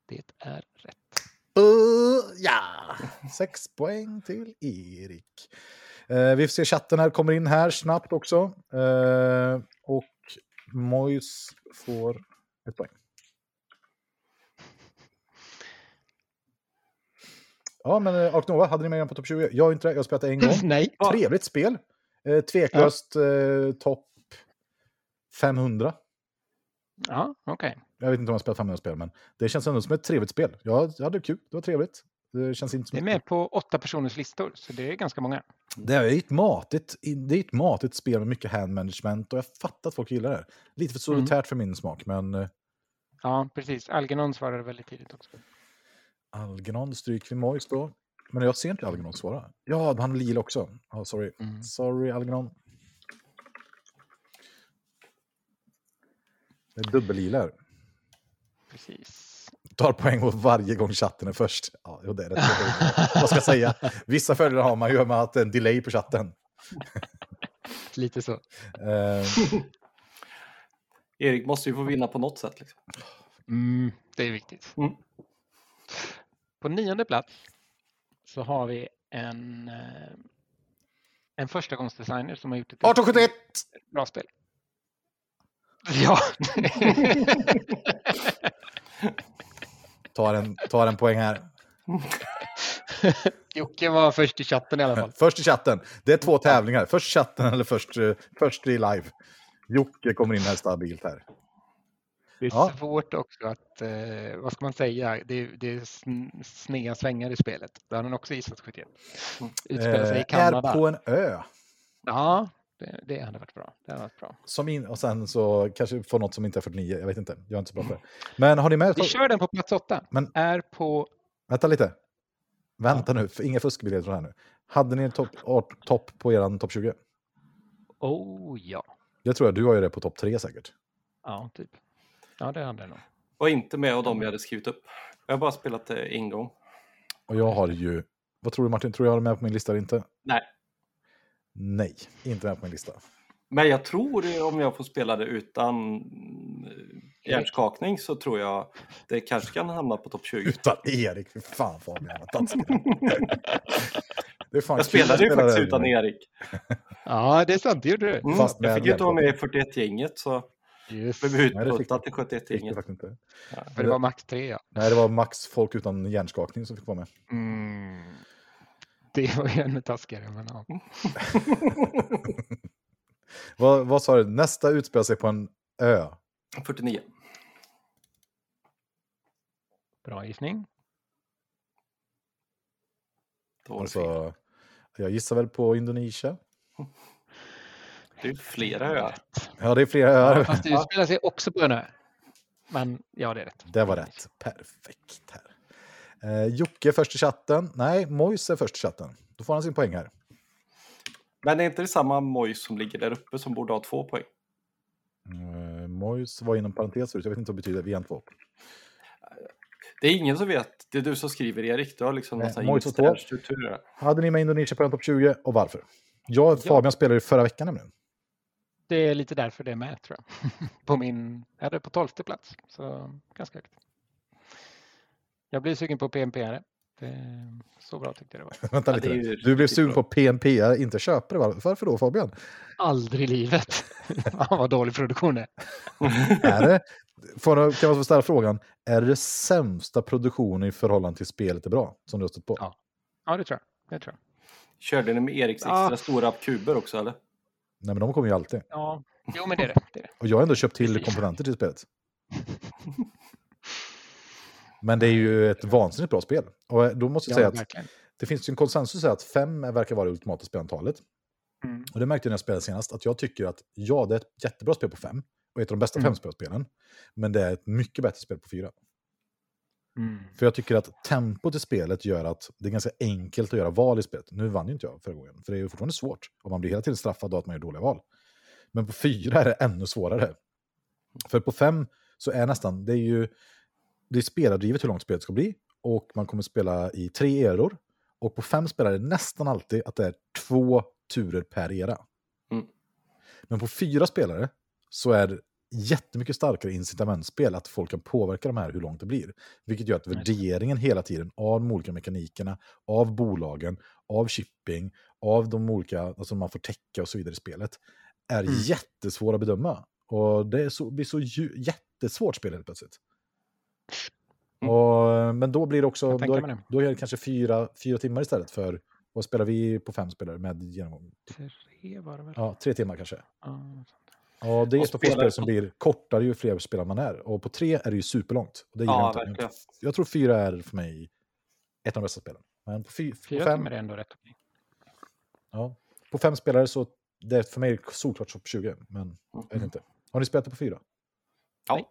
Det är rätt. Ja! Sex poäng till Erik. Eh, vi får se chatten här, kommer in här snabbt också. Eh, och Mojs får ett poäng. Ja, men eh, Ark Nova, hade ni med den på topp 20? Jag har inte det, jag har spelat det en gång. Nej. Trevligt spel. Eh, tveklöst eh, topp 500. Ja, okej. Jag vet inte om jag spelat 500 spel, men det känns ändå som ett trevligt spel. Jag, jag hade kul, det var trevligt. Det känns inte som Det är med på åtta personers listor, så det är ganska många. Det är ett matigt, det är ett matigt spel med mycket hand management och jag fattar att folk gillar det. Lite för solitärt för min smak, men eh, Ja, precis. Algernon svarade väldigt tidigt också. Algernon stryker vi Mois då. Men jag ser inte Algernon svara. Ja, han Lil också. Ja, sorry. Mm. Sorry, Algernon. Det är dubbel-lila här. Precis. Tar poäng på varje gång chatten är först. Ja, jo, det är rätt. Vad ska jag säga? Vissa fördelar har man ju med att det är en delay på chatten. Lite så. Eh, Erik måste ju få vinna på något sätt. Liksom. Mm, det är viktigt. Mm. På nionde plats så har vi en, eh, en förstagångsdesigner som har gjort ett 1871! bra spel. Ja. Tar en, tar en poäng här. Jocke var först i chatten i alla fall. Först i chatten. Det är två tävlingar. Först i chatten eller först, eh, först i live. Jocke kommer in här stabilt här. Det är Ja. svårt också att, eh, vad ska man säga, det, är- det är sn- sneda svängar i spelet. Då har han också gissat 71. Utspelar sig i Eh, Kanada. är på en ö. Ja, det, det hade varit bra. Det hade varit bra. Som in, och sen så kanske få något som inte är 49. Jag vet inte. Jag är inte så bra på det. Men har ni med? Vi kör den på plats åtta. Men- Är på, Vänta lite. Vänta nu, för inga fuskbiljetter från här nu. Hade ni en topp art- topp på er topp 20? oh ja. Det tror jag. Du har ju det på topp 3 säkert. Ja, typ. Ja, det hade jag nog. Och inte med av de jag hade skrivit upp. Jag har bara spelat det en gång. Och jag har ju... Vad tror du Martin? Tror du jag har det med på min lista eller inte? Nej. Nej, inte med på min lista. Men jag tror det, om jag får spela det utan eh, hjärnskakning så tror jag det kanske kan hamna på topp 20. Utan Erik, fy fan Fabian. Det är fan Jag spelade ju faktiskt det. utan Erik. Ja, det är sant. Det gjorde du. Mm, Fast jag fick ju inte vara med i hjärnskakning. 41-gänget så Just. blev du. till Fick du 71-gänget. faktiskt inte. För det var max tre, ja. Nej, det var max folk utan hjärnskakning som fick vara med. Mm. Det var ju ännu taskigare, men ja. Vad, vad sa du? Nästa utspelar sig på en ö. 49. Bra gissning. Var. Alltså, jag gissar väl på Indonesien. Det är flera öar. Ja, det är flera öar. Fast det utspelar sig också på en ö. Men ja, det är rätt. Det var rätt. Perfekt. här. Eh, Jocke först i chatten. Nej, Mojs är först i chatten. Då får han sin poäng här. Men är inte det samma Mojs som ligger där uppe som borde ha två poäng? Eh, Mojs var inom parentes förut. Jag vet inte vad det betyder. Vi är en två. Det är ingen som vet. Det är du som skriver Erik. Du har liksom Nej, någon intern två. Hade ni med Indonesien på en topp 20 och varför? Jag och Ja. Fabian spelade ju förra veckan nämligen. Det är lite därför det är med tror jag. På min, jag hade på tolfte plats, så ganska högt. Jag blir sugen på PMP. Det, så bra tyckte jag det var. Vänta Ja, lite. ju Du blev sugen bra. på PNP, inte köpare. va? Varför då Fabian? Aldrig i livet. Fan vad dålig produktion det är. är det, jag- kan man få ställa frågan, är det sämsta produktionen i förhållande till spelet är bra? Som du har stött på? Ja. Ja, det tror jag. Det tror jag. Körde ni med Eriks extra Ah. stora kuber också eller? Nej men de kommer ju alltid. Ja, jo men det är det. det, är det. Och jag har ändå köpt till komponenter till spelet. Men det är ju ett vansinnigt bra spel. Och då måste jag säga Ja, att verkligen. det finns ju en konsensus här att fem verkar vara det ultimata spelantalet. Mm. Och det märkte jag när jag spelade senast, att jag tycker att ja, det är ett jättebra spel på fem. Och ett av de bästa Mm. femspelspelen. Men det är ett mycket bättre spel på fyra. Mm. För jag tycker att tempot i spelet gör att det är ganska enkelt att göra val i spelet. Nu vann ju inte jag förra gången, för det är ju fortfarande svårt. Och man blir hela tiden straffad av att man gör dåliga val. Men på fyra är det ännu svårare. För på fem så är nästan, det är ju, det är spelardrivet hur långt spelet ska bli. Och man kommer spela i tre eror. Och på fem spelar det nästan alltid att det är två turer per era. Mm. Men på fyra spelare så är det jättemycket starkare incitamentspel att folk kan påverka de här hur långt det blir. Vilket gör att värderingen hela tiden av de olika mekanikerna, av bolagen, av shipping, av de olika, alltså man får täcka och så vidare i spelet, är Mm. jättesvåra att bedöma. Och det är så, blir så jättesvårt spel helt plötsligt. Mm. Och, men då blir det också, då, det. då är det kanske fyra, fyra timmar istället för, vad spelar vi på fem spelare med genomgång? Tre var det väl? Ja, tre timmar kanske. Ja. Ja, det är ett av få spelar- spel som blir kortare ju fler spelare man är. Och på tre är det ju superlångt. Och det Ja, jag, inte. verkligen. jag tror fyra är för mig ett av de bästa spelen. Men på, fy, på, Fyra fem, timmar är ändå rätt ja, på fem spelare så det är för mig solklart topp 20. Men jag vet Mm. inte. Har ni spelat det på fyra? Ja.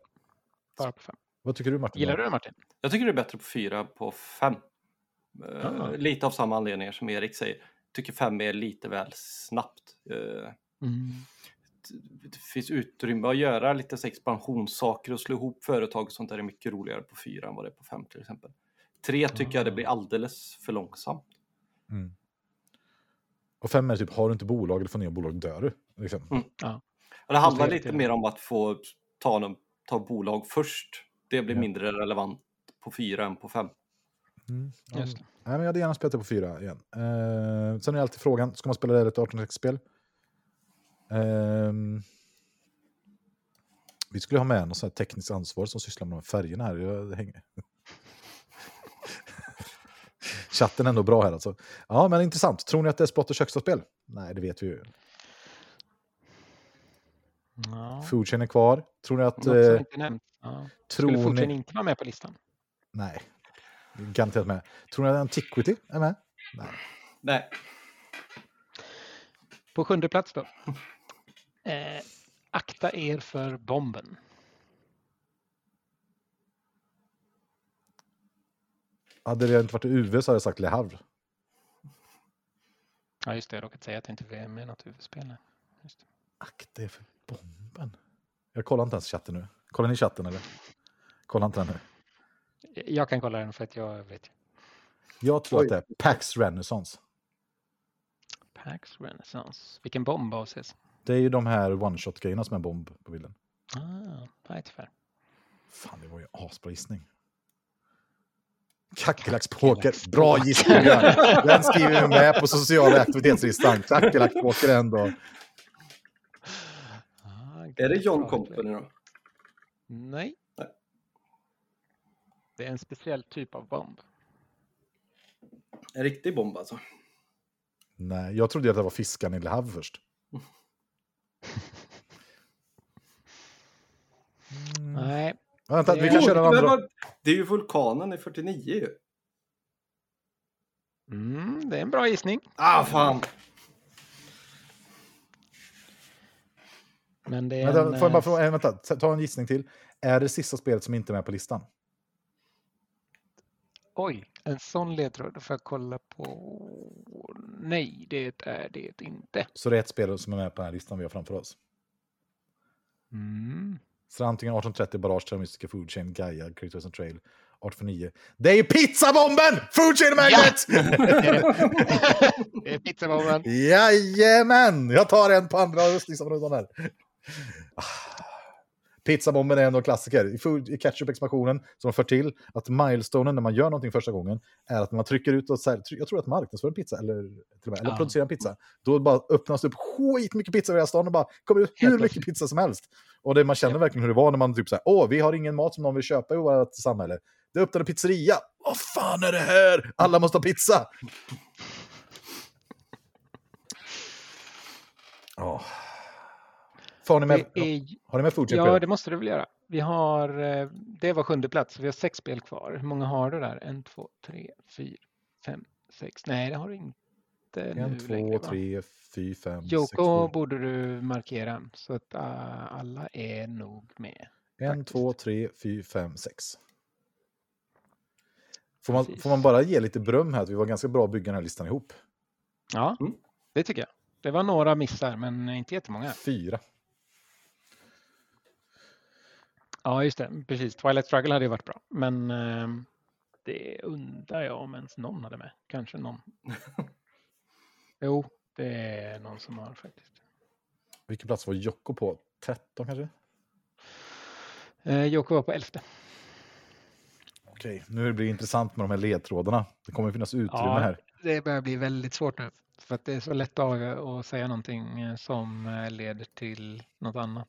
Bara på fem. Vad tycker du Martin? Gillar du det Martin? Jag tycker det är bättre på fyra på fem. Eh, Ah. Lite av samma anledningar som Erik säger. Tycker fem är lite väl snabbt. Eh, Mm. det- finns utrymme att göra lite så expansionssaker och slå ihop företag och sånt där är mycket roligare på fyra än vad det är på fem till exempel. Tre tycker jag det blir alldeles för långsamt. Mm. Och fem är typ, har du inte bolag eller får ner bolag dör du. Liksom. Mm. Och det handlar lite mer om att få ta, någon, ta bolag först. Det blir Ja. mindre relevant på fyra än på fem. Mm. Ja. Just. Nej, men jag hade gärna spelat det på fyra igen. Eh, sen är alltid frågan, ska man spela det ett 18-spel? Ehm, vi skulle ha med någon sån här tekniskt ansvar som sysslar med de här färgerna här. Jag hänger. Chatten är ändå bra här alltså. Ja, men intressant. Tror ni att det är Splotters högsta spel? Nej, det vet vi ju. Ja. Foodchain är kvar. Tror ni att... Något Eh, inte nämnts. Ja. tror Skulle Foodchain ni... inte vara med på listan? Nej. Garanterat med. Tror ni att Antiquity är med? Nej. Nej, På sjunde plats då. Eh, akta er för bomben. Hade det inte varit UV så hade jag sagt Le Havre. Ja just det, jag råkat säga att det inte är med något huvudspel. här. Just det. Akta er för bomben. Jag kollar inte ens chatten nu. Kollar ni chatten eller? Kolla inte den nu. Jag kan kolla den för att jag vet. Jag tror Oj. att det är Pax Renaissance. Pax Renaissance. Vilken bomb avses? Det är ju de här one-shot-grejerna som är bomb på bilden. Ah, nej tyvärr. Fan, det var ju en asbra gissning. Kackerlackspoker. Bra gissning, Björn. Den skriver vi med på sociala aktivitetslistan. Kackerlackspoker är ändå. Är det John. Company då? Nej. Nej. Det är en speciell typ av bomb. En riktig bomb alltså. Nej, jag trodde att det var fiskan i Le Havre först. Nej. Vänta, vi Det- kan köra den men andra. Det är ju vulkanen i 49 ju. Mm, det är en bra gissning. Ah fan! Men det är Vänta, en, får jag bara eh, fråga, eh, vänta, ta en gissning till. Är det sista spelet som inte är med på listan? Oj, en sån ledtråd. Får jag kolla på... Nej, det är det inte. Så det är ett spel som är med på den här listan vi har framför oss. Mm. Så antingen 1830 Barrage, Terroristiska Food Chain, Gaia, Creators and Trail, 1849. Det är ju pizzabomben! Food Chain Magnet! Det är pizzabomben. Jajamän! Jag tar en på andra röstningsområden här. Ah. Pizzabomben är ändå en klassiker. I, food, i ketchup-expansionen som de för till att milestonen när man gör någonting första gången är att när man trycker ut och säljer, jag tror att marknadsför en pizza eller, till med, eller Ja. producerar en pizza, då bara öppnas det upp skitmycket pizza över hela stan och bara kommer ut hur mycket pizza som helst. Och det, man känner verkligen hur det var när man typ säger åh, vi har ingen mat som någon vill köpa i vårt samhälle. Det öppnade pizzeria. Vad fan är det här? Alla måste ha pizza! Oh. Får ni med, är, har ni med Food Chain ja, det måste du väl göra. Vi har, eh, det var sjunde plats, vi har sex spel kvar. Hur många har du där? En, två, tre, fyra, fem, sex. Nej, det har du inte nu En, två, längre. tre, fyra, fem, sex, Joko sju. borde du markera så att uh, alla är nog med. En, faktiskt. två, tre, fyra, fem, sex. Får man, får man bara ge lite beröm här att vi var ganska bra att bygga den här listan ihop? Ja, Mm. det tycker jag. Det var några missar, men inte jättemånga. Fyra. Ja, just det. Precis. Twilight Struggle hade ju varit bra, men ehm, det undrar jag om ens någon hade med. Kanske någon. jo, det är någon som har faktiskt. Vilken plats var Jocko på? 13 kanske? Eh, Jocko var på elfte. Okej, nu blir det intressant med de här ledtrådarna. Det kommer finnas utrymme Ja. här. Det börjar bli väldigt svårt nu. För att det är så lätt att, att säga någonting eh, som eh, leder till något annat.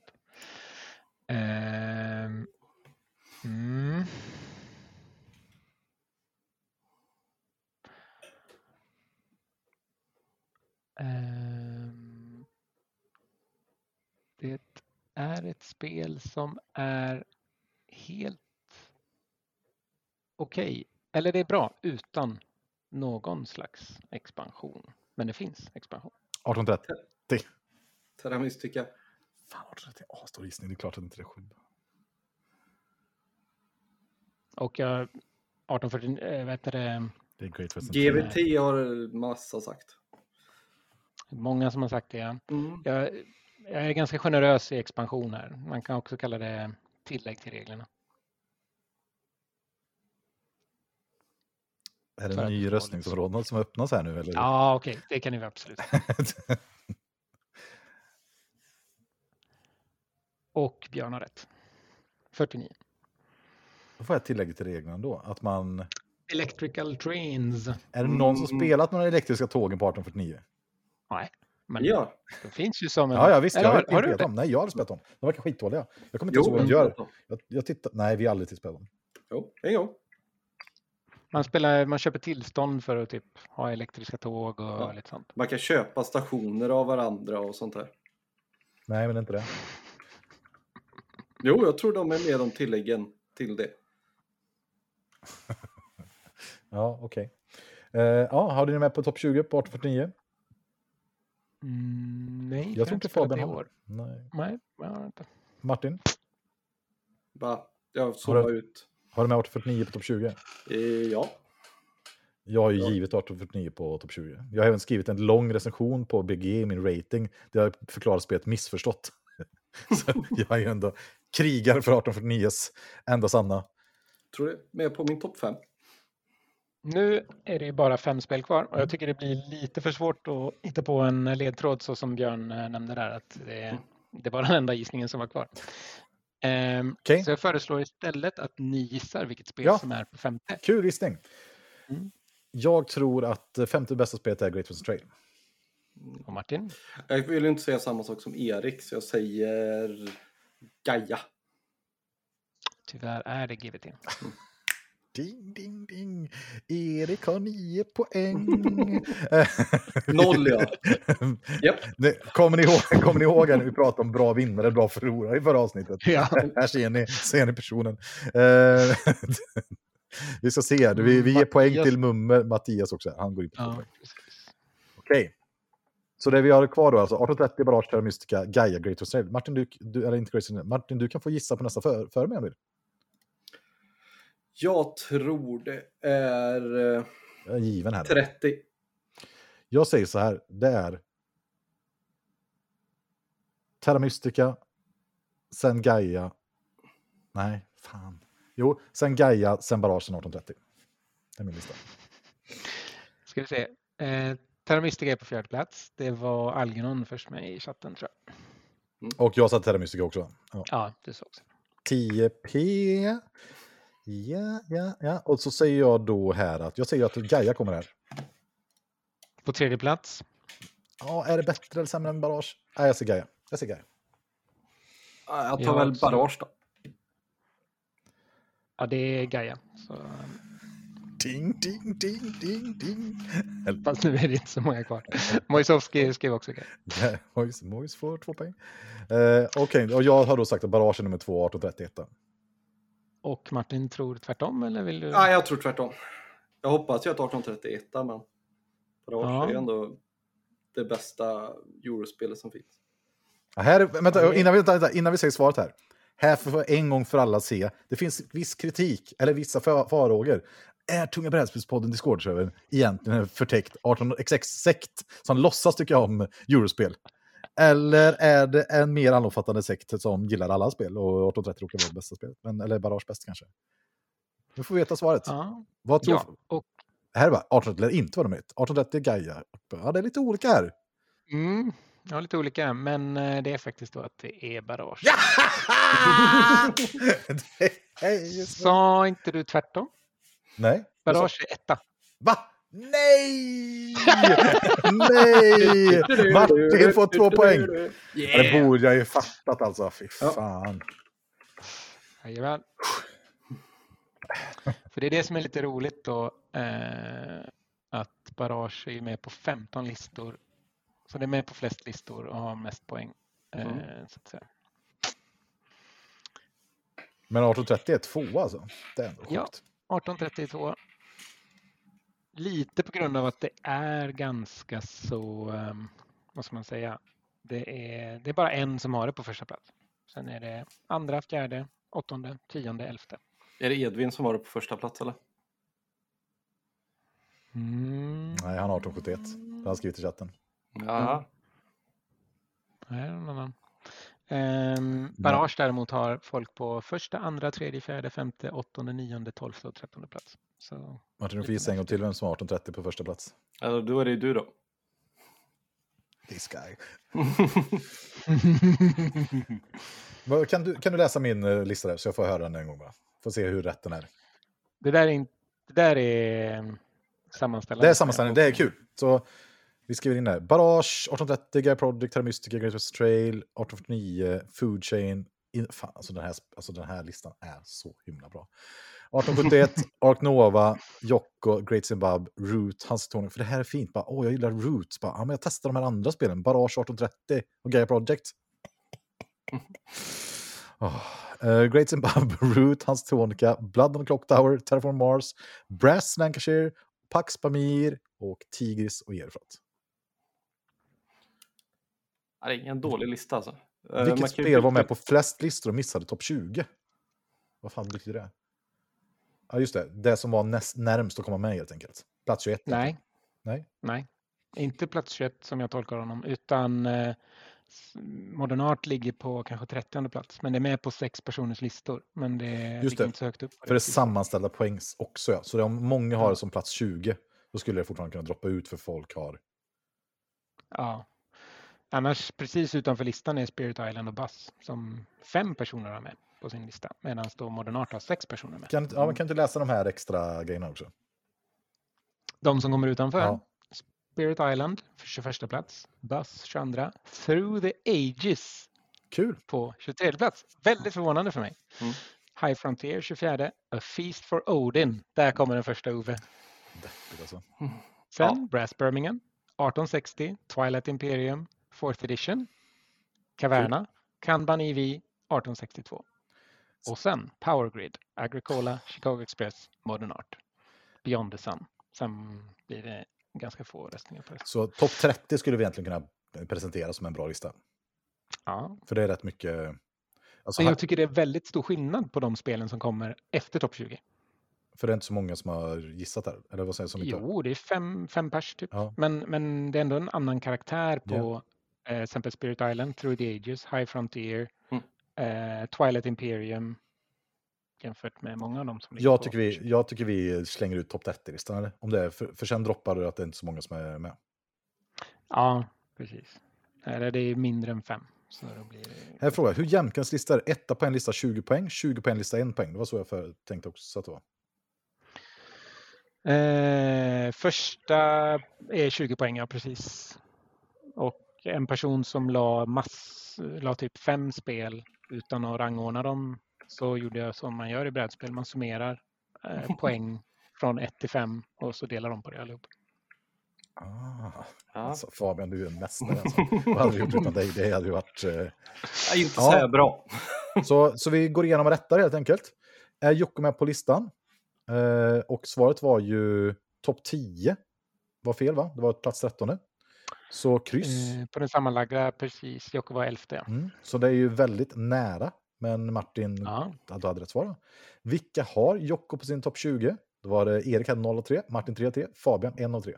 Ehm, mm. Ehm, det är ett spel som är helt okej. Eller det är bra utan någon slags expansion. Men det finns expansion. 1830. Terra Mystica. Fan, 1830. Åh, stor gissning. Det är klart att inte det är sju. Och jag 1840, eh, vet du det, Det är Great Western. GVT har massa sagt. många som har sagt det. ja. Mm. Jag, jag är ganska generös i expansion här. Man kan också kalla det tillägg till reglerna. Är det en ny få röstningsområden som öppnas här nu? Eller? Ja, okej, det kan ni väl absolut. Och Björn har rätt. 49. Då får jag tillägga till reglerna då. Att man... Electrical trains. Är det någon som Mm. spelat några elektriska tågen på 1849? Nej, men Ja, det finns ju som en... Ja, ja visst. Eller Jag har, har, du spelat dem. Nej, jag har aldrig spelat dem. De verkar skitdåliga. Jag kommer inte ihåg vad de gör. Jag, jag tittar... Nej, vi har aldrig spelat dem. Jo, en gång. Man, spelar, man köper tillstånd för att typ ha elektriska tåg och Ja. lite sånt. Man kan köpa stationer av varandra och sånt där. Nej, men inte det. Jo, jag tror de är med de tilläggen till det. Ja, okej. Eh, ja, har ni med på topp 20 på 1849? Mm, nej, Jag tror inte Fabian i har. år. Nej. Nej, jag har inte. Martin, Va? Jag Har zoomar du- ut. har du med 1849 på topp 20? Eh, ja. Jag har ju Ja. givet 1849 på topp 20. Jag har även skrivit en lång recension på BG, min rating, där jag förklarar spelet missförstått. Så jag är ju ändå krigare för 1849s enda sanna. Tror är med på min topp fem. Nu är det bara fem spel kvar och Mm. jag tycker det blir lite för svårt att hitta på en ledtråd så som Björn eh, nämnde där. Att det, det var den enda gissningen som var kvar. Ehm, Okej. Så jag föreslår istället att ni gissar vilket spel Ja. som är på femte. Kul gissning. Mm. Jag tror att eh, femte bästa spelet är Great Western Trail. Och Martin? Jag vill inte säga samma sak som Erik, så jag säger Gaia. Tyvärr är det GVT. Ding, ding, ding. Erik har nio poäng. Noll, ja. Japp. Det- Kommer ni ihåg, kommer ni ihåg när vi pratade om bra vinnare, bra förlorare i förra avsnittet? Ja. Här ser ni, ser ni personen. Eh, vi ska se, vi, vi ger poäng till Mummer, Mattias också. Han går in på ja poäng. Okej. Så det vi har kvar då, alltså 1830, Barrage, Terra Mystica, Gaia, Great Trail. Martin, du, du, eller inte Great. Martin, du kan få gissa på nästa för, före mig om du vill. Jag tror det är eh, Jag är given här. 30. Jag säger så här, det är Terra Mystica, sen Gaia. Nej, fan. Jo, sen Gaia, sen Barrage, sen 1830. Det är min lista. Ska vi se. Eh, Terra Mystica är på fjärde plats. Det var Algernon först med i chatten tror jag. Och jag satte Terra Mystica också. Ja. Ja, du sa också. 10p. Ja, ja, ja. Och så säger jag då här att jag säger att Gaia kommer här. På tredje plats. Ja, är det bättre eller sämre än Barrage? Nej, jag säger Gaia. Jag säger Gaia. Ja, Jag tar Ja, väl så- Barrage då. Ja, det är Gaia. Så, Ding, ding, ding, ding, ding. fast nu är det inte så många kvar. Mojsovski skrev också Gaia. Ja, Mojs, Mojs får två poäng. Eh, Okej, och jag har då sagt att Barrage är nummer två, 1831. Och Martin tror tvärtom eller vill du? Ja, jag tror tvärtom. Jag hoppas ju att 1831 men Barrage Ja. är ändå det bästa eurospelet som finns. Ja, här, vänta, innan, vi, vänta, innan vi säger svaret här. Här får vi en gång för alla se. Det finns viss kritik, eller vissa fa- farhågor. Är Tunga brädspelspodden Discord-servern egentligen en förtäckt 18XX-sekt som låtsas tycka om eurospel? Eller är det en mer allomfattande sekt som gillar alla spel och 1830 råkar vara det bästa spelet? Men, eller Barrage bäst kanske? Nu får vi veta svaret. Ja, Vad tror ja. Och, Här är bara 1830 lär inte vara nummer ett. 1830 är Gaia. Ja, det är lite olika här. mm, ja, lite olika, men eh, det är faktiskt då att det är Barrage. så. Sa inte du tvärtom? Nej. Barrage är etta. Va? Nej! Nej! Martin får två poäng. Ja, det borde jag ju fattat alltså. Fy fan. Jajamän. För det är det som är lite roligt då. Eh, att Barrage är med på 15 listor. Så det är med på flest listor och har mest poäng. Eh, Mm. så att säga. Men 1830 är två alltså. Det är ändå sjukt. Ja. 1832. Lite på grund av att det är ganska så, ehm, vad ska man säga, det är, det är bara en som har det på första plats. Sen är det andra, fjärde, åttonde, tionde, elfte. Är det Edvin som var på första plats eller? Mm. Nej, han har 1871. Det har han skrivit i chatten. Ja. Nej, någon annan. Ehm, Barrage däremot har folk på första, andra, tredje, fjärde, femte, åttonde, nionde, tolfte och trettonde plats. Så Martin, du får gissa en gång till vem som har 1830 på första plats. Alltså, då är det ju du då. This guy. Kan du, kan du läsa min eh, lista där så jag får höra den en gång bara? Får se hur rätt den är. det, där är in, det där är ehm, sammanställande. Det är sammanställning, det är kul. Så vi skriver in där. Barrage, 1830, Guy Project, Terra Mystica, Great West Trail, 1849, Food Chain. In, fan, alltså den, här, alltså den här listan är så himla bra. 1871, Ark Nova, Jocko, Great Zimbabwe, Root, Hans Tony. För det här är fint. Bara, Åh, jag gillar Root. Bara, ja, men jag testar de här andra spelen. Barrage 1830 och Gaia Project. Åh, eh, Great Zimbabwe, Root, Hans Tonica, Blood on the Clock Tower, Terraform Mars, Brass Lancashire, Pax Pamir och Tigris och Erfrat. Ja, Det är ingen dålig lista alltså. Eh, man Vilket ju spel var med på flest listor och missade topp 20? Vad fan betyder det? Ja, just det. Det som var näst, närmst att komma med helt enkelt. Plats 21. Nej, Nej. nej. Inte plats 21 som jag tolkar honom, utan eh, Modern Art ligger på kanske 30 plats. Men det är med på sex personers listor. Men det Just det. inte så högt upp. För det är sammanställda poäng också. Ja. Så om många har det som plats 20, då skulle det fortfarande kunna droppa ut för folk har... Ja. Annars precis utanför listan är Spirit Island och Buzz som fem personer har med på sin lista. Medan då Modern Art har sex personer med. Kan, ja, man kan inte läsa de här extra grejerna också? De som kommer utanför. Ja. Spirit Island för 21 plats. Buzz 22. Through the Ages Kul! på 23 plats. Väldigt förvånande för mig. Mm. High Frontier 24. A Feast for Odin. Där kommer den första Ove. Deppigt alltså. Sen Brass Birmingham. 1860. Twilight Imperium. 4th edition. Caverna. Kanban EV. 1862. Och sen Power Grid. Agricola. Chicago Express. Modern Art. Beyond the Sun. Sen blir det ganska få röstningar på det. Så topp 30 skulle vi egentligen kunna presentera som en bra lista. Ja, För det är rätt mycket... Alltså, jag tycker det är väldigt stor skillnad på de spelen som kommer efter topp 20. För det är inte så många som har gissat där. Eller vad säger? Som inte... Jo, det är fem, fem pers typ. Ja. Men, men det är ändå en annan karaktär på Ja. Eh, exempel Spirit Island, Through the Ages, High Frontier, Mm. eh, Twilight Imperium. jämfört med många av dem som Jag tycker, vi, jag tycker vi slänger ut topp 30-listan, eller? Om det är, för, för sen droppar det att det är inte så många som är med. Ja, precis. Eller det är mindre än fem. Så då blir det... Här är frågan, hur jämkans är? Etta på en lista 20 poäng, 20 på en lista 1 poäng. Det var så jag för, tänkte också att det var. Eh, första är 20 poäng, ja precis. Och en person som la, mass, la typ fem spel utan att rangordna dem så gjorde jag som man gör i brädspel. Man summerar eh, poäng från 1 till 5 och så delar de på det allihop. Ah, Ja. alltså, Fabian, du är en mästare. Alltså. Vad hade vi gjort utan dig? Det hade ju varit... Eh... Ja, inte Ja. så här bra. Så, så vi går igenom rättar helt enkelt. Är Jocke med på listan? Eh, och svaret var ju topp 10. Var fel va? Det var plats 13. Så kryss. Eh, på den sammanlagda, precis. Jocke var elfte. Mm. Så det är ju väldigt nära. Men Martin, Ja. du hade rätt svar. Vilka har Jocke på sin topp 20? Då var det Erik hade 0 och 3, Martin 3 och 3, Fabian 1 och 3.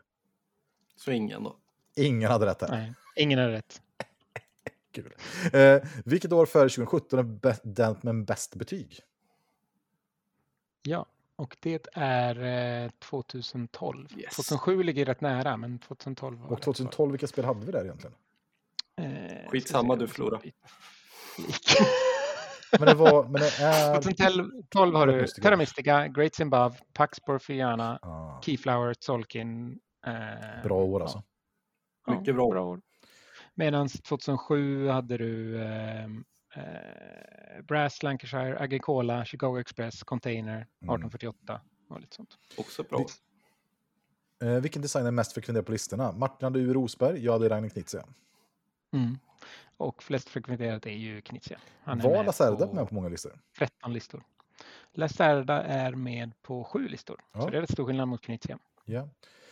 Så ingen då. Ingen hade rätt här. Nej, ingen har rätt. Kul. Eh, vilket år före 2017 är den med bäst betyg? Ja, och det är eh, 2012. Yes. 2007 ligger rätt nära, men 2012 var Och rätt svar. 2012, vilka spel hade vi där egentligen? Eh, Skitsamma, du förlorar. Lik. Men det var... Men det är... 2012 har du. Terra Mystica, Great Zimbabwe, Pax Porfiana, Ah, Keyflower, Solkin. Eh, bra år alltså. ja, Mycket bra. år. Medan 2007 hade du eh, eh, Brass, Lancashire, Agricola, Chicago Express, Container, 1848 och lite sånt. Också bra. Eh, vilken design är mest frekventerad på listorna? Martin hade Uwe Rosberg, jag hade Ragnhild Knizia. Mm. Och flest frekventerat är ju Knizia. Han är Var med Lacerda på med på många listor? 13 listor. Lacerda är med på sju listor. Ja. Så det är rätt stor skillnad mot Knizia. Ja.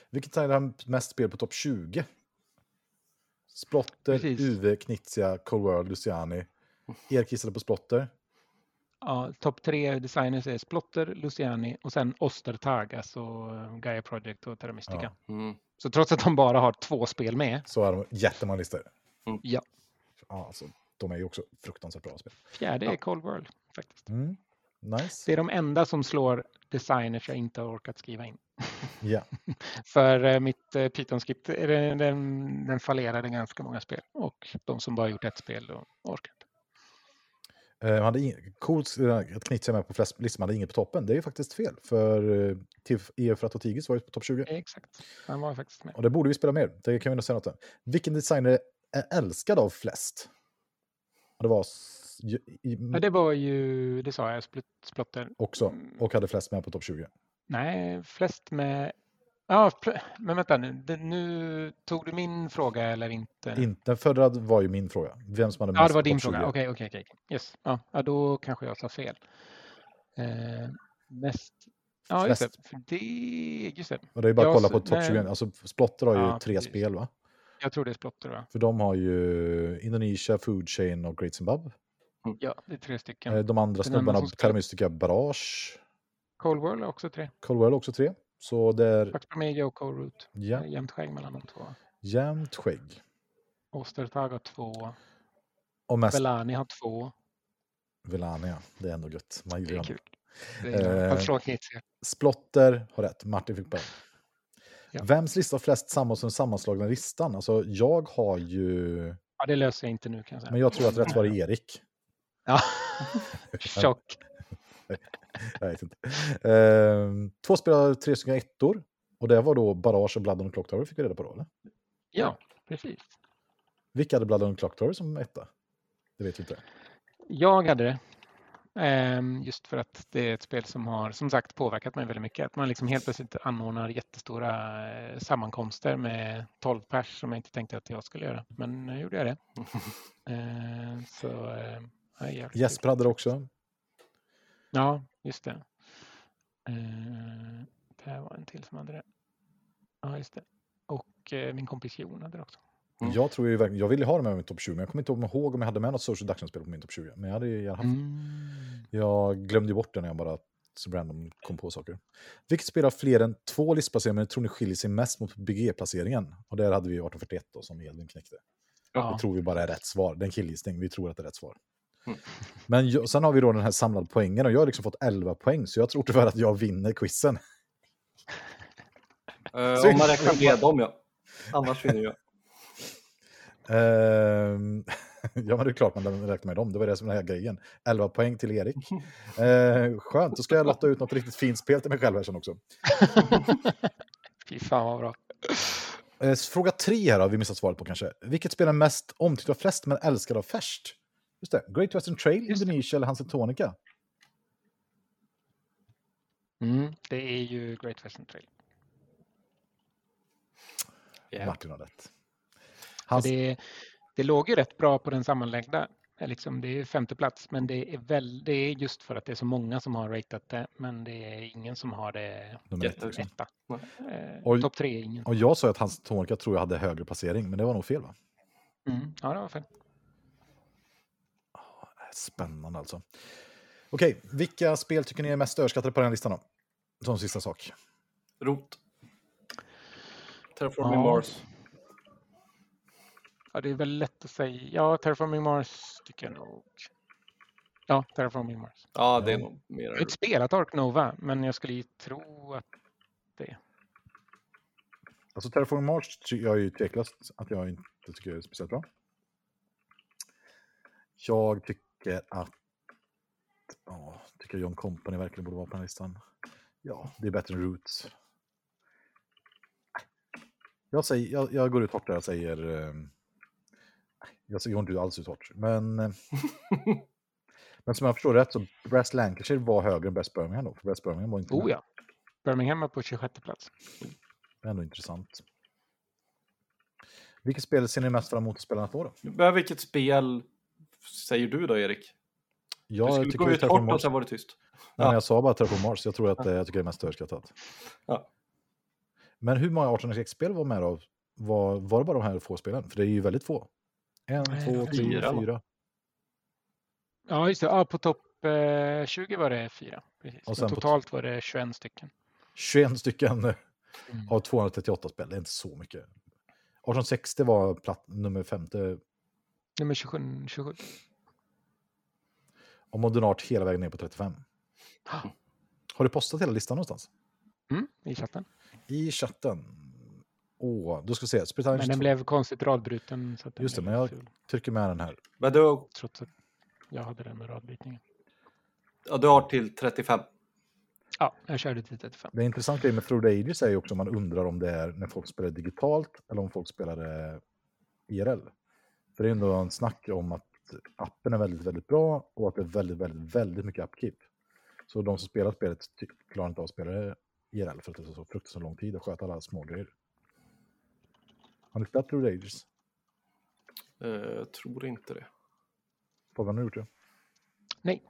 Vilket design har mest spel på topp 20? Splotter, Precis. Uwe, Knizia, Cold World, Luciani. Erik gissade på Splotter. Ja, Topp tre designers är Splotter, Luciani och sen Ostertag, alltså eh, Gaia Project och Terra Mystica. Ja. Mm. Så trots att de bara har två spel med, Så har de jättemånga listor. ja, Ja, alltså, de är ju också fruktansvärt bra spel. fjärde Ja. är Cold World faktiskt. Mm. Nice. Det är de enda som slår designers jag inte har orkat skriva in. Ja. För eh, mitt eh, Python-skript, den, den, fallerade ganska många spel och de som bara gjort ett spel, orkar inte. Eh, hade in, coolt eh, att Knizia är med på flest listor, hade inget på toppen. Det är ju faktiskt fel. För eh, Eufrat och Tigris var ju på topp 20. Exakt, han var faktiskt med. Och det borde vi spela mer. Det kan vi nog säga något om. Vilken designer är älskad av flest? Det var Ja, det var ju, det sa jag, Splotter. också. Mm. Och hade flest med på topp 20. Nej, flest med... Ja, men vänta nu. Nu tog du min fråga eller inte? Inte, förra var ju min fråga. Vem som hade ja, mest det var din topp 20. fråga. Okej, okej, okej. Yes. Ja, ja, då kanske jag sa fel. Eh, mest... Ja, just det. För det. Just det. Och det är bara att Ja, kolla på topp nej. 20. Alltså Splotter har ju Ja, tre precis. spel va? Jag tror det är Splotter, va? För de har ju Indonesia, Food Chain och Great Zimbabwe. Ja, det är tre stycken. Eh, De andra snubbarna, som ska- Terra Mystica, Barrage. Cold World är också tre. Colwell också tre. Så där, Pax Promega och Cold Root. ja, Jämnt skägg mellan de två. jämnt skägg. Ostertag har två. Och mest Belani har två. Velania, det är ändå gött. Man Det är kul. Det är, Eh. Splotter har rätt, Martin fick poäng. Ja. Vems lista har flest samman som sammanslagna listan? Alltså, jag har ju... Ja, det löser jag inte nu kan jag säga. Men jag tror att rätt var det Erik. Ja. Tjock. Jag vet inte. Ehm, två spelare, tre stycken ettor. Och det var då Barrage och Blood on the Clock Tower, fick vi reda på då, eller? Ja, precis. Vilka hade Blood on the Clock Tower som etta? Det vet vi inte. Jag hade det. Ehm, Just för att det är ett spel som har som sagt påverkat mig väldigt mycket. Att man liksom helt plötsligt anordnar jättestora eh, sammankomster med 12 pers som jag inte tänkte att jag skulle göra. Men nu gjorde jag det. Ehm, Så eh, Jesper hade det också. Ja, just det. Eh, Det här var en till som hade det. Ja, just det. Och eh, min kompis Jon hade det också. Mm. Jag tror ju verkligen, jag ville ha det med i min topp 20, men jag kommer inte ihåg om jag hade med något social deduction-spel på min topp 20. Men jag hade ju gärna haft Mm. Jag glömde ju bort det när jag bara så random kom på saker. Vilket spel har fler än två listplaceringar men tror ni skiljer sig mest mot BG-placeringen? Och där hade vi 1841 då, som Edvin knäckte. Ja. Det tror vi bara är rätt svar. Det är en killgissning, vi tror att det är rätt svar. Mm. Men jag, sen har vi då den här samlade poängen och jag har liksom fått 11 poäng, så jag tror tyvärr att jag vinner quizen. Synd. om man räknar med dem ja. Annars vinner jag. Ehm, ja, men det är klart man räknar med dem. Det var det som var den här grejen. 11 poäng till Erik. Uh, skönt, då ska jag lotta ut något riktigt fint spel till mig själv här sen också. Fy fan vad bra. Eh, fråga tre här har vi missat svaret på kanske. Vilket spel är mest omtyckt av flest men älskad av färst? Just det, Great Western Trail. Indonesia eller Hansen Tonica? Mm, det är ju Great Western Trail. Yeah. Martin har rätt. Hans, Det, det låg ju rätt bra på den sammanlagda. Liksom, det är femte plats, men det är, väl, det är just för att det är så många som har ratat det, men det är ingen som har det nummer ett. jättehögt. etta. Nej. Eh. Topp tre är ingen. Och jag sa att Hansen Tonica tror jag hade högre placering, men det var nog fel va? Mm, ja, det var fel. Spännande alltså. Okej, vilka spel tycker ni är mest överskattade på den här listan då? Som sista sak. Rot. Terraforming Ja. Mars. Ja, det är väl lätt att säga. Ja, Terraforming Mars tycker jag nog. Ja, Terraforming Mars. Ja, det är nog mer Jag har inte spelat Ark Nova, men jag skulle ju tro att Alltså Terraforming Mars ty- jag är ju tveklöst att jag inte tycker är speciellt bra. Jag tycker att ja, tycker John Company verkligen borde vara på den här listan. Ja, det är bättre än Roots. Jag, säger, jag, jag går ut hårt där och säger... Eh, jag går inte alls ut hårt, men... Eh, men som jag förstår rätt så Brass Lancashire var högre än Brass Birmingham då. För Brass Birmingham var inte Oh ja. Birmingham är på 26 plats. Det är ändå intressant. Vilket spel ser ni mest fram emot att spela nästa år då? Vilket spel säger du då, Erik? Du Jag skulle tycker gå ut hårt och sen var det tyst. Nej, men Ja. jag sa bara Terraform Mars. Jag tror att eh, jag tycker det är mest överskattat. Ja. Men hur många 18xx-spel var med då? Var, var det bara de här få spelen? För det är ju väldigt få. En, Nej, två, tre, fyra, fyra. Ja, just det. Ja, på topp eh, 20 var det fyra. Precis. Och sen totalt var det 21 stycken. 21 stycken eh, Mm. av 238 spel. Det är inte så mycket. 1860 var platt, nummer femte. Nummer 27. 27. Och Modern Art hela vägen ner på 35. Ah. Har du postat hela listan någonstans? Mm, I chatten. I chatten. Åh, då ska vi se. Spirit Island Men den 2. blev konstigt radbruten. Så att den Just det, men jag ful, trycker med den här. Men du, Trots att jag hade den med radbrytningen. ja, du har till 35. Ja, jag körde till 35. Det är intressant grej med Through the Ages är ju också om man undrar om det är när folk spelar digitalt eller om folk spelar det IRL. För det är ändå en snack om att appen är väldigt, väldigt bra och att det är väldigt, väldigt, väldigt mycket upkeep. Så de som spelar spelet klarar inte av att spela det IRL för att det tar så fruktansvärt lång tid att sköta alla små grejer. Har ni spelat Through the Ages? Eh, Jag tror inte det. Fabian har gjort det. Nej.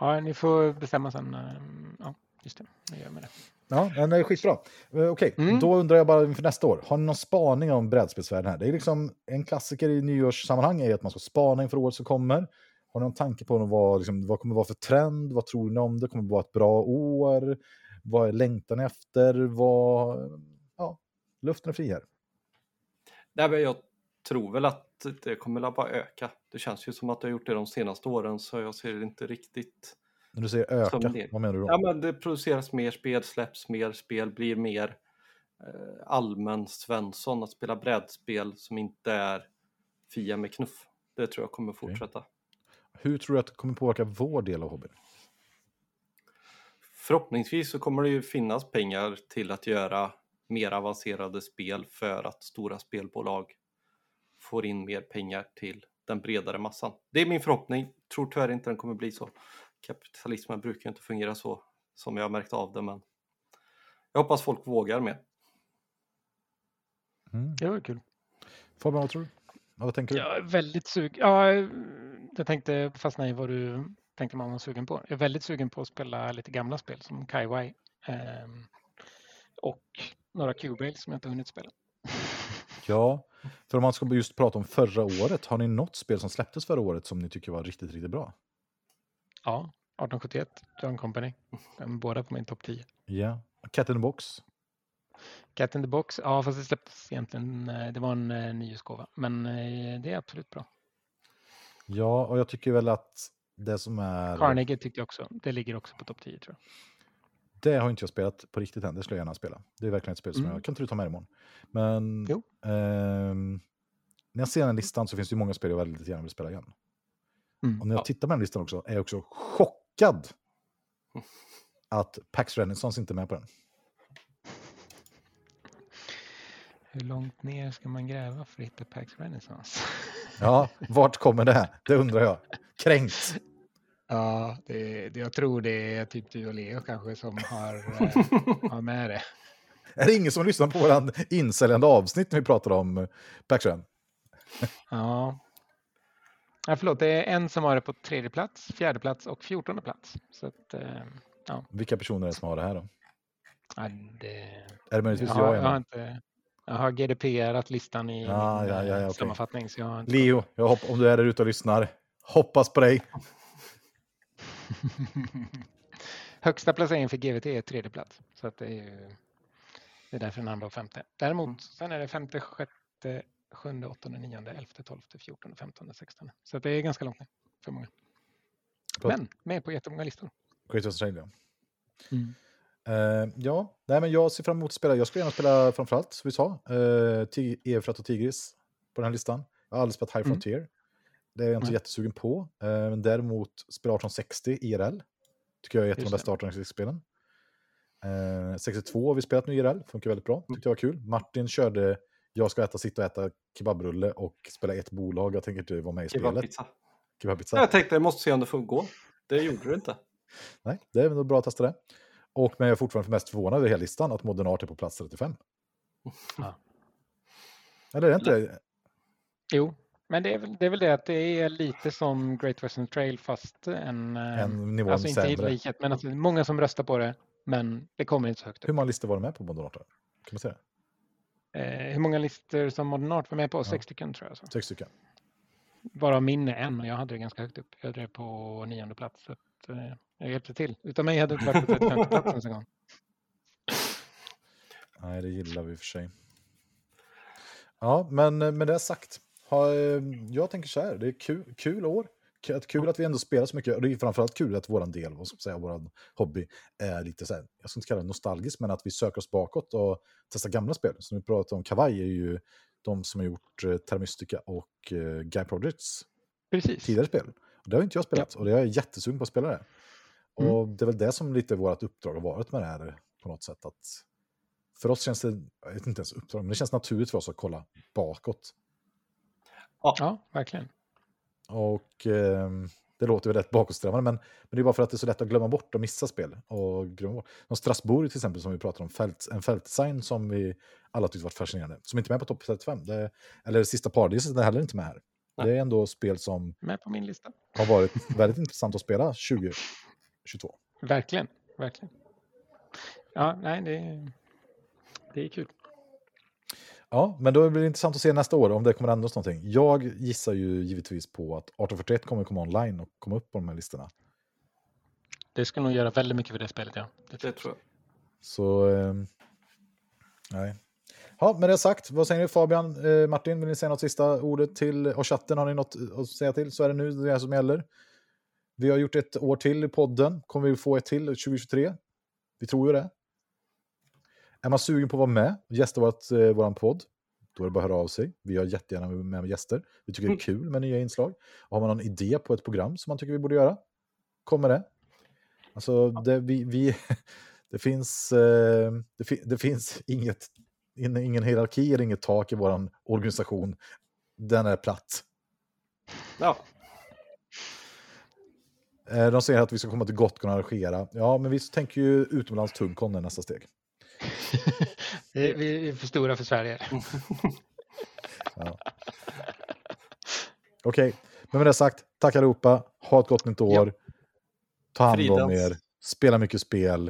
Ja, ni får bestämma sen. ehm, Ja, just det. Jag gör med det. Ja, men det är skitbra. Eh, Okej, Mm. då undrar jag bara inför nästa år. Har ni någon spaning om brädspelsvärlden här? Det är liksom en klassiker i nyårssammanhang är att man ska spana inför året som kommer. Har ni någon tanke på vad, liksom, vad kommer vara för trend? Vad tror ni om det? Kommer det vara ett bra år? Vad är längtan efter? Vad... Ja, luften är fri här. Nej, men jag tror väl att det kommer att bara öka. Det känns ju som att det har gjort det de senaste åren så jag ser det inte riktigt. När du säger öka, vad menar du då? Ja, men det produceras mer spel, släpps mer spel, blir mer eh, allmän Svensson att spela brädspel som inte är Fia med knuff. Det tror jag kommer fortsätta. Hur tror du att det kommer påverka vår del av hobbyn? Förhoppningsvis så kommer det ju finnas pengar till att göra mer avancerade spel för att stora spelbolag får in mer pengar till den bredare massan. Det är min förhoppning. Tror tyvärr inte den kommer bli så. Kapitalismen brukar inte fungera så som jag har märkt av det, men jag hoppas folk vågar mer. Mm. Det var kul. Fabian, vad tror du? Ja, vad tänker du? Jag är väldigt sugen. Ja, jag tänkte fastna i vad du tänkte man var sugen på. Jag är väldigt sugen på att spela lite gamla spel som Kaiwai. ehm, och några Cubase som jag inte hunnit spela. Ja, för om man ska just prata om förra året, har ni något spel som släpptes förra året som ni tycker var riktigt, riktigt bra? Ja, 1871, John Company. De båda på min topp 10. Ja. Cat in the Box. Cat in the box, ja fast det släpptes egentligen, eh, det var en eh, nyhetsgåva. Men eh, det är absolut bra. Ja, och jag tycker väl att det som är... Carnegie tyckte jag också, det ligger också på topp 10 tror jag. Det har inte jag spelat på riktigt än, det skulle jag gärna spela. Det är verkligen ett spel som Mm. jag kan inte du ta med imorgon. Men ehm, när jag ser den listan så finns det ju många spel jag väldigt gärna vill spela igen. Mm. Och när jag Ja. tittar på den listan också är jag också chockad att Pax Renaissance inte är med på den. Hur långt ner ska man gräva för att hitta Pax Renaissance? Ja, vart kommer det? Det undrar jag. Kränkt. Ja, det, det, jag tror det är typ du och Leo kanske som har, eh, har med det. Är det ingen som lyssnar på våran insäljande avsnitt när vi pratar om Pax Ren? Ja. Ja, förlåt, det är en som har det på tredje plats, fjärde plats och fjortonde plats. Så att, eh, Vilka personer är det som har det här då? ja, det, Är det möjligtvis jag, har, jag jag, har inte, jag har GDPR-at listan i Ja, min ja, ja, eh, okej. sammanfattning. Så jag har inte Leo, jag hopp, om du är där ute och lyssnar, hoppas på dig. Högsta placeringen för GVT är tredje plats. Så att det är ju det är därför den andra och femte. Däremot, Mm. sen är det femte, sjätte, sjunde, åttonde, nionde, elfte, tolfte, fjortonde, femtonde, sextonde. Så att det är ganska långt ner för många. Men med på jättemånga listor. Great Western Trail, ja. Mm. Eh, ja, nej, men jag ser fram emot att spela. Jag skulle gärna spela framförallt, som vi sa, uh, Efrat och Tigris på den här listan. Jag har aldrig spelat High Mm. Frontier. Det är jag inte Nej. jättesugen på. Eh, men däremot spela 1860 IRL. Tycker jag är ett av de bästa 1860-spelen. Uh, 62 har vi spelat nu IRL, funkar väldigt bra. Tyckte jag var kul. Martin körde Jag ska äta, sitta och äta kebabrulle och spela ett bolag. Jag tänker inte vara med i spelet. Kebabpizza. Kebabpizza. Jag tänkte jag måste se om det får gå. Det gjorde det inte. Nej, det är nog bra att testa det. Och men jag är fortfarande mest förvånad över hela listan att Modern Art är på plats 35. Ja. Eller är det inte? Jo, men det är, väl, det är väl det att det är lite som Great Western Trail fast en... eh, En nivå alltså inte helt sämre. likhet, men alltså många som röstar på det, men det kommer inte så högt Hur upp. många listor var det med på Modern Art? Kan man säga? Eh, hur många listor som Modern Art var med på? Sex stycken tror jag. Så. Sex stycken. Bara min är en och jag hade det ganska högt upp. Jag hade det på nionde plats. Så att, eh, jag hjälpte till. Utan mig hade det inte varit på 35 plats ens en gång. Nej, det gillar vi för sig. Ja, men eh, med det sagt. Har, eh, jag tänker så här, det är kul, kul år. Kul att vi ändå spelar så mycket. Och det är framförallt kul att vår del, vad ska säga, vår hobby är lite så här, jag ska inte kalla det nostalgisk, men att vi söker oss bakåt och testar gamla spel. Som vi pratade om, Kavaj är ju de som har gjort eh, Terra och eh, Guy Projects Precis. tidigare spel. Och det har inte jag spelat och det är jag jättesugen på att spela det. Mm. Och det är väl det som lite vårt uppdrag har varit med det här på något sätt. att För oss känns det, jag vet inte ens uppdrag, men det känns naturligt för oss att kolla bakåt. Ja, verkligen. Och eh, det låter väl rätt bakåtsträvande, men, men det är bara för att det är så lätt att glömma bort och missa spel. Och glömma bort. Som Strasbourg till exempel, som vi pratar om, fält, en fältdesign som vi alla tyckte var fascinerande. Som inte är med på topp 35. Det, eller Sista Paradiset är heller inte med här. Nej. Det är ändå spel som Med på min lista. har varit väldigt intressant att spela 2022. Verkligen, verkligen. Ja, nej, det, det är kul. Ja, men då blir det intressant att se nästa år om det kommer ändras någonting. Jag gissar ju givetvis på att 1841 kommer komma online och komma upp på de här listorna. Det skulle nog göra väldigt mycket för det spelet, ja. Det Det tror jag. Så, eh, nej. Ja, med det sagt, vad säger ni Fabian, eh, Martin, vill ni säga något sista ordet till och chatten? Har ni något att säga till så är det nu det är som gäller. Vi har gjort ett år till i podden, kommer vi få ett till 2023? Vi tror ju det. Är man sugen på att vara med och gästa vårt, eh, våran podd, då är det bara att höra av sig. Vi har jättegärna med gäster. Vi tycker det är kul med nya inslag. Och har man någon idé på ett program som man tycker vi borde göra, kommer det. Alltså, det, vi, vi, det, finns, eh, det, fi, det finns inget, in- ingen hierarki eller inget tak i vår organisation. Den är platt. Ja, Eh, De säger att vi ska komma till Gotcon och arrangera. Ja, men vi tänker ju utomlands Tungcon är nästa steg. Vi är för stora för Sverige. Okej, men med det sagt, tack allihopa. Ha ett gott nytt år. Ta hand om Fridens. er. Spela mycket spel.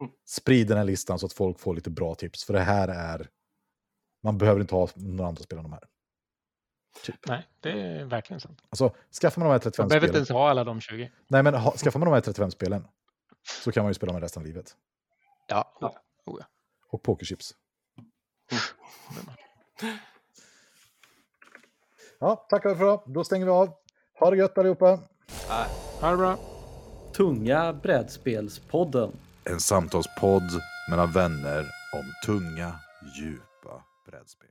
Mm. Sprid den här listan så att folk får lite bra tips. För det här är... Man behöver inte ha några andra spel än de här. Nej, det är verkligen sant. Alltså, skaffar man de här 35 Man behöver inte spelen... ens ha alla de 20. Nej, men ha, skaffar man de här 35 spelen så kan man ju spela med resten av livet. Ja, Ja. oh ja och pokerchips. Ja, tackar för det. Då stänger vi av. Ha det gött allihopa. Ha det bra. Tunga brädspelspodden. En samtalspodd mellan vänner om tunga, djupa brädspel.